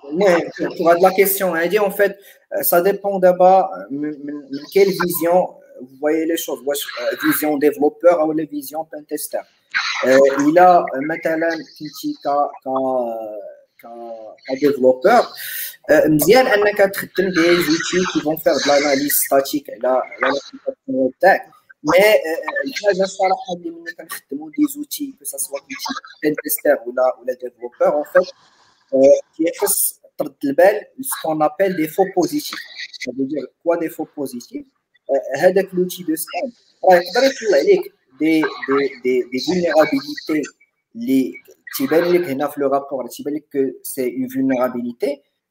Speaker 2: المهم pour هاد لا كيسيون هادي en fait ça dépend d'abord من من quelle vision vous voyez les choses واش vision développeur ou la vision pen tester il a مثلا كنتي ك ك كديفلوبور مزيان انك تخدم دي زوتي كي فون فير دو لاناليز ستاتيك على على الابليكاسيون تاعك مي الحاجه الصراحه اللي ملي كنخدموا دي زوتي كو سوا كنتي بين تيستر ولا ولا ديفلوبور اون فيت كيخص ترد البال سكون ابل دي فو بوزيتيف دير كوا دي فو بوزيتيف هذاك لوتي دو سكان راه يقدر يطلع لك دي دي دي دي فولنيرابيليتي اللي تيبان لك هنا في لو رابور تيبان لك كو سي اون فولنيرابيليتي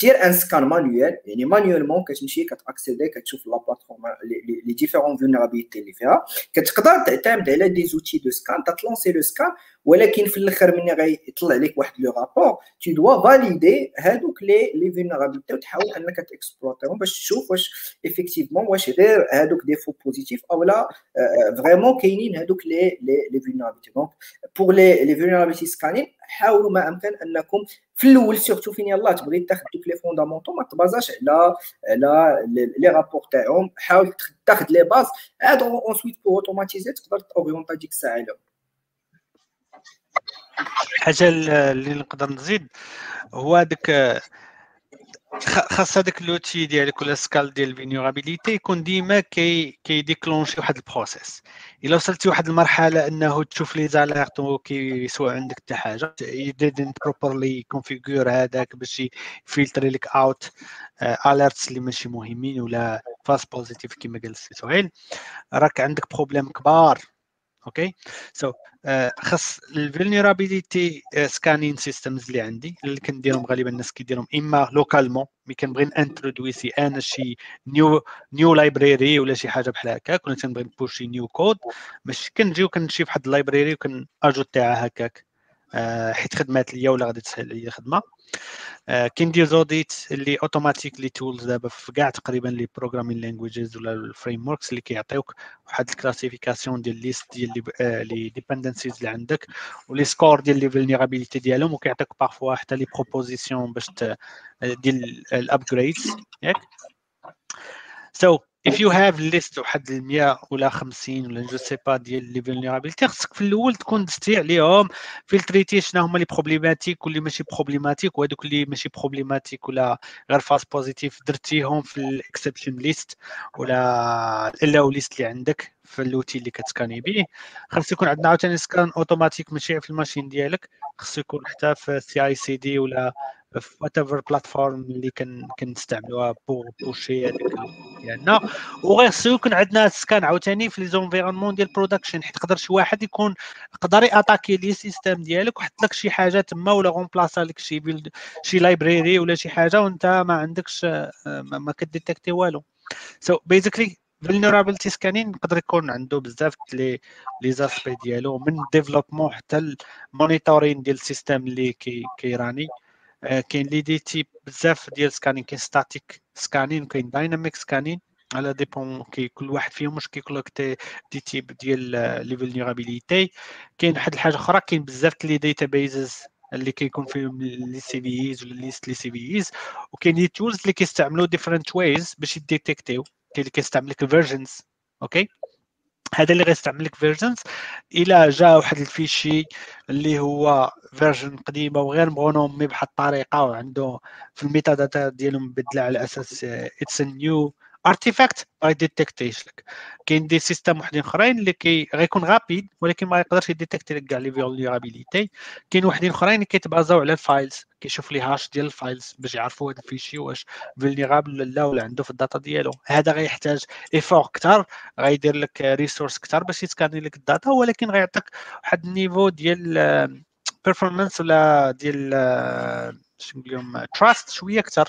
Speaker 2: دير un scan manuel يعني manuellement كتمشي كت accéder كتشوف la plateforme les différentes vulnérabilités اللي فيها. كتقدر تعتمد على des outils de scan تت lancer le scan ولكن في الآخر ملي غيطلع لك واحد le rapport. tu dois valider هادوك les les vulnérabilités وتحاول أنك ت exploiter هم باش تشوف واش effectivement واش غير هادوك des faux positifs أو لا vraiment كاينين هادوك les les vulnérabilités donc pour les les vulnerability scanning حاولوا ما أمكن أنكم في الأول surtout فين يلاه تبغي تاخذ دوك les fondamentaux ما ت baser ش على على les rapports تاعهم. حاول تاخذ les bases عاد ensuite pour automatiser تقدر ت orienter ديك الساعة
Speaker 4: الحاجة اللي نقدر نزيد هو هذاك خاص هذاك l'outil ديالك ولا scan ديال ال vulnérabilité يكون ديما كي كي déclencher واحد ال process إلا وصلتي واحد المرحلة أنه تشوف les alertes وكيسوى عندك حتى حاجة didn't properly configure هذاك باش ي filtrer لك out alerts اللي ماشي مهمين ولا false positive كما قال السي سهيل. راك عندك problème كبار. okay so خاص ال vulnerability scanning systems اللي عندي اللي كنديرهم غالبا الناس كيديرهم. إما localement ملي كنبغي introduce ي أنا شي new new library ولا شي حاجة بحال هكاك ولا تنبغي ن pusher new code باش كنجي وكنمشي فواحد ال library ajouter ها هكاك. حيت خدمات ليا ولا غادي تسهل ليا الخدمه كندير audit اللي automatically tools دابا في كاع تقريبا les programming languages ولا ال frameworks اللي كيعطيوك واحد ال classification ديال liste ديال les dependencies اللي عندك و les scores ديال les vulnérabilités ديالهم وكيعطيك parfois حتى les propositions باش ديال ال upgrades ياك؟ so if you have list واحد 100 ولا 50 ولا je sais pas ديال les vulnérabilités خصك في الأول تكون دزتي عليهم filtrer تي شنو هما les problématiques واللي ماشي problématiques وهذوك اللي ماشي problématiques ولا غير false positive درتيهم في ال exception list ولا ال allow list اللي عندك في اللوتي اللي كتسكاني به خاص يكون عندنا عاوتاني scan automatique ماشي في ال machine ديالك خصو يكون حتى في CI/CD ولا في what platform اللي كن كنستعملوها pour pusher هذاك ديالنا وغير خصو يكون عندنا scan عاوتاني في les environnements ديال production حيت يقدر شي واحد يكون يقدر ي attaquer les systèmes ديالك ويحط لك شي حاجة تما ولا remplacer لك شي build شي library ولا شي حاجة وانت ما عندكش ما, ك détecter والو. so basically vulnerability scanning يقدر يكون عنده بزاف les les aspects ديالو من développement حتى ال monitoring ديال ال système اللي كي كي run ي. آه، كاين les des types بزاف ديال scanning كاين static scanning كاين dynamic scanning على dépend كي كل واحد فيهم واش كي collecter des types ديال les vulnérabilités كاين واحد الحاجة أخرى كاين بزاف les databases اللي كيكون فيهم les CVEs ولا liste les CVEs وكاين les tools اللي كيستعملوا different ways باش ي détecter و كاين اللي كيستعمل لك versions okay هذا اللي غيستعمل لك versions إلى جا واحد ال fichier اللي هو version قديمة وغير م renommer بواحد الطريقة وعنده في ال metadata ديالو مبدله على أساس it's new artifact غي détecter ش لك كاين des systèmes وحدين اخرين اللي كي غيكون rapide ولكن ما يقدرش ي détecter لك كاع les vulnérabilités كاين وحدين اخرين اللي كيت baser و على ال files كيشوف les hash ديال ال files باش يعرفوا هذا ال fichier واش vulnérable ولا لا ولا عنده في ال data ديالو. هذا غيحتاج effort كثر غيدير لك ressources كثر باش يسكاني لك ال data ولكن غيعطيك واحد ال niveau ديال performance ولا ديال شنو نقول لهم trust شوية أكثر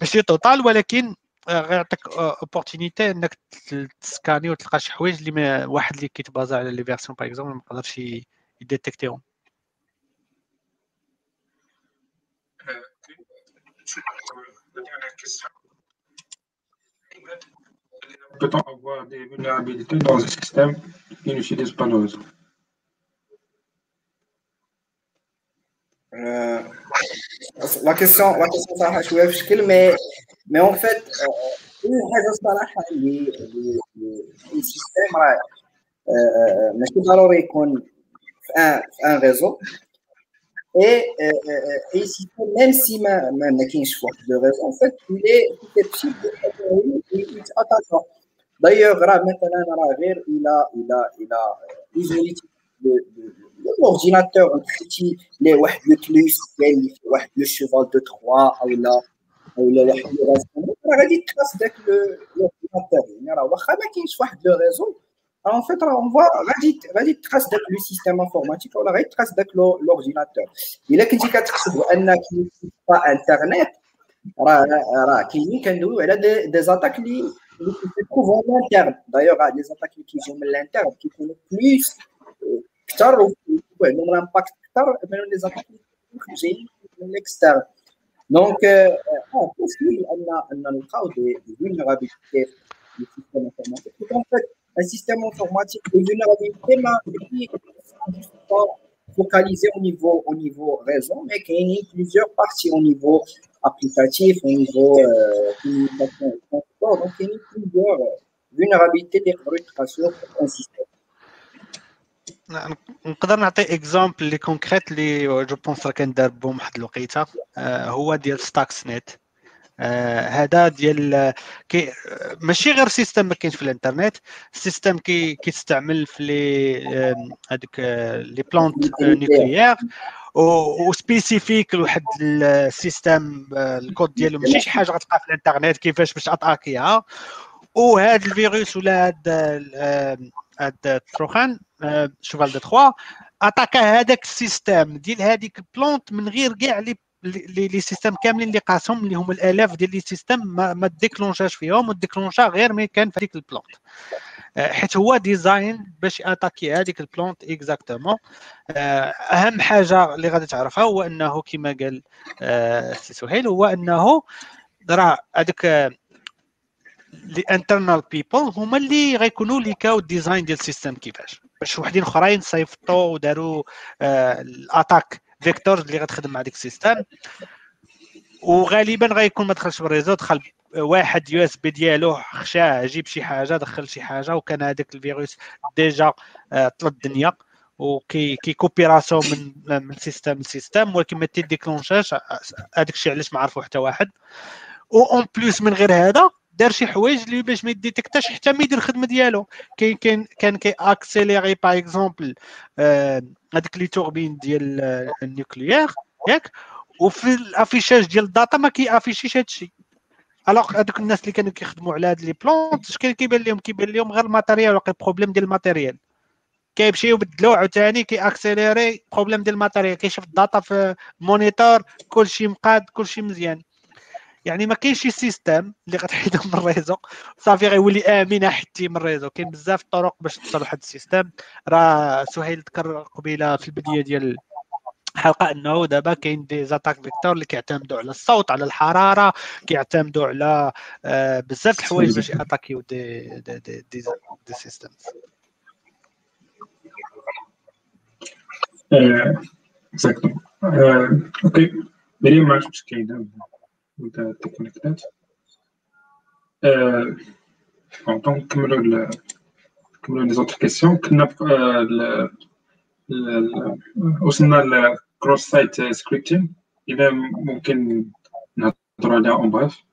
Speaker 4: ماشي total ولكن غيعطيك opportunité انك تسكاني وتلقى شي حوايج اللي واحد اللي كيت baser على les versions par exemple ما يقدرش ي détecter هم
Speaker 5: Peut-on avoir des vulnérabilités dans un système qui n'utilise pas le réseau
Speaker 2: Euh, la question, la question ça mais mais en fait, euh, une le système euh, là, un réseau et et si même si ma ma de réseau, il est petit. D'ailleurs, maintenant, il a il a de l'ordinateur, on critique les le plus, le cheval de Troie, ou là, ou là, le. On a dit trace l'ordinateur. Il a réseau. En fait, on voit, on a dit trace avec le système informatique, on a dit trace avec l'ordinateur. Il a dit qu'il n'y a pas Internet. Il a des attaques qui se trouvent en interne. D'ailleurs, des attaques qui sont de l'interne, qui sont plus اكثر وعندهم امباكت اكثر من لي زاتاك اللي جايين من الاكسترن دونك اه بوسيبل ان ان نلقاو دي فولنرابيليتي في السيستم انفورماتيك ان فيت un système informatique de vulnérabilité mais focalisé au niveau au niveau réseau mais qu'il y a plusieurs parties au niveau applicatif au niveau euh, communication et transport donc il y a plusieurs vulnérabilités qui peuvent sur un système
Speaker 4: نقدر نعطي example اللي concret اللي je pense راه كندار بهم واحد الوقيته. هو ديال Stuxnet هذا ديال كي ماشي غير système ما كاينش في الانترنت. système كي كيستعمل في les هذيك les plants nucléaires و spécifique لواحد ال système ال code ديالو. ماشي شي حاجة غتلقى في الانترنت كيفاش باش attaquer ها وهذا الفيروس ولا هاد trojan cheval de Troie attaquer هذاك ال système. ديال هذيك ال plant من غير كاع les les systèmes كاملين اللي قاسهم اللي هما الآلاف ديال les systèmes ما, ما déclencher ش فيهم و déclencher غير ملي كان في هذيك ال plant. حيت هو design باش attaquer هذيك ال plant exactement. أهم حاجة اللي غادي تعرفها هو أنه كما قال سي سهيل هو أنه راه هذاك les internal people هما اللي غيكونوا leak او ال design ديال ال système كيفاش. باش وحدين اخرين صيفطوا وداروا ال attack vector اللي غتخدم مع ديك ال système وغالبا غيكون ما دخلش بال réseau دخل واحد USB ديالو خشاه جيب شي حاجة دخل شي حاجة وكان هذاك الفيروس déjà طل الدنيا. وكي كي copie راسو من من système ل système ولكن ما تي déclenche اش هذاك الشيء علاش ما عرفوا حتى واحد. و en plus من غير هذا دار شي حوايج اللي باش ما ي détecte اش حتى ما يدير الخدمة ديالو. كاين كان كان كي accélérer par exemple هذيك les turbines ديال ال nucléaire ياك؟ وفي ال affichage ديال ال data ما كي affiche يش هذا الشيء alors هذوك الناس اللي كانوا كيخدموا على هاد لي plant اش كان كيبان لهم؟ كيبان لهم غير ال matériel واقع problème ديال ال matériel كيمشيو يبدلوه عاوتاني كي accélérer problème ديال ال matériel كيشوف ال data في monitor كلشي مقاد كلشي مزيان. يعني ما كاينش شي système اللي غتحيدو من ال réseau. صافي غيولي امن حتى من ال réseau. كاين بزاف الطرق باش توصل لواحد ال système. راه سهيل ذكر قبيلة في البداية ديال الحلقة إنه دابا كاين des attaques vecteurs اللي كيعتمدوا على الصوت على الحرارة كيعتمدوا على آه، بزاف الحوايج باش ي attaquer يو des des des, des,
Speaker 5: des systèmes exactement OK مريم ما عرفتش واش كاينه ولا تكونيكتات دونك نكملوا نكملوا لي زوتر كيسيون كنا وصلنا لكروس سايت سكريبتين اذا ممكن نهضروا عليها اون بريف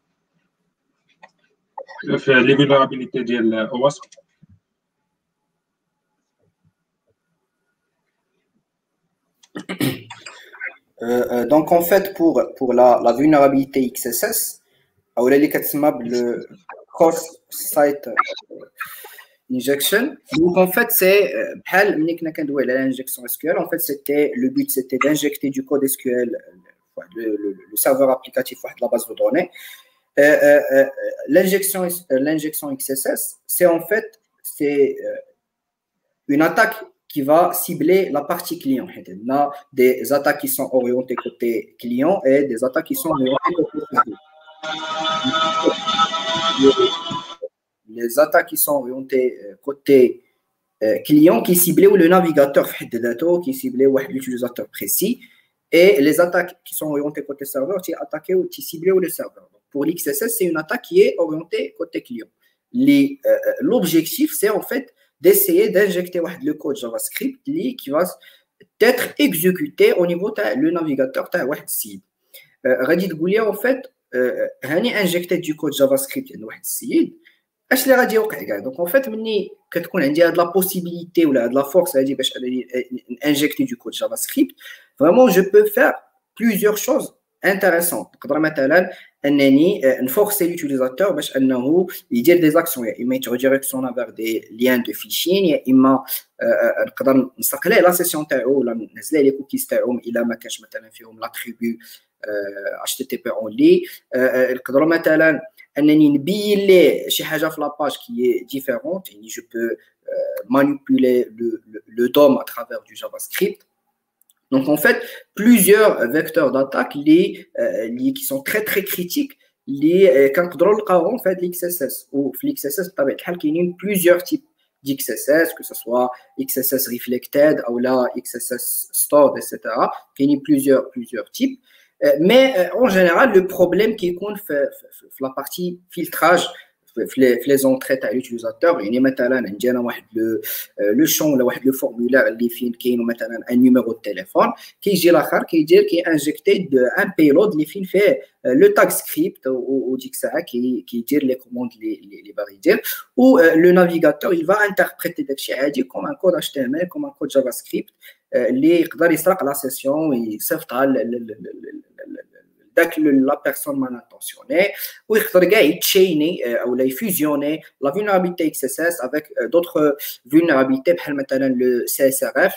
Speaker 5: في لي فيلابيليتي ديال اواسك
Speaker 2: euh, donc en fait pour pour la, la vulnérabilité XSS le cross site injection. Donc en fait c'est l'injection SQL en fait c'était le but c'était d'injecter du code SQL le, le, le, serveur applicatif de la base de données. Euh, euh, l'injection l'injection XSS c'est en fait c'est une attaque qui va cibler la partie client. On a des attaques qui sont orientées côté client et des attaques qui sont orientées côté serveur. Les attaques qui sont orientées euh, côté euh, client qui ciblent le navigateur qui ciblent l'utilisateur précis et les attaques qui sont orientées côté serveur qui attaquent ou qui ciblent le serveur. pour l'XSS, c'est une attaque qui est orientée côté client. Euh, l'objectif, c'est en fait d'essayer d'injecter le code JavaScript qui va être exécuté au niveau du navigateur de site. Radit Goulia, en fait, euh, injecté du code JavaScript dans site. اش اللي غادي يوقع كاع دونك en fait ملي كتكون عندي هاد لا بوسيبيليتي ولا هاد لا فورس هادي باش انجكتي du code JavaScript vraiment je peux faire plusieurs choses intéressantes نقدر مثلا انني نفورسي لوتيليزاتور باش انه يدير دي زاكسيون يا اما يتريكسيونا فيغ دي ليان دو فيشين يا اما نقدر نسرق ليه لا سيسيون تاعو ولا ننزل ليه كوكيز تاعهم الا ما كانش مثلا فيهم لاتريبيو اتش تي تي بي اونلي نقدروا مثلا انني نبين ليه شي حاجه في لاباج كي ديفيرونت يعني جو بو مانيبيولي لو دوم ا ترافير دو جافا سكريبت Donc, en fait, plusieurs vecteurs d'attaque euh, qui sont très, très critiques, les, quand on fait l'XSS ou l'XSS, il y a plusieurs types d'XSS, que ce soit XSS reflected ou là XSS stored, etc. Il y a plusieurs, plusieurs types. Euh, mais euh, en général, le problème qui compte la partie filtrage, في لي زونتري تاع لوتيليزاتور يعني مثلا عندنا واحد لو لو شون ولا واحد لو فورمولير اللي فين كاين مثلا ان نيميرو تيليفون كيجي الاخر كيدير كي انجكتي ان بيلود اللي فين فيه لو تاك سكريبت وديك الساعه كيدير لي كوموند اللي باغي يدير و لو نافيغاتور il va interpréter داكشي عادي كوم ان كود اتش تي ام ال كوم ان كود جافا سكريبت اللي يقدر يسرق لا سيسيون ويصيفطها la personne mal intentionnée ou il chainer ou la fusionner la vulnérabilité XSS avec d'autres vulnérabilités comme le CSRF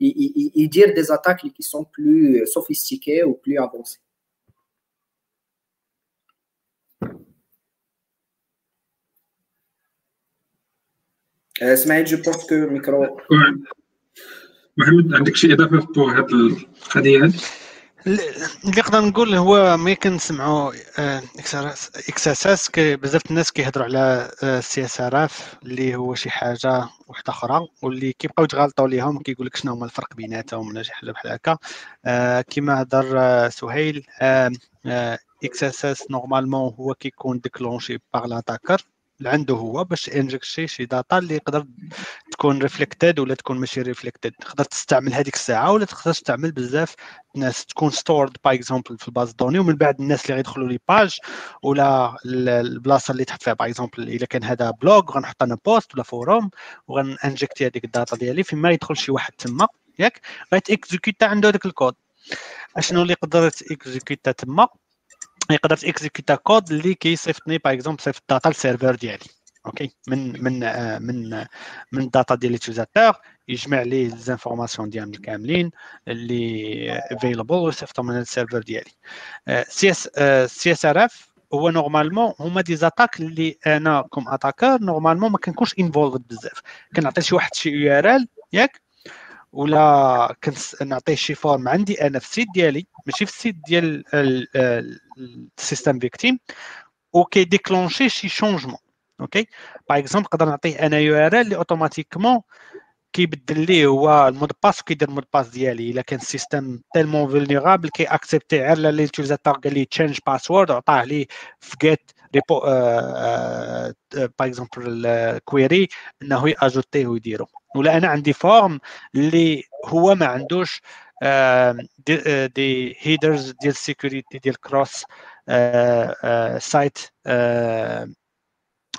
Speaker 2: il dire des attaques qui sont plus sophistiquées ou plus avancées اسمعي جو بونس كو ميكرو
Speaker 5: محمد عندك شي اضافه في هذه القضيه هذه
Speaker 4: اللي نقدر نقول هو ملي كنسمعوا XSS بزاف الناس كيهضروا على ال CSRF اللي هو شي حاجة واحدة أخرى واللي كيبقاو يتغالطوا ليهم كيقول لك شنو هما الفرق بيناتهم ولا شي حاجة بحال هكا. آه، كما هضر آه، سهيل XSS normalement هو كيكون déclenché par l'attaqueur. اللي عنده هو باش injecter شي data اللي يقدر تكون reflected ولا تكون ماشي reflected تقدر تستعمل هذيك الساعة ولا تقدر تستعمل بزاف ناس تكون stored par exemple في ال base de données ومن بعد الناس اللي غيدخلوا les pages ولا البلاصة اللي تحط فيها par exemple إلا كان هذا blog غنحط أنا post ولا forum وغن injecter هذيك ال data ديالي فيما يدخل شي واحد تما ياك؟ غيت exécuta عنده هذاك الكود أشنو اللي يقدر exécuta تما؟ يقدر ت exécuta code اللي كيصيفطني par exemple صيفط ال data لل serveur ديالي. OK من من من من ال data ديال l'utilisateur يجمع les informations ديالنا كاملين اللي available ويصيفطهم من ال serveur ديالي. euh CSRF هو normalement هما des attaques اللي أنا comme attaqueur normalement ما كنكونش involved بزاف. كنعطي شي واحد شي URL ياك؟ ولا كنت نعطيه شي form عندي أنا في ال site ديالي ماشي في ال site ديال ال système victime وكي déclencher شي changement OK؟ par exemple نقدر نعطيه أنا URL اللي automatiquement كيبدل ليه هو ال mot de passe وكيدير ال mot de passe ديالي. إلا كان ال système tellement vulnérable كي accepter غير l'utilisateur قال لي change password وعطاه ليه في GET ريبو par exemple ال query إنه ي ajouter يه ويديرو ولا أنا عندي form اللي هو ما عندوش des, headers ديال ال sécurité ديال cross site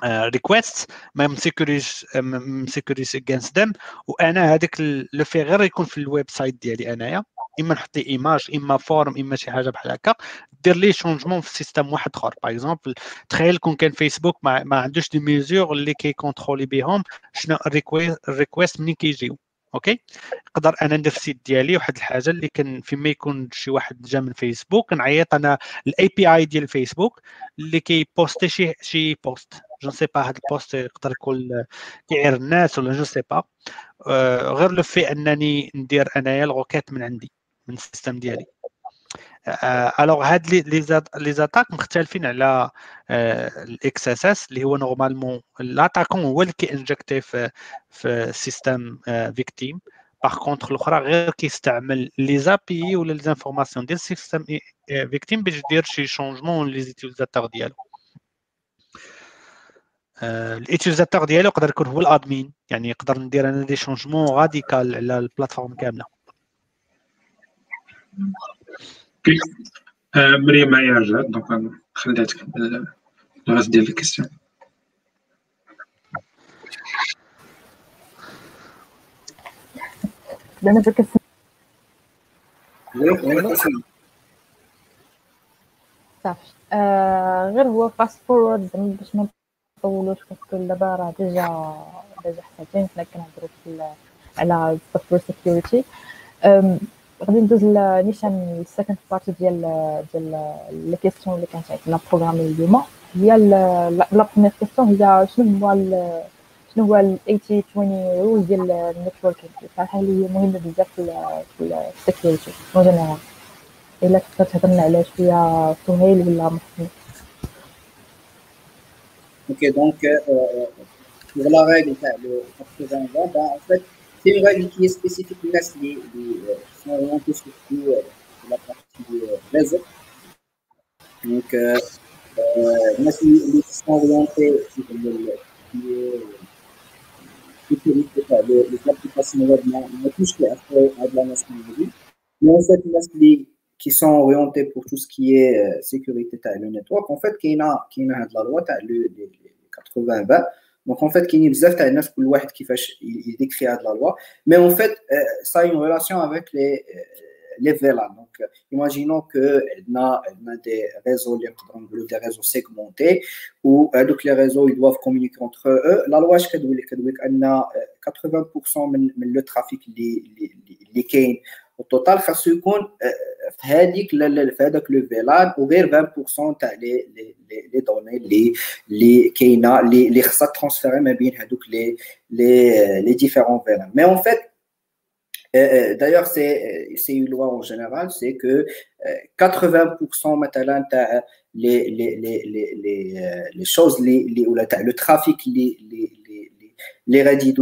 Speaker 4: request ما مسيكوريش مسيكوريش اجينست ذم وأنا هذاك le fait غير يكون في ال website ديالي أنايا. إما نحط image إما form إما شي حاجة بحال هكا. دير les changements في système واحد آخر. par exemple تخيل كون كان فيسبوك ما, ما عندوش des mesures اللي كي contrôler بهم شنو ال request منين كيجيو. OK نقدر أنا ندير ال site ديالي واحد الحاجة اللي كان فيما يكون شي واحد جا من فيسبوك نعيط أنا ال API ديال فيسبوك اللي كي poster شي شي post je sais pas هاد ال post يقدر يكون كيعير الناس ولا je sais pas غير le fait أنني ندير أنايا ال requête من عندي. من ال système ديالي. alors هاد les attaques مختلفين على ال XSS اللي هو normalement l'attaquant هو اللي كي injecter في في ال système victime par contre الأخرى غير كيستعمل les API ولا les informations ديال ال système victime باش يدير شي changement les utilisateurs ديالو. ال utilisateur ديالو يقدر يكون هو ال admin. يعني يقدر ندير أنا des changements radicales على ال plateforme كاملة.
Speaker 5: مريم معايا رجعت donc خليها تكمل الغاز ديال ال
Speaker 1: question أنا صافي غير هو fast forward باش ما نطولوش parce que دابا راه déjà déjà حساتين حنا كنهضرو على ال software security غادي ندوز نيشان ال second partie ديال ديال les questions اللي كانت عندنا programmées اليوم. هي la première question هي شنو هو شنو هو ال 80 20 rule ديال ال networking صراحة اللي هي مهمة بزاف في ال security en général إلا تقدر تهضرنا على شوية سهيل ولا محمد
Speaker 2: donc euh, pour la règle le 80 ben, en fait, c'est une règle qui est spécifique qui sont orientés surtout euh, la partie euh, réseau. Donc, euh, euh, qui sont orientés sur le, applications web, à la nation Mais en fait, les qui sont orientés pour tout ce qui est euh, sécurité le network. En fait qui a qui a de la loi le 80 20 donc en fait qui a بزاف تاع الناس كل واحد كيفاش يديكري هاد la loi mais en fait euh, ça a une relation avec les euh, les VLAN donc imaginons que on a, on a des réseaux des réseaux segmentés où donc les réseaux ils doivent communiquer entre eux la loi je كتقول لك كتقول لك ان 80% من من le trafic اللي اللي كاين والتوتال خاصو يكون في هذيك في هذاك لو فيلان وغير 20% تاع لي لي لي دوني اللي اللي كاينه اللي اللي خاصها ترانسفيري ما بين هذوك لي لي لي ديفيرون فيلان مي اون فيت D'ailleurs, c'est une loi en général, c'est que 80% maintenant, les, les, les, les, les choses, les, les, le trafic, les, les, les, les rédits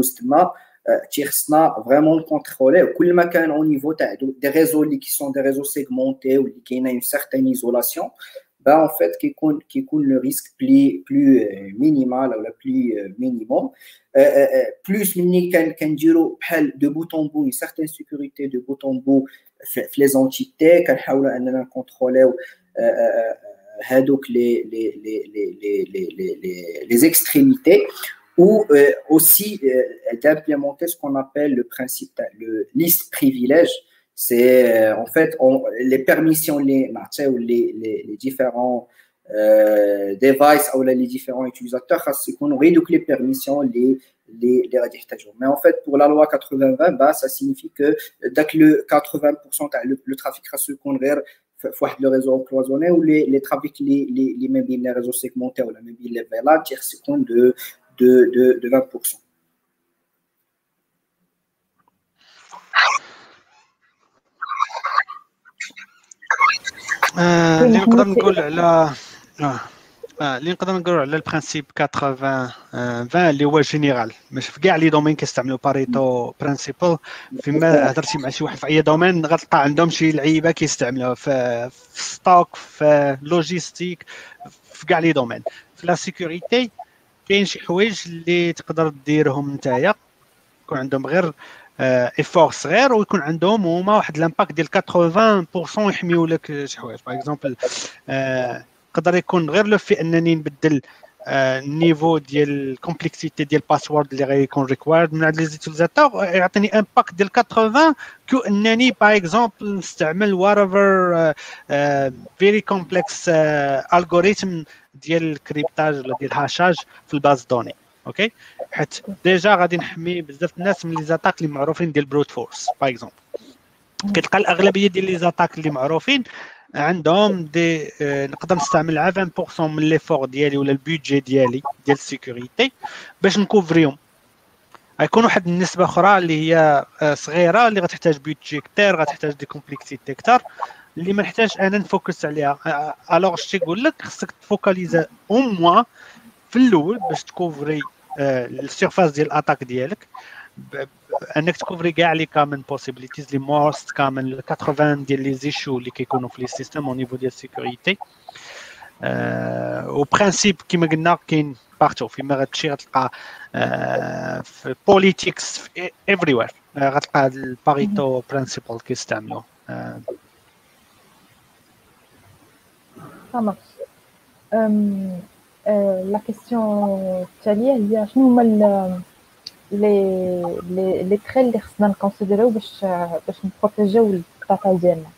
Speaker 2: doucement, تيخصنا فريمون كونترولي كل ما كان او نيفو تاع دي ريزو اللي كي سون دي ريزو سيغمونتي واللي كاينه اون سيغتان ايزولاسيون با ان فيت كيكون كيكون لو ريسك بلي بلو مينيمال ولا بلي مينيموم بلوس مني كان كنديرو بحال دو بوتون بو اون سيغتان سيكوريتي دو بوتون بو في لي زونتيتي كنحاولوا اننا نكونتروليو هادوك لي لي لي لي لي لي لي زيكستريميتي ou euh, aussi euh, d'implémenter ce qu'on appelle le principe, le liste privilège, c'est en fait les permissions les ou les, les, les différents euh, devices ou les différents utilisateurs qu'on aurait donc les permissions les les les mais en fait pour la loi 80-20 bah, ça signifie que dès que le 80% le, le trafic se converge le réseau cloisonné ou les, les trafics les, les, les, les réseaux segmentés ou même les VLAN de, de, de, de 20%.
Speaker 4: اللي نقدر نقول على اللي نقدر نقول على البرانسيب 80 20 اللي هو جينيرال مش في كاع لي دومين كيستعملوا باريتو برانسيبل فيما هضرتي مع شي واحد في اي دومين غتلقى عندهم شي لعيبه كيستعملوها في ستوك في لوجيستيك في كاع لي دومين في لا سيكوريتي كاين شي حوايج اللي تقدر ديرهم نتايا. يكون عندهم غير ايفور صغير ويكون عندهم هما واحد لامباكت ديال 80% يحميو لك شي حوايج. باغ اكزومبل يقدر يكون غير لو في أنني نبدل النيفو ديال الكومبلكسيتي ديال الباسورد اللي غيكون ريكوايرد من عند لي زيتيليزاتور يعطيني امباكت ديال 80 كو أنني باغ اكزومبل نستعمل وارفر فيري كومبلكس الغوريثم ديال الكريبتاج ولا ديال الهاشاج في الباز دوني أوكي؟ حيت ديجا غادي نحمي بزاف الناس من لي زاتاك اللي معروفين ديال بروت فورس باغ اكزومبل كتلقى الأغلبية ديال لي زاتاك اللي معروفين عندهم دي آه، نقدر نستعمل 20% من ليفور ديالي ولا البيدجي ديالي ديال السيكوريتي باش نكوفريهم. غيكون واحد النسبة أخرى اللي هي آه، صغيرة اللي غتحتاج بيدجي كثير غتحتاج دي كومبلكسيتي كثر اللي ما نحتاج أنا نفوكس عليها. الوغ شتي نقول لك خصك تفوكاليزا أو موا في الأول باش تكوفري السيرفاس ديال الاتاك ديالك. أنك تكوفري كاع لي كامن بوسيبيليتيز لي موست كامن 80 ديال لي زيشو اللي كيكونوا في لي سيستيم أو نيفو ديال السيكوريتي و برانسيب كيما قلنا كاين بارتو فيما غتمشي غتلقى في بوليتيكس في ايفري وير غتلقى الباريتو برانسيبل كيستعملوه
Speaker 1: Ça marche. Euh, لا كيسيون التاليه هي شنو هما لي لي لي تري اللي خصنا نكونسيديريو باش باش نبروتيجيو الداتا ديالنا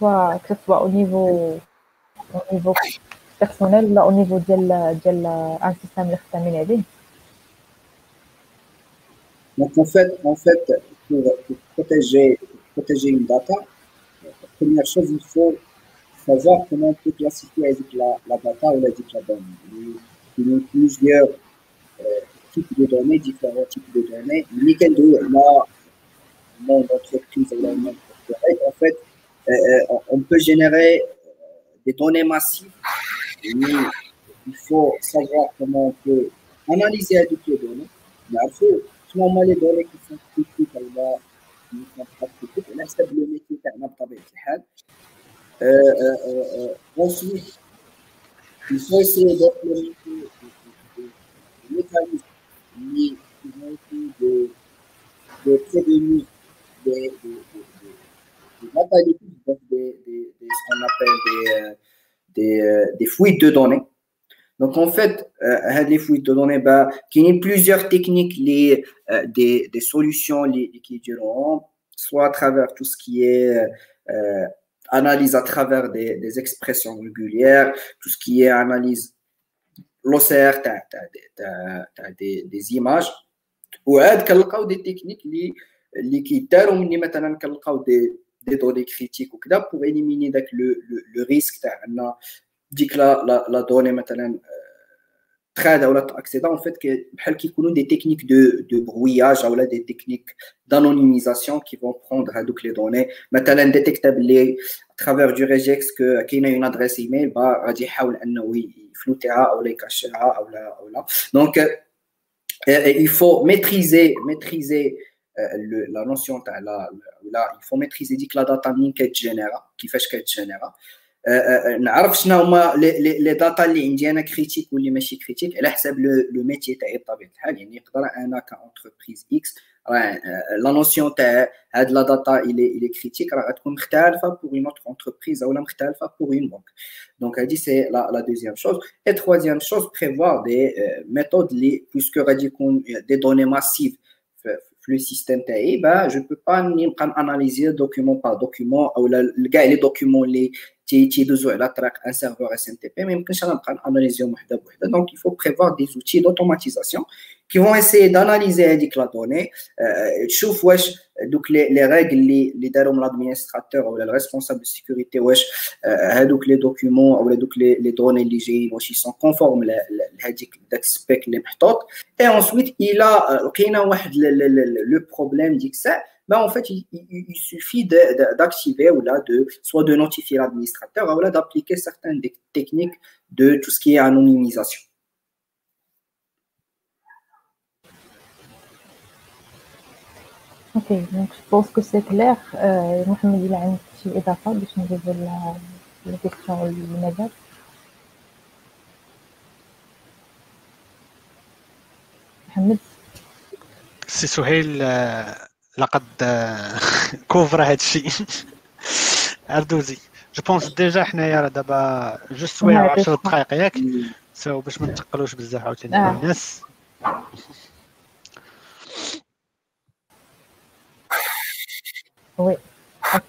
Speaker 1: سوا سوا او نيفو او نيفو بيرسونيل ولا او نيفو ديال ديال ان سيستم اللي خدامين عليه
Speaker 2: Donc en fait, en fait, pour, pour protéger, protéger une data, première chose, il faut savoir comment on peut classifier avec la, la data ou avec la donnée. Il y a plusieurs euh, types de données, différents types de données. Nickel de là, mon entreprise en fait, euh, euh, on peut générer des données massives, il faut savoir comment on peut analyser toutes les données. Mais après, finalement, les données qui sont critiques, elles vont, la stabilité de la pandémie. Ensuite, il y a aussi des mécanismes qui n'ont plus de périmètres, des... Il n'y a pas de ce qu'on appelle des fouilles de données. Donc, en fait, euh, les fouilles de données, bah, il y a plusieurs techniques, euh, des solutions qui dureront soit à travers tout ce qui est euh, analyse à travers des, des, expressions régulières, tout ce qui est analyse l'OCR, tu as, des, des, images. وعاد كنلقاو دي تكنيك اللي اللي كيداروا مني مثلا كنلقاو دي دي دوني كريتيك وكذا بوغ اليميني داك لو لو ريسك تاع ان ديك لا لا, لا دوني مثلا تخادا ولا تاكسيدا اون فيت بحال كيكونوا دي تكنيك دو دو بروياج ولا دي تكنيك d'anonymisation qui vont prendre هذوك les données مثلا ديتيكتا باللي ترافير دو ريجيكس كو كاينه اون ادريس ايميل با غادي يحاول انه يفلوتيها او لا يكاشيها او لا او لا دونك il faut maîtriser maîtriser la notion تاع لا لا il faut maîtriser ديك لا داتا منين كتجينيرا كيفاش كتجينيرا نعرف شنو هما لي داتا اللي عندي انا كريتيك واللي ماشي كريتيك على حساب لو ميتي تاعي بطبيعه الحال يعني نقدر انا كونتربريز اكس لا نوسيون تاع هاد لا داتا الي الي كريتيك راه غتكون مختلفه بوغ اون اوتر انتربريز اولا مختلفه بوغ اون بنك دونك هادي سي لا لا دوزيام شوز اي تخوازيام شوز بريفوار دي ميثود لي بويسكو غادي يكون دي دوني ماسيف le système TAI, ben, bah, je ne peux pas analyser document par document, ou le gars, les documents, les تيدوزوا على طريق ان سيرفور اس ام تي بي ما يمكنش انا نبقى ناناليزيهم وحده بوحده دونك il faut prévoir des outils d'automatisation qui vont essayer d'analyser avec la donnée, de donc les, règles, les, les darons, l'administrateur ou le responsable de sécurité, euh, donc les documents ou donc les, données légères, wesh, ils sont conformes à la les Et ensuite, il a euh, le, le, le, le problème. Ben en fait, il, suffit d'activer ou là de soit de notifier l'administrateur ou là d'appliquer certaines techniques de tout ce qui est anonymisation.
Speaker 1: Que c'est clair. Euh, Mohamed, il a un petit étape de changer de la, la question immédiate. محمد
Speaker 4: سي سهيل لقد كوفر هذا الشيء اردوزي جو بونس ديجا حنايا دابا جوست سوايع 10 دقائق ياك سو باش ما نتقلوش بزاف عاوتاني
Speaker 1: آه.
Speaker 4: الناس
Speaker 1: وي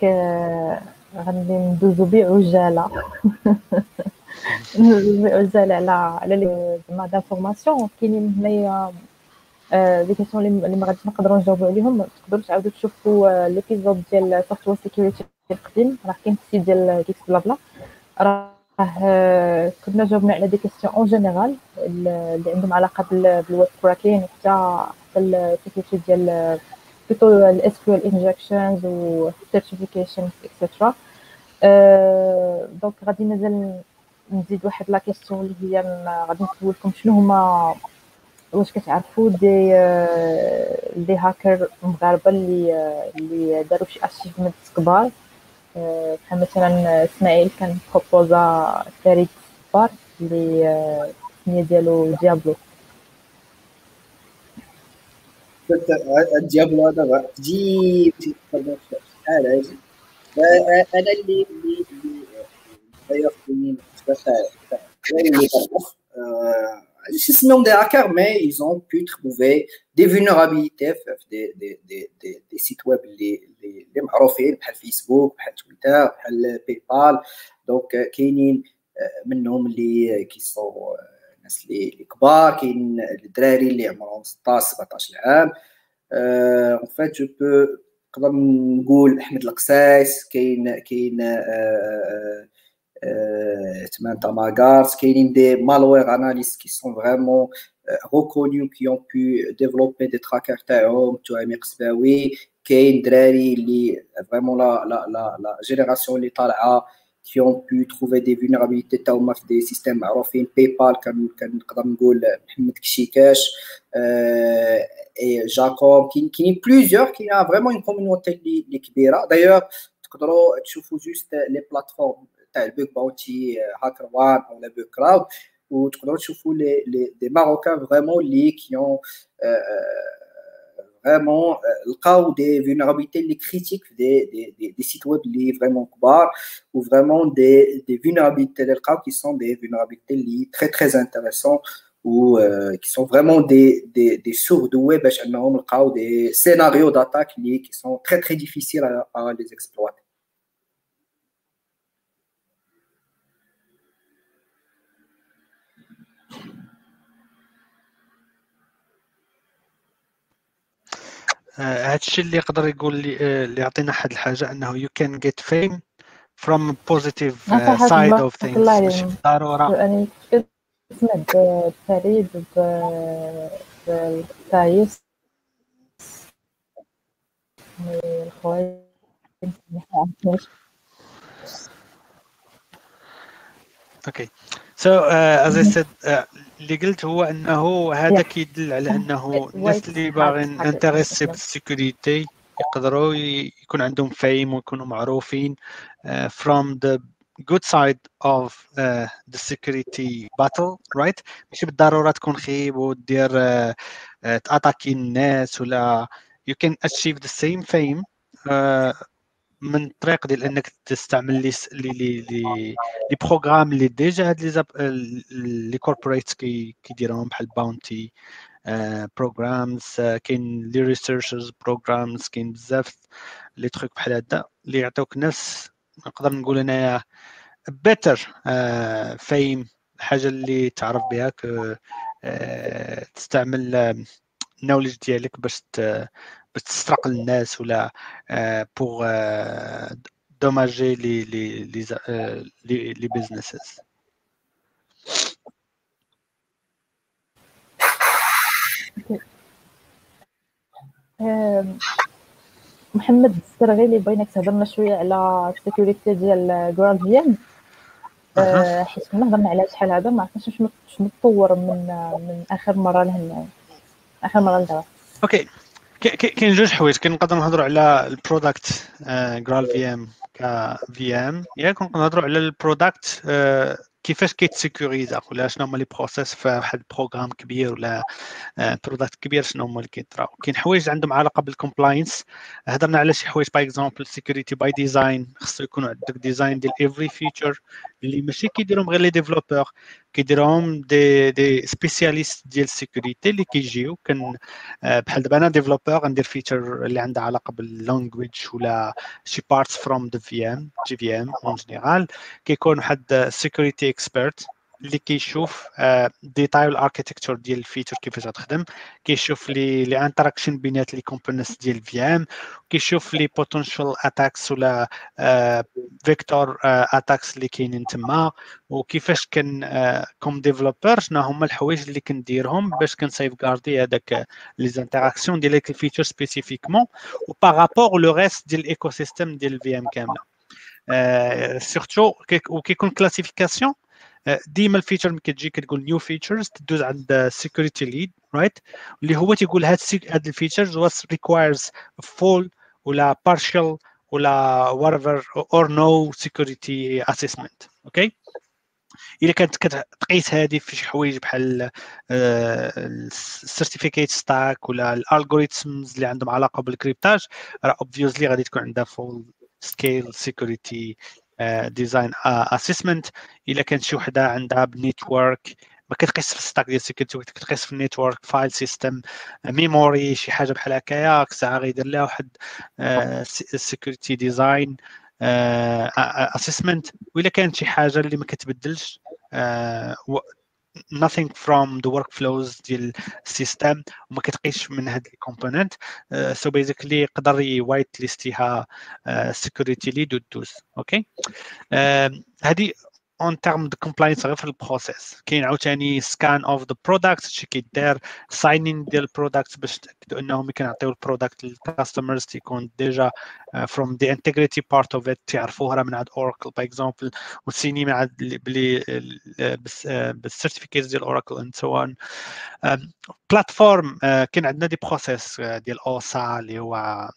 Speaker 1: آه، غادي ندوزو بعجاله (laughs) بعجاله على على لي زعما دانفورماسيون كاينين هنايا لي كيسيون اللي ما غاديش نقدروا نجاوبوا عليهم. تقدروا تعاودوا تشوفوا ليبيزود ديال سوفتوير سيكوريتي القديم. راه كاين في السيت ديال كيكس بلا بلا راه كنا جاوبنا على دي كيسيون اون جينيرال اللي عندهم علاقة بالويب كراكين وحتى حتى السيكوريتي ديال كيو ال انجكشنز و سيرتيفيكيشن اكسترا دونك غادي مازال نزيد واحد لا كيسيون اللي هي غادي نسولكم شنو هما واش كتعرفوا دي دي هاكر مغاربه اللي اللي داروا شي اشيفمنت كبار بحال مثلا اسماعيل كان بروبوزا سيري كبار اللي السميه ديالو ديابلو
Speaker 2: الديابلو هذا تجي شحال هادي انا اللي اللي اللي اللي système des hackers, mais ils ont pu trouver des vulnérabilités des, des, des, des, des sites web les, les, les معروفين بحال فيسبوك بحال تويتر بحال باي بال دونك كاينين منهم اللي كيسون الناس اللي كبار كاين الدراري اللي عمرهم 16 17 عام اون فيت جو بو نقدر نقول احمد القسايس كاين كاين Samantha Magars, qui des malware analystes qui sont vraiment reconnus, qui ont pu développer des trackers Taom, tu as MXBawi, Kane, Drari, vraiment la, la, la, la génération Litala, qui ont pu trouver des vulnérabilités Taom des systèmes Arofin, PayPal, comme Mohamed Kishikash, et Jacob, qui, qui plusieurs, qui a vraiment une communauté qui D'ailleurs, tu vois juste les plateformes تاع البيك باونتي هاكر وان او لا بيك كلاود وتقدروا تشوفوا لي لي دي ماروكان فريمون اللي كيون فريمون لقاو دي فينيرابيليتي اللي كريتيك في دي دي دي, دي سيت ويب اللي فريمون كبار و فريمون دي دي فينيرابيليتي اللي لقاو كي سون دي فينيرابيليتي اللي تري تري انتريسون ou euh, qui sont vraiment des, des, des sources de web, des scénarios d'attaque qui sont très très difficiles à, à les exploiter.
Speaker 4: هذا الشيء اللي يقدر يقول لي اللي يعطينا حد الحاجة أنه you can get fame from positive uh, side of things. ماشي بالضرورة.
Speaker 1: يعني سمعت فريد بالتايس
Speaker 4: أوكي. سو از اي سيد اللي قلت هو إنه هذا كيدل على إنه الناس اللي باغيين انتريسي بالسيكوريتي يقدروا يكون عندهم فيم ويكونوا معروفين uh, from the good side of uh, the security battle right ماشي بالضرورة تكون خيب ودير uh, uh, تأتاكي الناس ولا you can achieve the same fame uh, من الطريق ديال إنك تستعمل لي لي لي لي بروغرام اللي ديجا هاد لي لي كوربوريت كيديروهم بحال باونتي بروجرامز كاين لي ريسيرشرز بروجرامز كاين بزاف لي تروك بحال هذا اللي يعطيوك نفس نقدر نقول أنايا بيتر فايم الحاجة اللي تعرف بها تستعمل النولج ديالك باش باش تسرق الناس ولا بوغ دوماجي لي لي لي لي بيزنسز
Speaker 1: محمد السرغيلي بغيناك تهضرنا شوية على السيكوريتي ديال جراند فيان حيت كنا هضرنا عليها شحال هذا ما عرفتش شنو شنو تطور من من آخر مرة لهنا آخر مرة لدابا
Speaker 4: أوكي. كاين جوج حوايج. كنقدر نهضروا على البرودكت جرال في ام ك في ام ياك نهضروا على البرودكت كيفاش كيتسيكوريزا؟ ولا شنو هما لي بروسيس في واحد البروغرام كبير ولا برودكت كبير شنو هما اللي كيطراو كاين حوايج عندهم علاقة بالكومبلاينس هضرنا على شي حوايج باغ اكزومبل سيكوريتي باي ديزاين خصو يكون عندك ديزاين ديال افري فيتشر اللي ماشي كيديرهم غير لي ديفلوبور كيديرهم دي دي سبيسياليست ديال السيكوريتي اللي كيجيو كان بحال دابا أنا ديفلوبور غندير فيتشر اللي عندها علاقه باللانجويج ولا شي بارتس فروم ذا في ام جي في ام اون جينيرال كيكون واحد سيكوريتي اكسبيرت اللي كيشوف ديتاي الاركيتكتور ديال الفيتشر كيفاش غتخدم كيشوف لي لي انتراكشن بينات لي كومبوننتس ديال في ام كيشوف لي بوتنشال اتاكس ولا فيكتور اتاكس اللي كاينين تما وكيفاش كن كوم ديفلوبر شنو هما الحوايج اللي كنديرهم باش كنسيف غاردي هذاك لي انتراكسيون ديال هذيك الفيتشر سبيسيفيكمون و بارابور لو ريست ديال الايكو سيستيم ديال الفي ام كامله سورتو وكيكون كلاسيفيكاسيون ديما ال feature ملي كتجي كتقول new features تدوز عند security lead right اللي هو تيقول هاد هاد ال features واش requires full ولا partial ولا whatever or no security assessment okay إلا كانت كتقيس هذه في شي حوايج بحال ال certificate stack ولا ال algorithms اللي عندهم علاقة بال cryptage راه obviously غادي تكون عندها full scale security design assessment إلا كانت شي وحدة عندها ب network ما كتقيس في ال stack ديال ال security كتقيس في ال network file system memory شي حاجة بحال هكايا ساعة غيدير لها واحد security design assessment وإلا كانت شي حاجة اللي ما كتبدلش nothing from the workflows ديال السيستم وما كتقيش من هاد الكومبوننت سو بيزيكلي يقدر يوايت ليستيها سيكوريتي ليد ودوز اوكي هادي اون تيرم دو كومبلاينس غير في ال process. كاين عاوتاني scan of the product شي كيدار signing ديال ال product باش تاكدوا انهم كينعطيو ال product لل customers تيكون déjà from the integrity part of it تعرفوه راه من عند اوراكل par exemple وت signer مع بلي بال certificate ديال اوراكل and so on platform كاين عندنا des process ديال OSSA اللي هو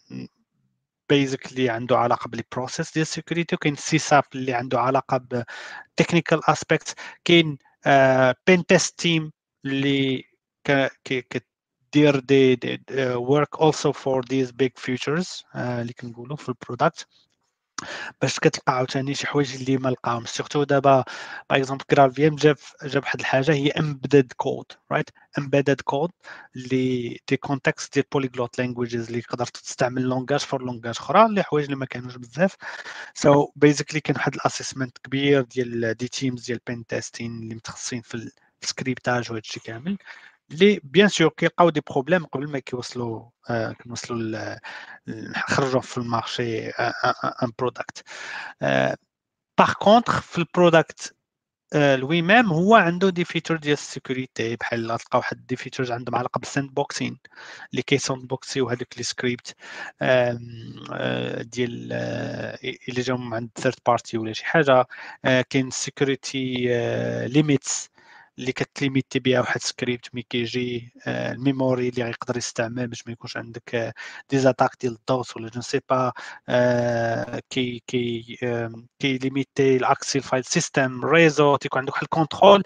Speaker 4: بيزيكلي عنده علاقه بالبروسيس ديال السيكوريتي وكاين سي ساب اللي عنده علاقه بتكنيكال اسبيكت كاين بين تيست تيم اللي كدير دي ورك اولسو فور ذيز بيج فيوتشرز اللي كنقولوا في البرودكت باش كتلقى عاوتاني شي حوايج اللي ما لقاهم سيرتو دابا باغ اكزومبل ام جاب جاب واحد الحاجة هي امبيدد كود رايت امبيدد كود اللي دي كونتكست ديال بوليغلوت لانجويجز اللي تقدر تستعمل لونغاج فور لونغاج أخرى اللي حوايج اللي ما كانوش بزاف. سو so بيزيكلي كان واحد الاسسمنت كبير ديال دي تيمز ديال بين تيستين اللي متخصصين في السكريبتاج وهذا الشيء كامل. اللي بيان سور كيلقاو دي بروبليم قبل ما كيوصلوا آه كنوصلوا نخرجوا في ال marché un product par contre في ال product lui-même هو عنده des features ديال ال security بحال تلقى واحد des features عندهم علاقه بال sandboxing اللي كي sandbox يو هذوك les scripts ديال اللي جاو عند third party ولا شي حاجة كاين security limits اللي كت limiter بها واحد سكريبت ملي كيجي ال memory اللي غيقدر يستعمل باش ما يكونش عندك دي زاتاك ديال الدوس ولا جو سي با كي كي كي ليميتي الاكسي الفايل سيستم ريزو تيكون عندك واحد الكونترول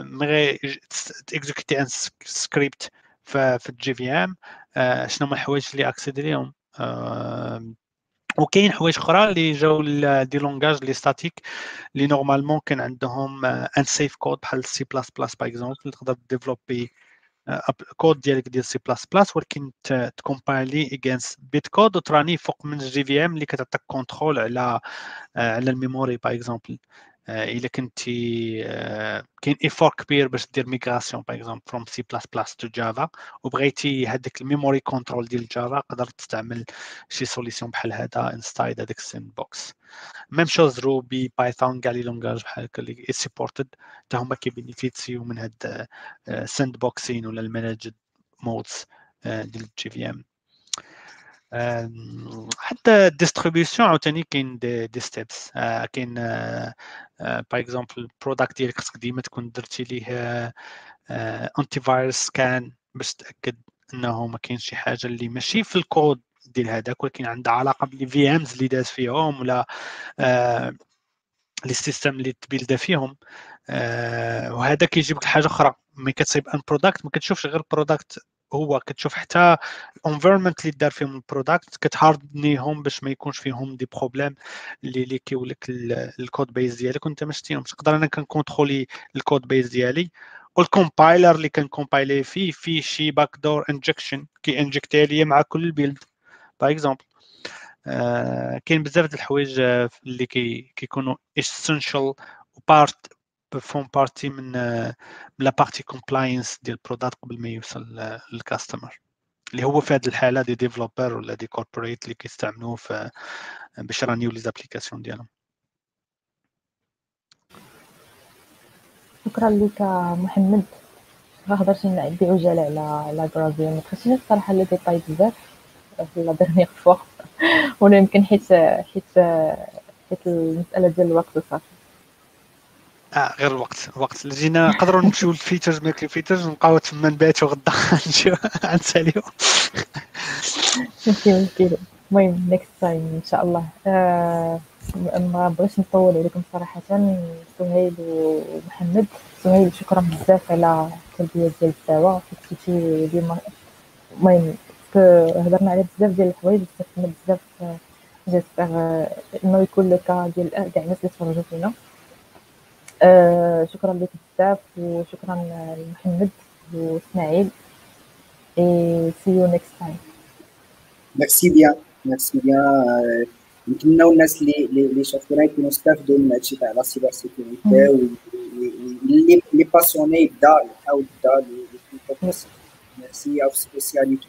Speaker 4: مي تيكزيكوتي ان سكريبت في الجي في ام شنو هما الحوايج اللي اكسيدي ليهم؟ وكاين حوايج أخرى اللي جاو دي لونغاج لي ستاتيك اللي نورمالمون كان عندهم ان سيف كود بحال سي بلاس بلاس باغ اكزومبل تقدر ديفلوبي كود ديالك ديال سي بلاس بلاس ولكن ت compile ي against bitcode وت run ي فوق من ال JVM اللي كتعطيك control على على ال memory par exemple الا كنتي كاين effort كبير باش دير migration par exemple from C++ to Java وبغيتي هذاك ال memory control ديال Java تقدر تستعمل شي solution بحال هذا inside هذاك ال sandbox même chose Ruby Python كاع les langages بحال هكا اللي supported حتى هما كي bénéficier و من هاد sandboxing ولا ال managed modes ديال ال JVM حتى ال distribution عاوتاني كاين des, des steps كاين par exemple ال product ديالك خصك ديما تكون درتي ليه antivirus scan باش تأكد إنه ما كاينش شي حاجة اللي ماشي في الكود ديال هذاك ولكن عندها علاقة بال les VMs اللي داز فيهم ولا les systèmes اللي ت build ا فيهم. وهذا كيجيب لك حاجة أخرى. ملي كتصيب un product ما كتشوفش غير product هو كتشوف حتى ال environment اللي دار فيهم ال product كت harden يهم باش ما يكونش فيهم des problèmes اللي اللي كيولك ال code base ديالك وانت ما شتيهم تقدر أنا كن contrôler ال code base ديالي وال compiler اللي كن compile ي فيه فيه شي backdoor injection كي injecter ليا مع كل ال build par exemple آه كاين بزاف د الحوايج اللي كي كيكونوا اسينشال وبارت فون بارتي من من لا بارتي كومبلاينس ديال البرودكت قبل ما يوصل للكاستمر اللي هو في هذه الحالة دي ديفلوبر ولا دي كوربوريت اللي كيستعملوه في باش يرانيو لي زابليكاسيون ديالهم.
Speaker 1: شكرا لك محمد. هضرتي بعجاله على على غرافيا ما دخلتيش الصراحه لي ديتاي بزاف في la dernière fois ولا يمكن حيت حيت حيت المسألة ديال الوقت وصافي
Speaker 4: آه غير الوقت. الوقت. اللي جينا نقدروا نمشيو لل features ماكلي features ونبقاو تما نباتوا غدا. (laughs) نمشيو غنساليو
Speaker 1: ماشي مشكل المهم next time إن شاء الله. آه ما بغيتش نطول عليكم صراحة. سهيل ومحمد. سهيل شكرا بزاف على التلبية ديال الدعوة. حيت ديما. المهم هضرنا على بزاف ديال الحوايج استفدنا بزاف j'espère إنه يكون le cas ديال كاع الناس اللي تفرجوا فينا. آه شكرا لك بزاف وشكرا لمحمد وإسماعيل. et see you next time.
Speaker 2: merci bien merci bien نتمنوا الناس اللي اللي شافونا يكونوا استافدوا من هادشي تاع la cybersécurité واللي اللي passionné يبدا يحاول يبدا ميرسي
Speaker 1: أو spécialité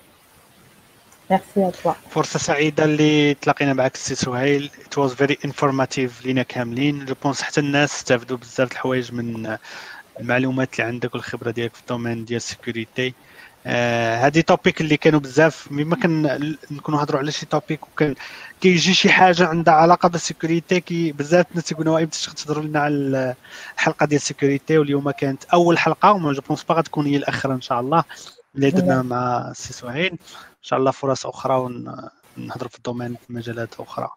Speaker 1: merci
Speaker 4: فرصه سعيده اللي تلاقينا معك السي سهيل it was very informative لينا كاملين je pense حتى الناس استافدوا بزاف الحوايج من المعلومات اللي عندك والخبره ديالك في ال domaine ديال ال sécurité هذه topic اللي كانوا بزاف مما كان نكونوا نهضروا على شي topic وكان كيجي شي حاجة عندها علاقه بال sécurité كي بزاف الناس تيقولوا إمتى تهضروا لنا على الحلقة ديال ال sécurité واليوم كانت اول حلقه و mais je pense pas غتكون هي الاخيره ان شاء الله اللي درنا مع السي سهيل إن شاء الله فرص أخرى ونهضروا في ال domaine في مجالات أخرى.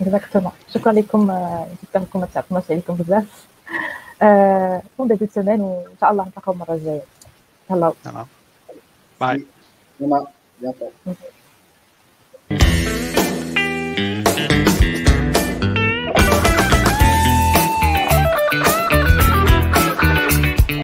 Speaker 1: exactement شكرا لكم جدا لكم ما تعرفوناش عليكم بزاف bon début de semaine وان شاء الله نتلاقاو المره الجايه يلا
Speaker 4: bye
Speaker 2: Bientôt.